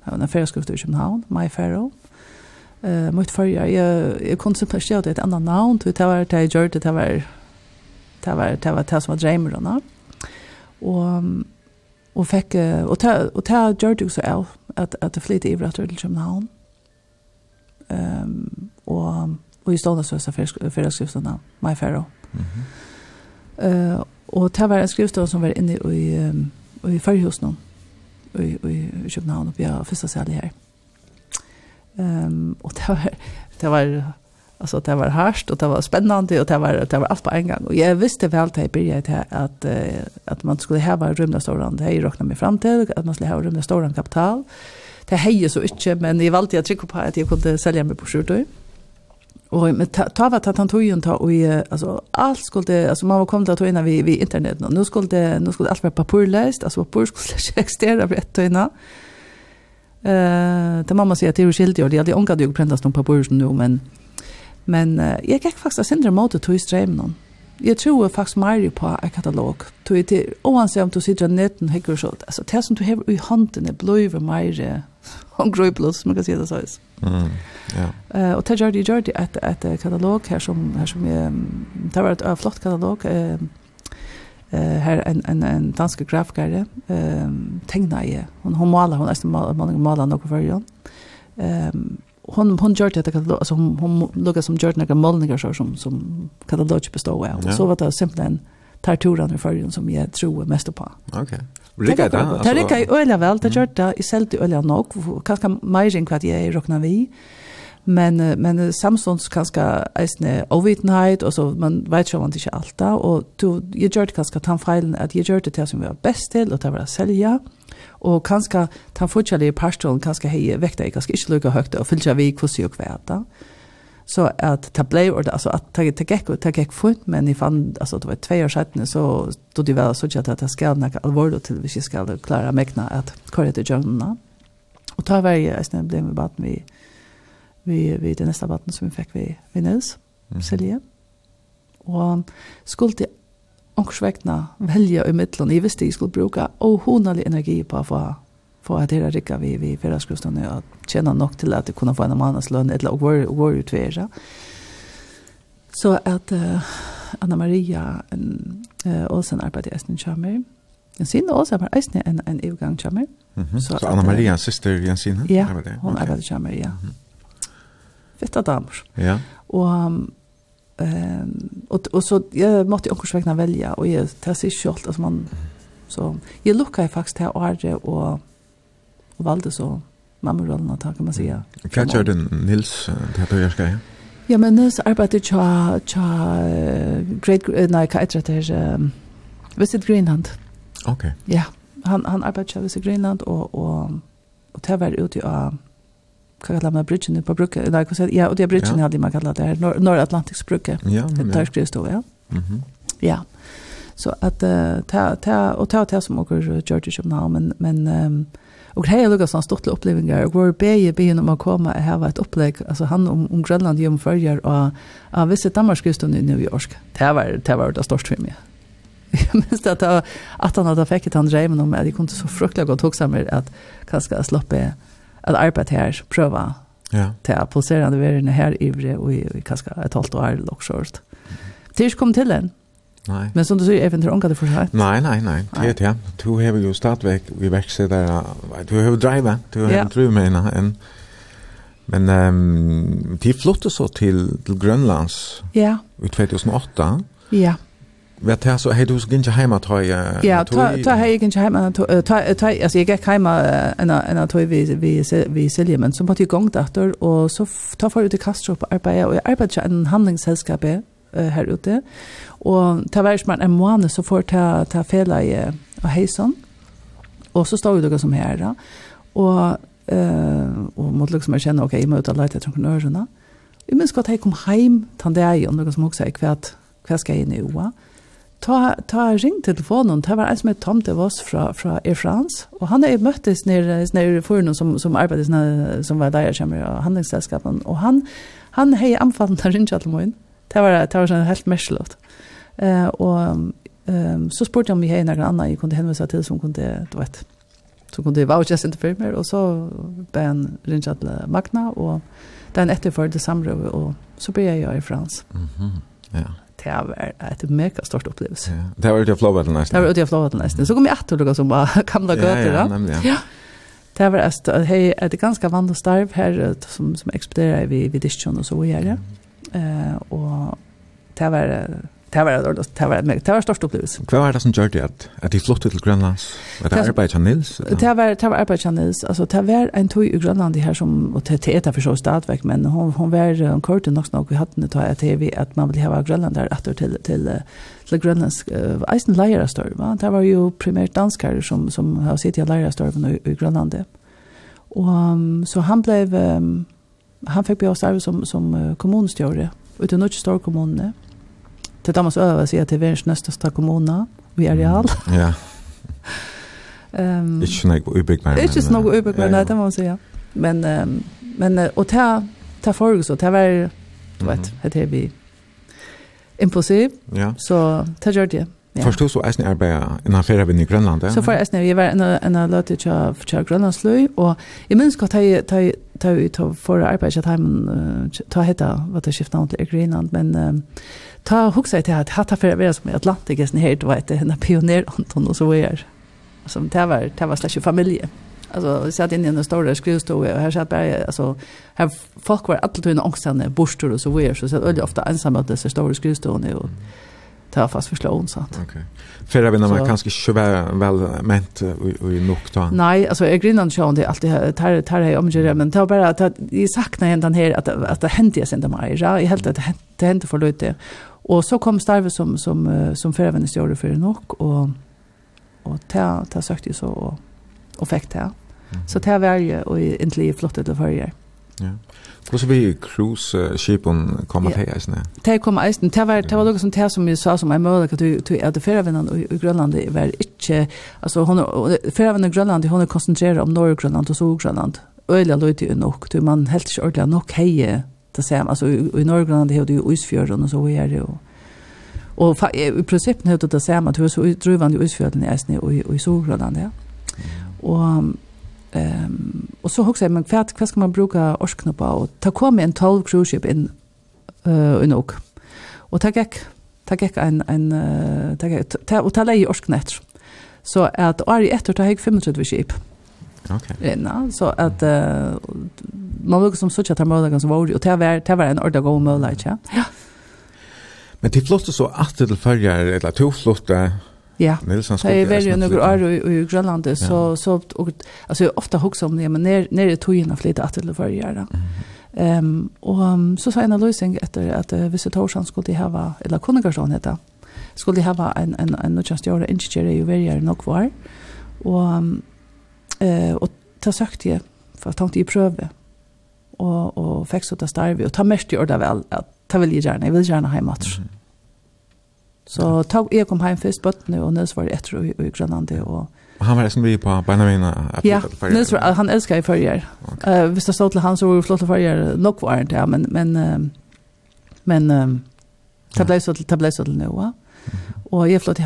S2: ha en affärsskrift i Köpenhamn, My Pharaoh. Eh uh, mot förra jag jag koncentrerade ett annat namn till det var det jag gjorde det var det var det var det som var drömmen då. Och och fick och ta och ta gjorde också av att att det flyttade i över till Köpenhamn. Ehm och och i stället så så för My Pharaoh.
S1: Mhm.
S2: Mm Eh och det var en skrivstol som var inne i um, i förhus någon i i Köpenhamn uppe i första sal här. Ehm um, och det var det var alltså det var härst och det var spännande och det var det var allt på en gång och jag visste väl att jag började att att man skulle ha var rymda storland det räknade mig fram till att man skulle ha rymda storland kapital. Det hejer så inte men jag valde att trycka på att jag kunde sälja mig på sjutton Och med ta vad att han tog ju ta och alltså allt skulle alltså man var kommit att ta vi vi internet nu. Nu skulle nu skulle allt vara papperlöst, alltså papper skulle <laughs> existera för ett innan. Eh, det mamma säger att det är skilt jag. Det hade onkat jag präntas någon papper nu men men jag gick faktiskt att sända mot till ström någon. Jag tror faktiskt mer på en katalog. Du är det oavsett om du sitter i nätten häcker så alltså det som du har i handen är blöver mer <laughs> hon gröjplås, man kan säga det så.
S1: Mm, ja.
S2: Uh, och det gör det, gör det ett, ett katalog här som, här som är, det var ett flott katalog. Uh, uh, här en, en, en dansk grafiker, uh, tegna i, hon, hon malar, hon är malar, malar, malar något för igen. Um, hon hon gjorde det katalog alltså hon hon lukade som gjorde några målningar så som som katalog bestod av. Ja. Så var det simpelt en tar turen i förrjun som jag tror mest på.
S1: Okej. Okay. Det?
S2: Det rikka i öliga väl, det gör det i sälj i öliga nog, kanske mer än vad jag är råkna vid. Men, men samstånds kanske eisne ovitenhet, och så man vet ju om man inte allt det. Och då, jag gör det kanske tan feilen att jag gör det till som vi var bäst till, och det var att sälja. Och kanske tan fortsatt i pastoren kanske hej väckte jag kanske inte lika högt och fyllde vi vid kvossi och kväta så att ta blev och alltså att ta ta gick och ta gick fort men i fann alltså det var två år sedan så då det var så att det ska näka allvarligt till vi ska klara mäkna att köra till Jonna. Och ta varje istället blev vi bara vi vi vi det nästa vatten som vi fick vi vi Nils
S1: mm.
S2: Selje. Och skulle ångsväckna välja i mitten i visst jag skulle bruka och honalig energi på att få få att det rikka vi vi för att skulle stå att tjena nok til at de kunne få en månedslønn, eller og var, og var utvera. Så at uh, Anna Maria en, uh, Olsen arbeidde i Østen Kjammer. Jensine Olsen var Østen en, en evgang Kjammer.
S1: Mm
S2: -hmm.
S1: Så,
S2: så
S1: Anna Maria, at, syster Jensine?
S2: Ja,
S1: arbeidde.
S2: hun
S1: okay.
S2: arbeidde i Kjammer, ja. Mm -hmm. Fitta damer.
S1: Ja.
S2: Og um, Ehm och och så jag måste också vekna välja och jag tar sig själv alltså man så jag luckar faktiskt här och och valde så mammarollen ta kan man säga.
S1: Vad gör den Nils det här jag ska
S2: Ja, men Nils arbetar tja, tja, great, nej, kan jag det Visit Greenland.
S1: Okej.
S2: Ja, han, han arbetar tja Visit Greenland och, och, och det var ute av vad kallar man bridgen på bruket? Nej, vad säger Ja, och det bridgen
S1: ja.
S2: hade man kallat det här. Norr, Norratlantiks bruket.
S1: Ja, men,
S2: det
S1: där
S2: skrivs då, ja.
S1: Mm -hmm.
S2: Ja. Så att uh, ta, ta, och ta, ta som åker George i Köpenhamn, men, men um, Och hej Lucas han stort upplevelser och vår be be om att komma och ha ett upplägg alltså han om om Grönland ju om förjar och Danmark vissa Danmarkskusten i New York. Det var det var det största för mig. <laughs> Jag minns att jag, att han hade fått han drev om det kunde så fruktansvärt gott också med att kanske slippa att arbeta här pröva.
S1: Ja.
S2: Det pulserande värden här i och i kanske ett halvt år eller så. Tills kom till den.
S1: Nej.
S2: Men som du säger, även till ångar det seg.
S1: Nej, nej, nej. Det är det. Du har ju stadigvæk, vi växer där. Du har ju driva. Du har en tru med en. Men um, de flyttade så till, till Grönlands
S2: ja.
S1: i 2008.
S2: Ja.
S1: Vet du, så hej du ska inte hemma ta
S2: Ja, ta ta jeg ikke hjemme ta ta Altså, jeg gick hemma en en ta vi vi vi selger, men så måtte på igång dator og så tar för ut i Kastrup og jeg arbeider ikke en handlingssällskap uh, her ute. Og til hver som er en måned så får jeg ta fela i uh, heisen. Og så står vi dere som her da. Og, uh, og måtte liksom erkjenne, ok, jeg må ut og lete etter entreprenørene. Jeg minns godt at jeg kom hjem til deg, og noen som også sier, hva, hva skal jeg inn i OA? ta ta ring til telefonen. Det var en som er Tom av oss fra fra Air France og han er møttes nere nere for noen som som arbeider som var der kommer og handlingsselskapen, og han han heier anfallen til ringe til morgen. Det var, det var sånn helt merselått. Eh og ehm så spurte jeg om vi hadde noen annen jeg kunne henvise til som kunne, du vet, som kunne voucha sin for meg, og så ble han rinja til Magna, og det er en etterført samråd, og så ble jeg gjøre i Frans.
S1: Mm -hmm. <laughs> ja.
S2: Det var et mega stort opplevelse.
S1: Ja. Det var ute av Flåvatel nesten.
S2: Det var ute i Flåvatel nesten. Så kom jeg etter noe som var gamla
S1: gøter.
S2: Ja,
S1: ja,
S2: nemlig,
S1: ja.
S2: ja. Det var et, hei, et ganske vanlig starv her som, som ekspederer vi, vi diskjønn og så gjør det. Mm Eh och det var det var det det var det var störst upplevelse.
S1: Vad var det som gjorde att att de flyttade till Grönland? Var det arbete Nils?
S2: Det var det var arbete Nils. Alltså det var en tog i Grönland här som och det är så stadväg men hon hon var en kort nog nog vi hade det ta att vi att man vill ha Grönland där att till till till Grönlands Eisen Lyra Store va. Det var ju primärt danskar som som har sett i Lyra Store i Grönland. Och så han blev han fick börja arbeta som, som uh, kommunstjärare ute i Norge Nordstor kommune. är Damas Öva säger till världens nästa kommuna i areal. Mm.
S1: Ja. <laughs>
S2: Ehm.
S1: Inte
S2: något utbyggnader. Inte något utbyggnader, det måste man säga. Men, um, men och ta, ta folk så, ta var, du vet, det är vi impulsiv.
S1: Ja.
S2: Så ta gör det. Ja.
S1: Först du så är ni arbeta en affär i Grönland. Ja?
S2: Så för är vi var en en låtit jag för Grönlandslöj och i minns gott har ta ta ta för arbeta att hem ta heta vad det skiftar inte i Grönland men ta huxa till att hata för vara som i Atlantis ni helt vet det när pionjär Anton och så är som det var det var slash familje. Alltså vi satt inne i en stor skrivstol och här satt bara alltså här folk var alltid en ångstande borstor och så vidare så satt öll ofta ensamma att det stora skrivstolen och ta fast förslå hon så att.
S1: Okej. Okay.
S2: För
S1: även om man kanske själva väl ment i nok ta.
S2: Nej, alltså jag grinnar inte om det alltid tar tar jag om det men ta bara att jag saknar ändå här att att det hände jag sen där mig. Jag helt att det hände för lite. Och så kom Starve som som som för även gjorde för nok och och ta ta sökte så och och fick det. Så det var ju och egentligen flott det för jag.
S1: Ja. Hur så vi cruise shipen
S2: kommer
S1: till isen.
S2: Det kommer isen. Det var det var något som det som jag sa som jag mördade att du du är det förvännen i Grönland är väl inte alltså hon förvännen i Grönland hon är koncentrerad om norra Grönland och södra Grönland. Öliga lite ju nog. Du man helt inte ordentligt nog hej det ser alltså i norra Grönland det är ju isfjärden och så är det och Och i princip nu det ser man att hur så drivande isfjärden är i i så Grönland ja. Och Um, og så husker jeg, men hva, vad ska man bruka orskene på? Og ta kom en 12 cruise ship inn uh, nok. Og ta gick ta gick en, en uh, ta gick ta, og ta leie orskene etter. Så at ett och ta jeg 35 skip.
S1: Okay.
S2: Ja, så at uh, man lukker som sutt at ta målagene som var, og ta var, ta var en orda gå målag, ikke? Ja.
S1: Men til flottet så at til følger, eller to flottet,
S2: Ja.
S1: Nilsson
S2: skulle. Jag väljer några år i, i Grönland så så och alltså jag ofta huxar om det men när när det tog in att flytta att det förra året. Ehm och um, så sa en lösning efter att uh, visitatorsan skulle det ha eller kunnigarsson heta. Skulle det ha en en en något just göra ingenjör ju varje nog var. Och eh och ta sagt jag för att tänkte ju pröva. Och och fick så ta starv och ta mest gjorde väl att ta vill jag gärna, jag vill gärna hemåt. Mm -hmm. Så tog jag kom hjem først bøttene, och Nils var etter og, i Grönland och
S1: og han var nesten vi på Benjamin?
S2: Ja, Nils var, han älskar i förger. Eh, Uh, visst det stod han, så var det flotte førjer var det, ja, men, men, uh, men uh, det ble så till det ble så till nu va. Och jag flott i,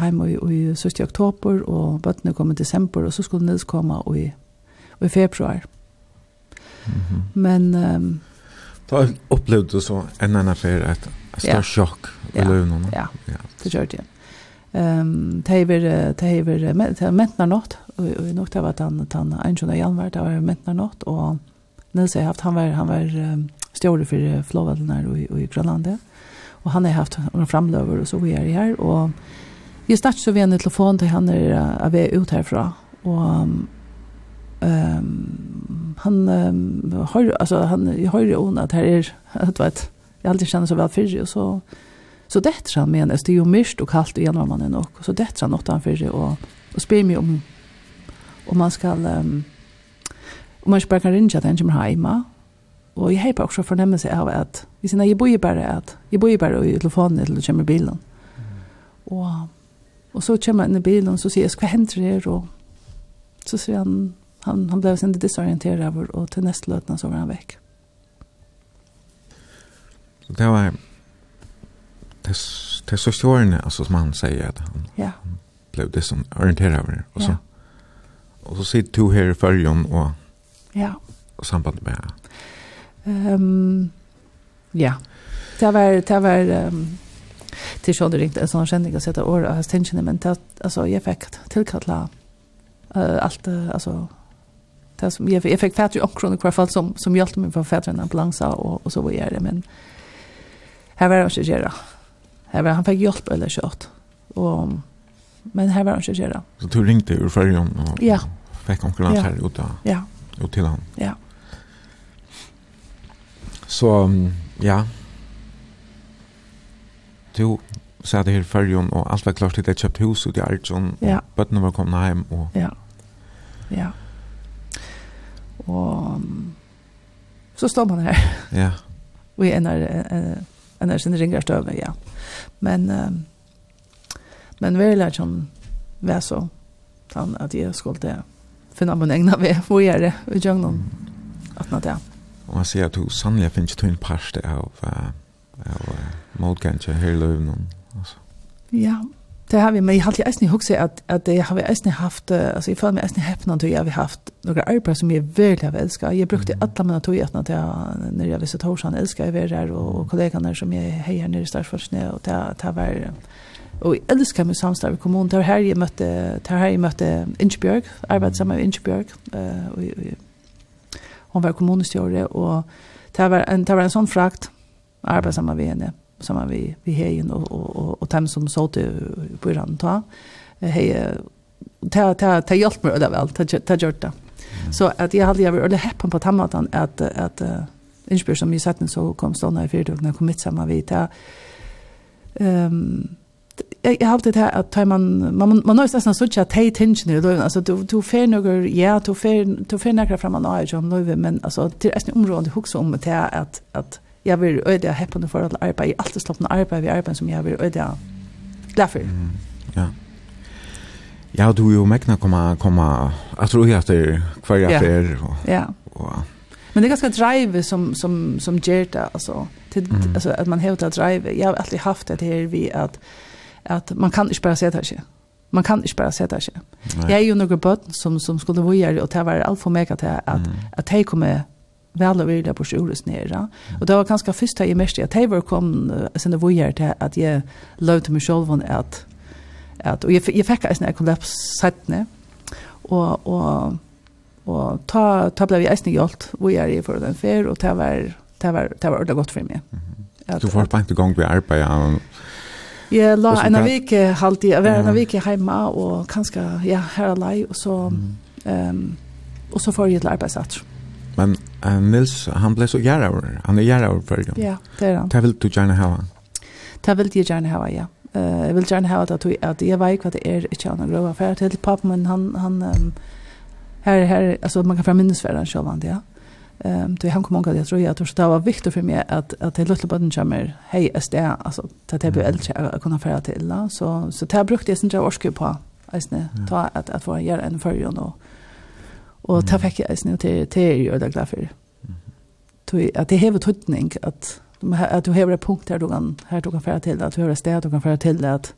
S2: i 7. oktober, och bøttene kom i december, och så skulle Nils och i, i februar. Mm -hmm. Men... Um,
S1: Da opplevde du så en annen affær
S2: at
S1: Stor sjokk i løvene.
S2: Ja,
S1: ja,
S2: det gjør det. Ehm det är det är mentna något och nog det var att han han en sån där det var mentna något och Nils har haft han var han var stjorde för flowvallen där och i Grönland och han har haft några framlöver och så vi är här och jag startade så vi en telefon till han är av ut härifrån och ehm han har alltså han jag har ju onat här är att <laughs> vet jag alltid känner så väl för och så så det tror jag menas det är ju mist och kallt i januari nog så det tror jag något han för och och spyr mig om om man ska um, om man ska kan ringa den som hemma och jag har också förnämmelse av att vi sina jag bor bara att jag bor bara i telefonen eller kommer bilen. Och och så kommer in i bilen och så ser jag vad händer det och så ser han han han blev sen disorienterad och till nästa lötna så var han väck.
S1: Så det var det, det så årene, altså som han sier at han,
S2: ja.
S1: han blev det som orienterer over. Og så,
S2: ja.
S1: og så sitter du her i følgen og,
S2: ja.
S1: og sambandet med
S2: Um, ja, det var, det var um, till så det ringte en sån känning att sätta år och hästengen men det, alltså jag fick tillkalla uh, allt uh, alltså det som jag, jag fick fatt ju omkring i alla fall som, som hjälpte mig för att en ambulans och, och så var jag det men Här var han inte göra. Här var han fick hjälp eller kört. Och men här var han inte göra.
S1: Så du ringte ur färjan og
S2: ja.
S1: fick konkurrens
S2: ja.
S1: her ut, av,
S2: Ja.
S1: ut till han.
S2: Ja.
S1: Så ja. Du sa det här färjan och alt var klart til det köpt hus ut i Arjun.
S2: Ja.
S1: Bøttene var kommet hem Og...
S2: Ja. Ja. Och så står man här.
S1: Ja.
S2: Vi är när en er sin ringer støve, ja. Men, uh, men virkelig som være så, sånn at jeg skulle finne min egna ved <laughs> hvor jeg er det, og gjøre noen at noe det.
S1: Og jeg sier at du sannelig finner ikke en parste av, av, uh, motganske her i løven.
S2: Ja, Det har vi, men jag har alltid också att, at jag har eisen haft, alltså jag får mig alltid häppna til jag har haft några arbeid som jag verkligen har älskat. Jag brukade alla mina togetna till när jag visste Torsan, älskar jag her, där och kollegorna som jag heier nere i Starsforsnö och det, det var... Och jeg älskar meg samstår i kommunen. Det var her jag mötte, det var her jag mötte Ingebjørg, arbetade sammen med Inchbjörg. Och, hon var kommunstyrare og det var en, det var en sånn frakt, arbeid sammen med henne. Mm samman vi vi hejen och och och, och tem som så till på den ta hej ta ta ta hjälp mig eller väl ta ta gjort det så att jag hade jag var det happen på tammatan att att inspirera som vi satt så kom stanna i fyrdog när kommit samman vi ta ehm jag har det här att man man man måste nästan så att hej tension då alltså du du får några ja du får du får några framåt nu jag nu men alltså till ett område också om det att att jeg vill vært øyelig heppende forhold til arbeid. Jeg har alltid slått arbeid arbeid som jeg vill vært øyelig glad for.
S1: Mm, ja. Ja, du er jo mekna komma, komma, jeg tror jeg er hver jeg er.
S2: Ja.
S1: Og,
S2: Men det är ganska drive som som som ger det alltså till
S1: mm.
S2: alltså att man hävdar drive. Jag har alltid haft det här vi att att man kan inte bara säga det. Man kan inte bara säga det
S1: här.
S2: Jag är ju några böt som som skulle vara och det var allt för mig att att
S1: mm.
S2: att hej kommer väl och vilja på sjukhus nere. Och det var ganska första i mest att Taylor kom sen det var ju att jag lovade mig själv att att och jag jag fick en sån kollaps sättne. Och och och ta ta blev jag snygg allt vad jag är för den fair och det var det var det var det gott för mig.
S1: Du får på inte gång vi arbetar Ja,
S2: la en vik halt i var en vik hemma och kanske ja här lei och så ehm och så får jag ett arbetssätt. Mm.
S1: Men uh, Nils, han blev så gärra Han är gärra över för
S2: Ja, det är han.
S1: Det vill du gärna ha?
S2: Det vill jag gärna ha, ja. Uh, jag vill gärna ha att, att jag vet vad det är inte han har grova affär till pappa, men han, han um, här, här, alltså man kan få minnesvärda självan, ja. Ehm um, då han kom många jag tror jag tror det var viktigt för mig att att det lilla barnet kommer hej är det alltså att det blir äldre att kunna föra till så så det brukte jag sen jag orskar på alltså ta att att få göra en förjon och Og det fikk jeg snu til, til jeg det glad for. At det hever tøtning, at, at du hever et punkt her du kan, her du kan fære til, at du hever et sted du kan fære til, at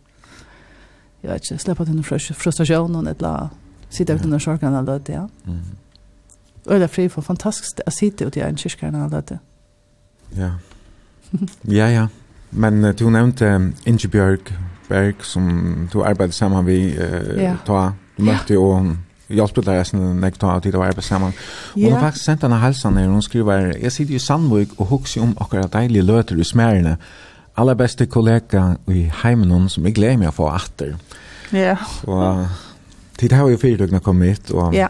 S2: jeg vet ikke, slipper til noen frustrasjon, eller sitte uten noen sorgen, eller det, ja.
S1: Mm.
S2: Og det er fri for fantastisk å sitte ute i en kyrkerne, eller det.
S1: Ja. <laughs> Ja, ja. Men uh, du nevnte um, Ingebjørg Berg, som du arbeidde sammen med, uh,
S2: ja.
S1: ta, du møtte jo ja jag spelar jag sen när jag tar tid att vara på samman.
S2: Hon
S1: har faktiskt en hälsan när hon skriver jag sitter ju i Sandvik och huxar om akkurat deilige dejliga löter i smärna. Alla bästa kollega i hemmen som jag glömmer jag få åter.
S2: Ja.
S1: Så tid har ju fyra dygn kommit och
S2: ja.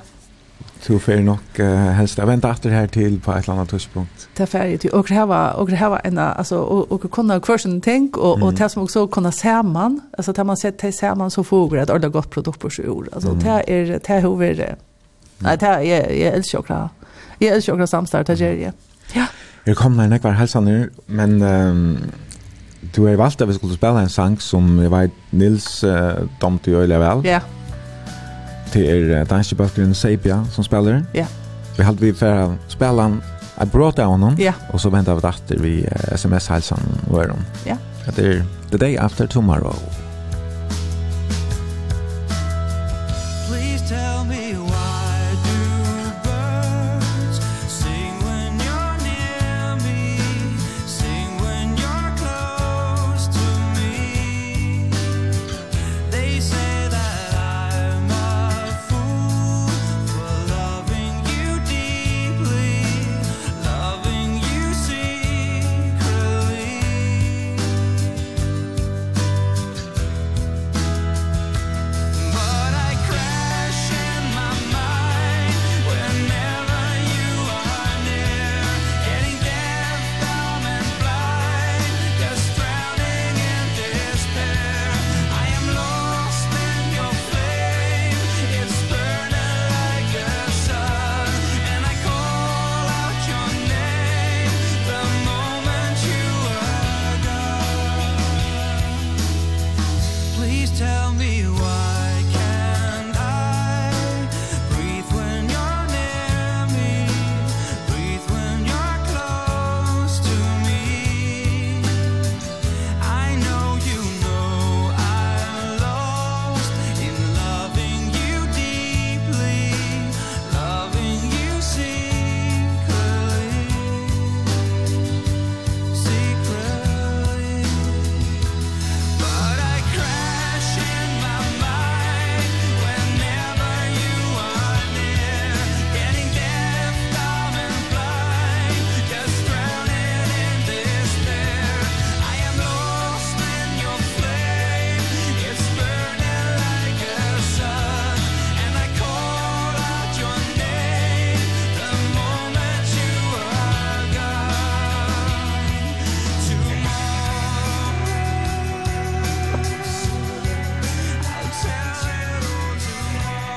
S1: Så får nok uh, helst jeg venter etter her til på et eller annet tidspunkt.
S2: Det er ferdig til. Og var og hava en, altså, og, og kunne hver sin ting, og, mm. og det som også kunne man altså det man ser til sammen, så får det et ordentlig godt produkt på sju år. Altså mm. det er, det er hovedet. Nei, det er, jeg, jeg elsker okra. Jeg elsker okra samstart, det gjør jeg. Ja.
S1: Jeg kom der nekvar helsaner, men um, du har valgt at vi skulle spille en sang som jeg vet Nils uh, domte jo øyelig vel.
S2: Ja. Yeah.
S1: Det er danske bøkeren Seipia som spiller.
S2: Ja.
S1: Vi held vi for å spille han. Jeg bråd av honom.
S2: Ja.
S1: Og så venter vi etter vi sms-halsen og øren.
S2: Ja.
S1: Det er the day after tomorrow.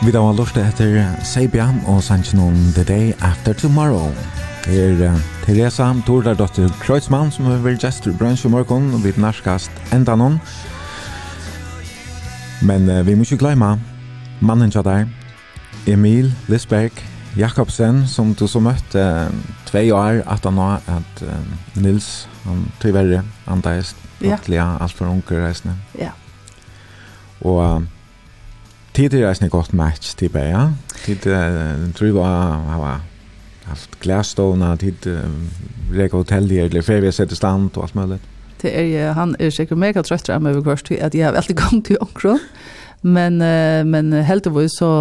S1: Vi da var lort etter Sabia og Sanchinon The Day After Tomorrow. Det er Teresa Tordardottir Kreuzmann som er vel gestur bransj i morgen og vi narskast enda noen. Men uh, vi må ikke glemme mannen til der, Emil Lisberg Jakobsen, som du så møtte uh, tve år at han var at uh, Nils, han tyverre, antaist,
S2: ja.
S1: ja. alt for unge reisende.
S2: Ja.
S1: Og... Uh, Tid er en godt match til bæ, ja. Tid tror jeg var haft glasstående, tid reka hotell her, eller ferie sett i stand og alt mulig.
S2: Det er jo, han er sikkert mega trøtt av meg hvert tid, at jeg har alltid <laughs> gang til omkron. Men, men heldigvis så,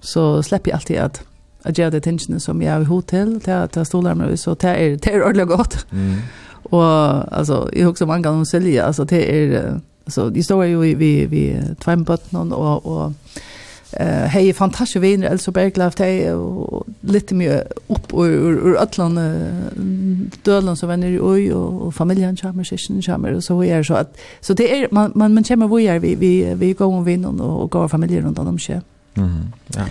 S2: så slipper jeg alltid at at gjøre det tingene som jeg har hod til, til å stoler meg, så det er, det er ordentlig godt.
S1: Mm.
S2: Og altså, jeg husker mange ganger om Silje, altså det er, Så de står jo vi vi tvärmbötten och och eh hej fantastiska vänner alltså Berglöf hej och lite mer upp ur ur Atlant Dörland så vänner ju och och familjen charmer session charmer så är så att så det är man man man känner vad vi vi vi går och vinner och går familjen runt om sig.
S1: Mhm. Ja.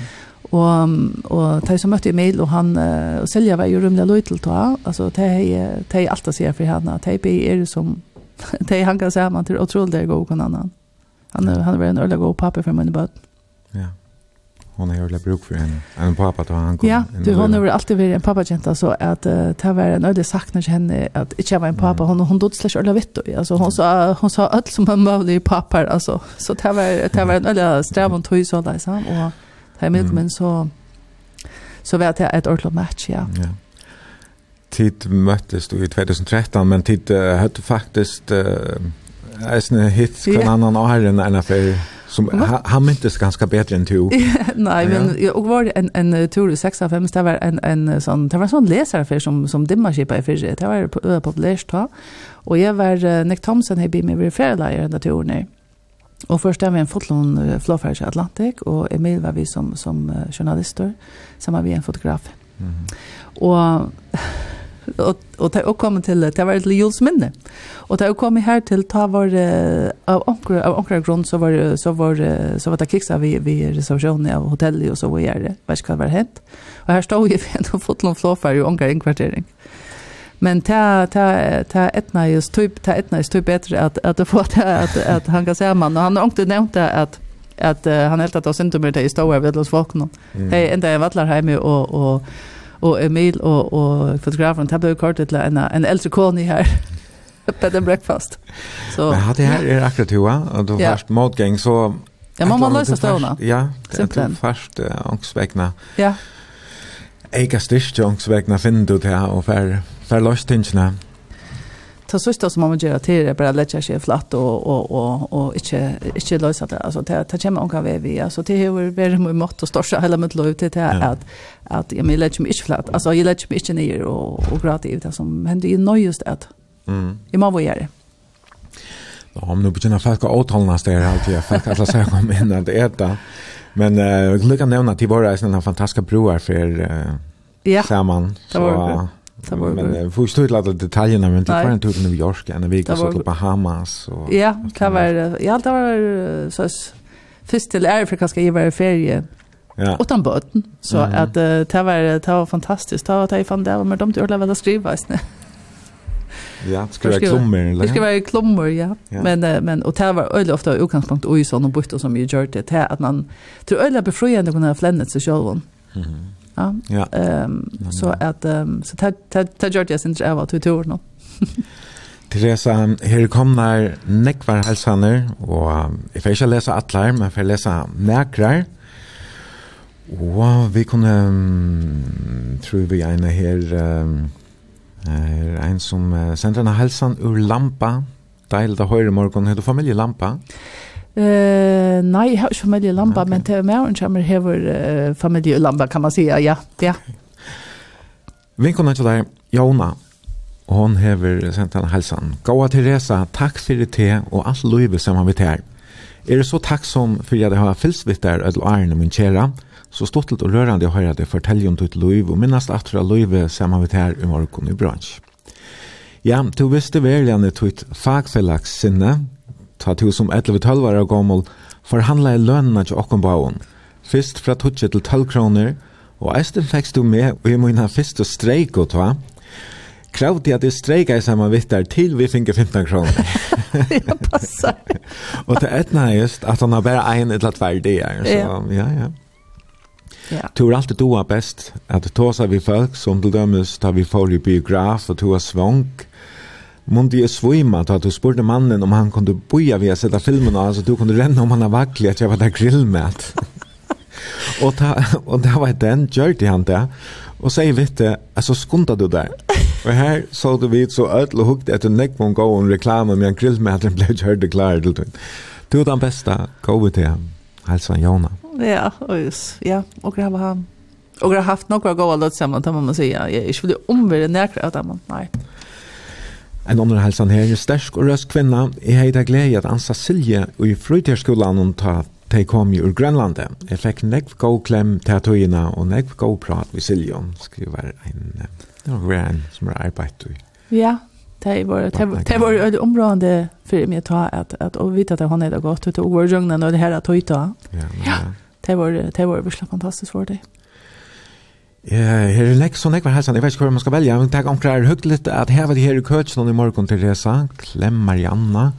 S2: Og, og de som møtte Emil, og han uh, og var jo rymlig løy til ta, altså de er alt å si for henne, de er som <laughs> de hankar saman til otroligt det går kan annan. Han er, han er en öliga god pappa för mine bøtt.
S1: Ja. Hon har öliga bruk för henne. En pappa då han kom.
S2: Ja, du hon har alltid vært en pappagenta så att uh, det var en öliga saknar henne att jeg var en pappa. Hon hon dot slash öliga vitt altså, Alltså hon sa hon sa allt som en möjlig pappa alltså. Så det var det var en öliga strävan tog så där så det er mye, men så så vet det ett ordentligt match ja.
S1: Ja tid möttes i 2013 men tid uh, hade faktiskt uh, en hit kan yeah. annan åren en affär som ha, han mintes ganska bättre än du. Nej,
S2: men ja. och var en en tur 6 av 5 det var en en sån det var sån läsare för som som dimma skipa i fyrje. Det var på populärt då. Och jag var uh, Nick Thompson här bi med vi förlärare den turen. Och först var vi en fotlon flåfärg i Atlantik och Emil var vi som som journalister, samma vi en fotograf.
S1: Mm.
S2: Och og, og det er kommet til, det var til Jules minne. Og det er kommet her til, ta var, av onkel av onkel grunn, så var, så var, så var det kiksa vi, vi reservasjonen av hotellet, og så var det, vet ikke hva det var hent. Og her stod jeg ved en fotlom flåfer i onkel inkvartering. Men ta ta ta etna just typ ta etna just typ bättre att att få att att, att han kan säga man och han har inte nämnt det att att uh, han helt att oss inte med det i stora vid oss folk nu.
S1: Mm.
S2: Hej ända jag vallar hem och och og Emil og, og fotografen, det ble kort til en, en eldre kone her. <laughs> bed and breakfast. Så,
S1: Men det her er akkurat hoa, og du
S2: ja.
S1: først motgeng, så...
S2: Ja, man
S1: må
S2: løse
S1: stående. Ja, det
S2: er
S1: først uh, angstvekkene.
S2: Ja.
S1: Eika styrst angstvekkene finner du til, og fer, fer løst tingene.
S2: Ja ta sista som man gör till det bara lägga sig flatt och och och och inte inte lösa det alltså ta ta kemma onka vi vi alltså det hur vi är med mått och största hela mitt liv till det att att jag vill lägga mig inte flatt alltså jag lägger mig inte ner och och gråta ut det som hände ju nu just att
S1: mm
S2: jag måste göra det
S1: Ja, men nu begynner folk å åtale neste her alltid. Folk alle sier om inn at äta. Men uh, jeg kan nevne at de var reisende en fantastisk broar for uh,
S2: ja.
S1: sammen.
S2: Det var det var
S1: men vi stod lite detaljerna men det var en tur till New York en
S2: vecka
S1: så
S2: till
S1: Bahamas och
S2: Ja, det var ja det var så först till Afrika ska ju vara ferie.
S1: Ja.
S2: Utan båten så
S1: mm
S2: -hmm. att det var det var fantastiskt. Det var det fann där men de gjorde väl att skriva istället.
S1: Ja, <laughs> skriva klummer. eller?
S2: Skriva klummor, ja.
S1: ja.
S2: Men men och det var öle ofta utgångspunkt och i sån och bort som ju gjorde det att man tror öle befriande kunna flännet sig själv.
S1: Mhm.
S2: Ja.
S1: ja.
S2: Ehm så att um, så ta ta ta gjorde jag sen jag var till tur nu. <laughs>
S1: Teresa, her kommer nekvar halsaner, og jeg får ikke lese atler, men jeg får lese nekrar. Og vi kunne, tror vi en her, er en som sender en halsan ur lampa, deil da høyre morgen, heter familie lampa.
S2: Eh, nej, jag har familj i Lamba,
S1: okay.
S2: men till mig och kommer hever uh, familj i Lamba kan man säga, ja. ja.
S1: Vinkonen till dig, Jona, hon hever sent en hälsan. Gåa Teresa, tack för det och allt liv som har vi här. Är det så tack som för jag har fyllt vitt där ödel arne min kära, så stottelt och rörande jag hörde fortälja om ditt liv och minnas att det liv som har vi här i morgon i bransch. Ja, du visste verligen att ditt fagfällags sinne, ta to som 11-12 år gammel, forhandla i lønene til åkken bauen. Først fra 20 til 12 kroner, og eisten fikk du med i mine første streik og ta. Kravde at jeg streika i samme vittar til vi finner 15 kroner.
S2: ja, passar.
S1: og det etna just at han har bare en eller tvær der, så
S2: ja,
S1: ja. ja.
S2: Ja.
S1: Du er alltid doa best at tosa tåsa vi folk som til dømes tar vi får i biograf og du er svonk Mundi jeg svima, da du spurte mannen om han kunde boja ved å sette filmen av, så du kunde renne om han har vaklet, at jeg var der grillmat. <laughs> og, ta, og det var den, gjørte han det, og sier vitte, altså skunda du der. Og her så du vidt så ødel og hukte etter nekvån gå om reklame, men grillmaten ble gjørt og klar til du. Du er den beste, gå vi til ham. Hälsa Jona.
S2: Ja, just. Ja, och det har han. Och har haft några goda låt samman, kan man säga. Jag skulle omvärda näkra av dem. Nej.
S1: En annen helsan her er stersk og røst kvinna. Jeg hei da glede at Ansa Silje og i frutjerskolan hun ta de kom jo ur Grønlandet. Jeg fikk nekv god klem til tøyina og nekv god prat med Silje, hun skriver en, det var en som er arbeid i.
S2: Ja, det var det var ju område för mig att ta att att och vita att han är det gott och var jungna när det här att ta.
S1: Ja.
S2: Ja. Det var det var verkligen fantastiskt för dig
S1: her er nek så nek var helsen, jeg vet ikke hva man skal velge, men takk omkrar høyt litt at her var det her i køtsen i morgen, Teresa, Klem Marianna,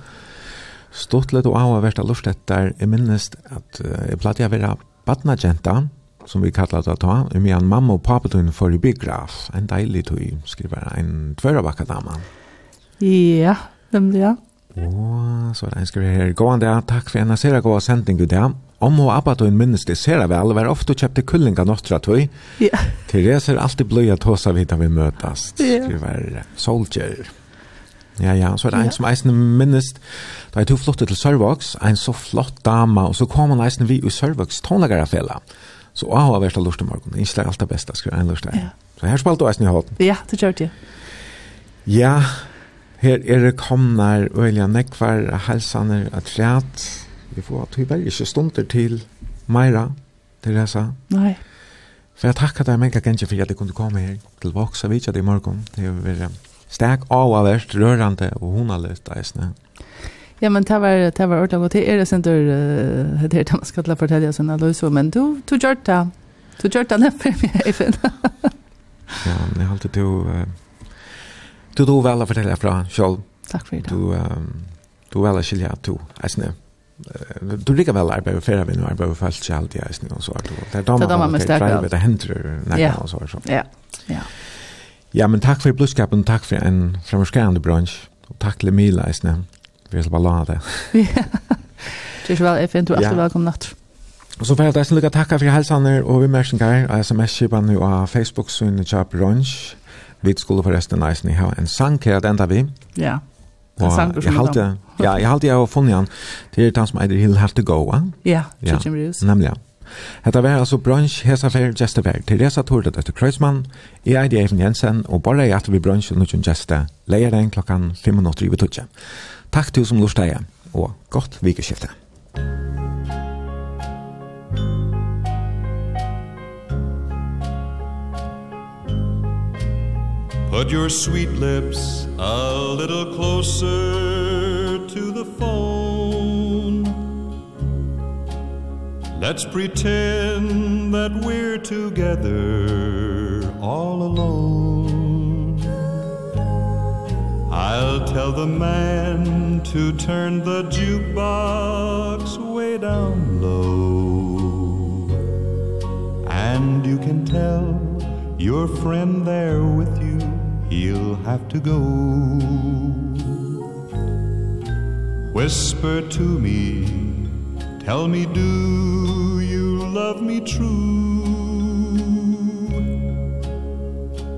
S1: stått litt og av og vært av lort etter, jeg minnes at jeg platt jeg være badnagenta, som vi kallar det ta, i min mamma og papetun for i biograf, en deilig tog, skriver en tvørabakka dama.
S2: Ja, nemlig ja.
S1: Og så er det en skriver her. Gåan det, takk for en sera god sending i dag. Om og abba tøyen minnes det sera vel, var ofte kjøpte kullinga nostra tøy.
S2: Ja.
S1: Therese er alltid bløy at hos av hita vi møtast,
S2: ja.
S1: skriver Soldier. Ja, ja, så er det
S2: ja.
S1: en som eisen minnes, da jeg tog flottet til Sørvox, en så flott dama, og så kom han eisen vi i Sørvox tonlagarafella. Så å ha vært av lortet morgen. ikke det er alt det beste, skriver en lortet.
S2: Ja.
S1: Så her spalte du eisen i hånden.
S2: Ja, det gjør det.
S1: Ja, Her er det komnar øyla nekvar halsaner at træt. Vi får at vi bare ikke stunder til Meira, Teresa.
S2: Nei.
S1: For jeg takker deg mega gengje for at jeg kunne komme her til Voksa Vidja i morgen. Det har vært stek av av verst, rørande og hun har hunaløst eisne.
S2: Ja, men det var, det var ordentlig godt. Det er det sin tur, det er det man skal til å fortelle oss en analyse, men du, du gjør det. Du gjør det neppe med Eivind. <laughs>
S1: ja, men jeg halte du... Uh, Du tog vel å fortelle fra selv.
S2: Takk for det.
S1: Du, um, du vel å skilja at du, jeg snø. Du liker vel arbeid og ferie vinner, arbeid og følt seg alltid, jeg snø, og så er det.
S2: Det er da man
S1: har
S2: til arbeid,
S1: det henter
S2: nærmere,
S1: og så er det.
S2: Ja, ja.
S1: Ja, men takk for blodskapen, takk for en fremmerskerende bransj, og takk til Emila, jeg snø. Vi er bare la det.
S2: Ja. Tusen vel, jeg finner du alltid velkommen natt.
S1: Og så får jeg deg som lykke takke for helsaner og vi merker og sms-kjipene og Facebook-synet Kjær Bransj. Vi skulle forresten neisen i. En sang her, den tar vi.
S2: Ja.
S1: Og jeg halte, ja, jeg halte jeg har funnet han. til er den som eider Hill Have To Go, va?
S2: Ja,
S1: ja.
S2: Trotjum Rius.
S1: Nemlig, ja. Hetta var altså brunch hesa fer gesta fer. Teresa Tordet etter Kreuzmann, i er Even Jensen og bare jeg at vi brunch og nukken gesta. Leier den klokkan 5 minutter i vi. Takk til som lortet og godt vikeskiftet.
S3: Put your sweet lips a little closer to the phone. Let's pretend that we're together all alone. I'll tell the man to turn the jukebox way down low. And you can tell your friend there with you he'll have to go. Whisper to me. Tell me do you love me true?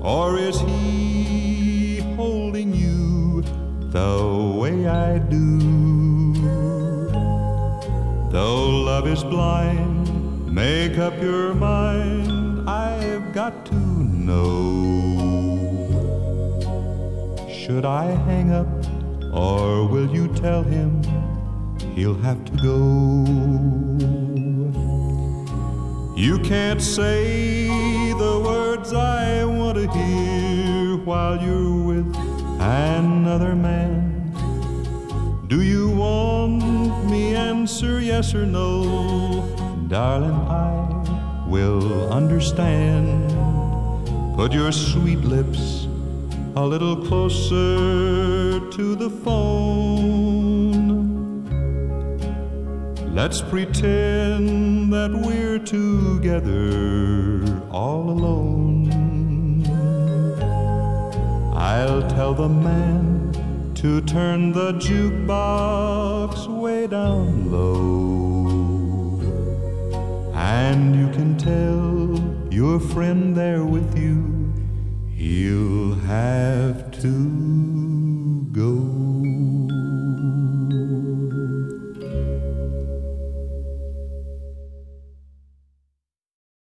S3: Or is he holding you the way I do? Though love is blind make up your mind. I've got to know. Should I hang up or will you tell him he'll have to go? You can't say the words I want to hear while you're with another man. Do you want me answer yes or no? Darling I will understand. Put your sweet lips a little closer to the phone. Let's pretend that we're together all alone. I'll tell the man to turn the jukebox way down low. And you can tell your friend there with you. You'll have to go.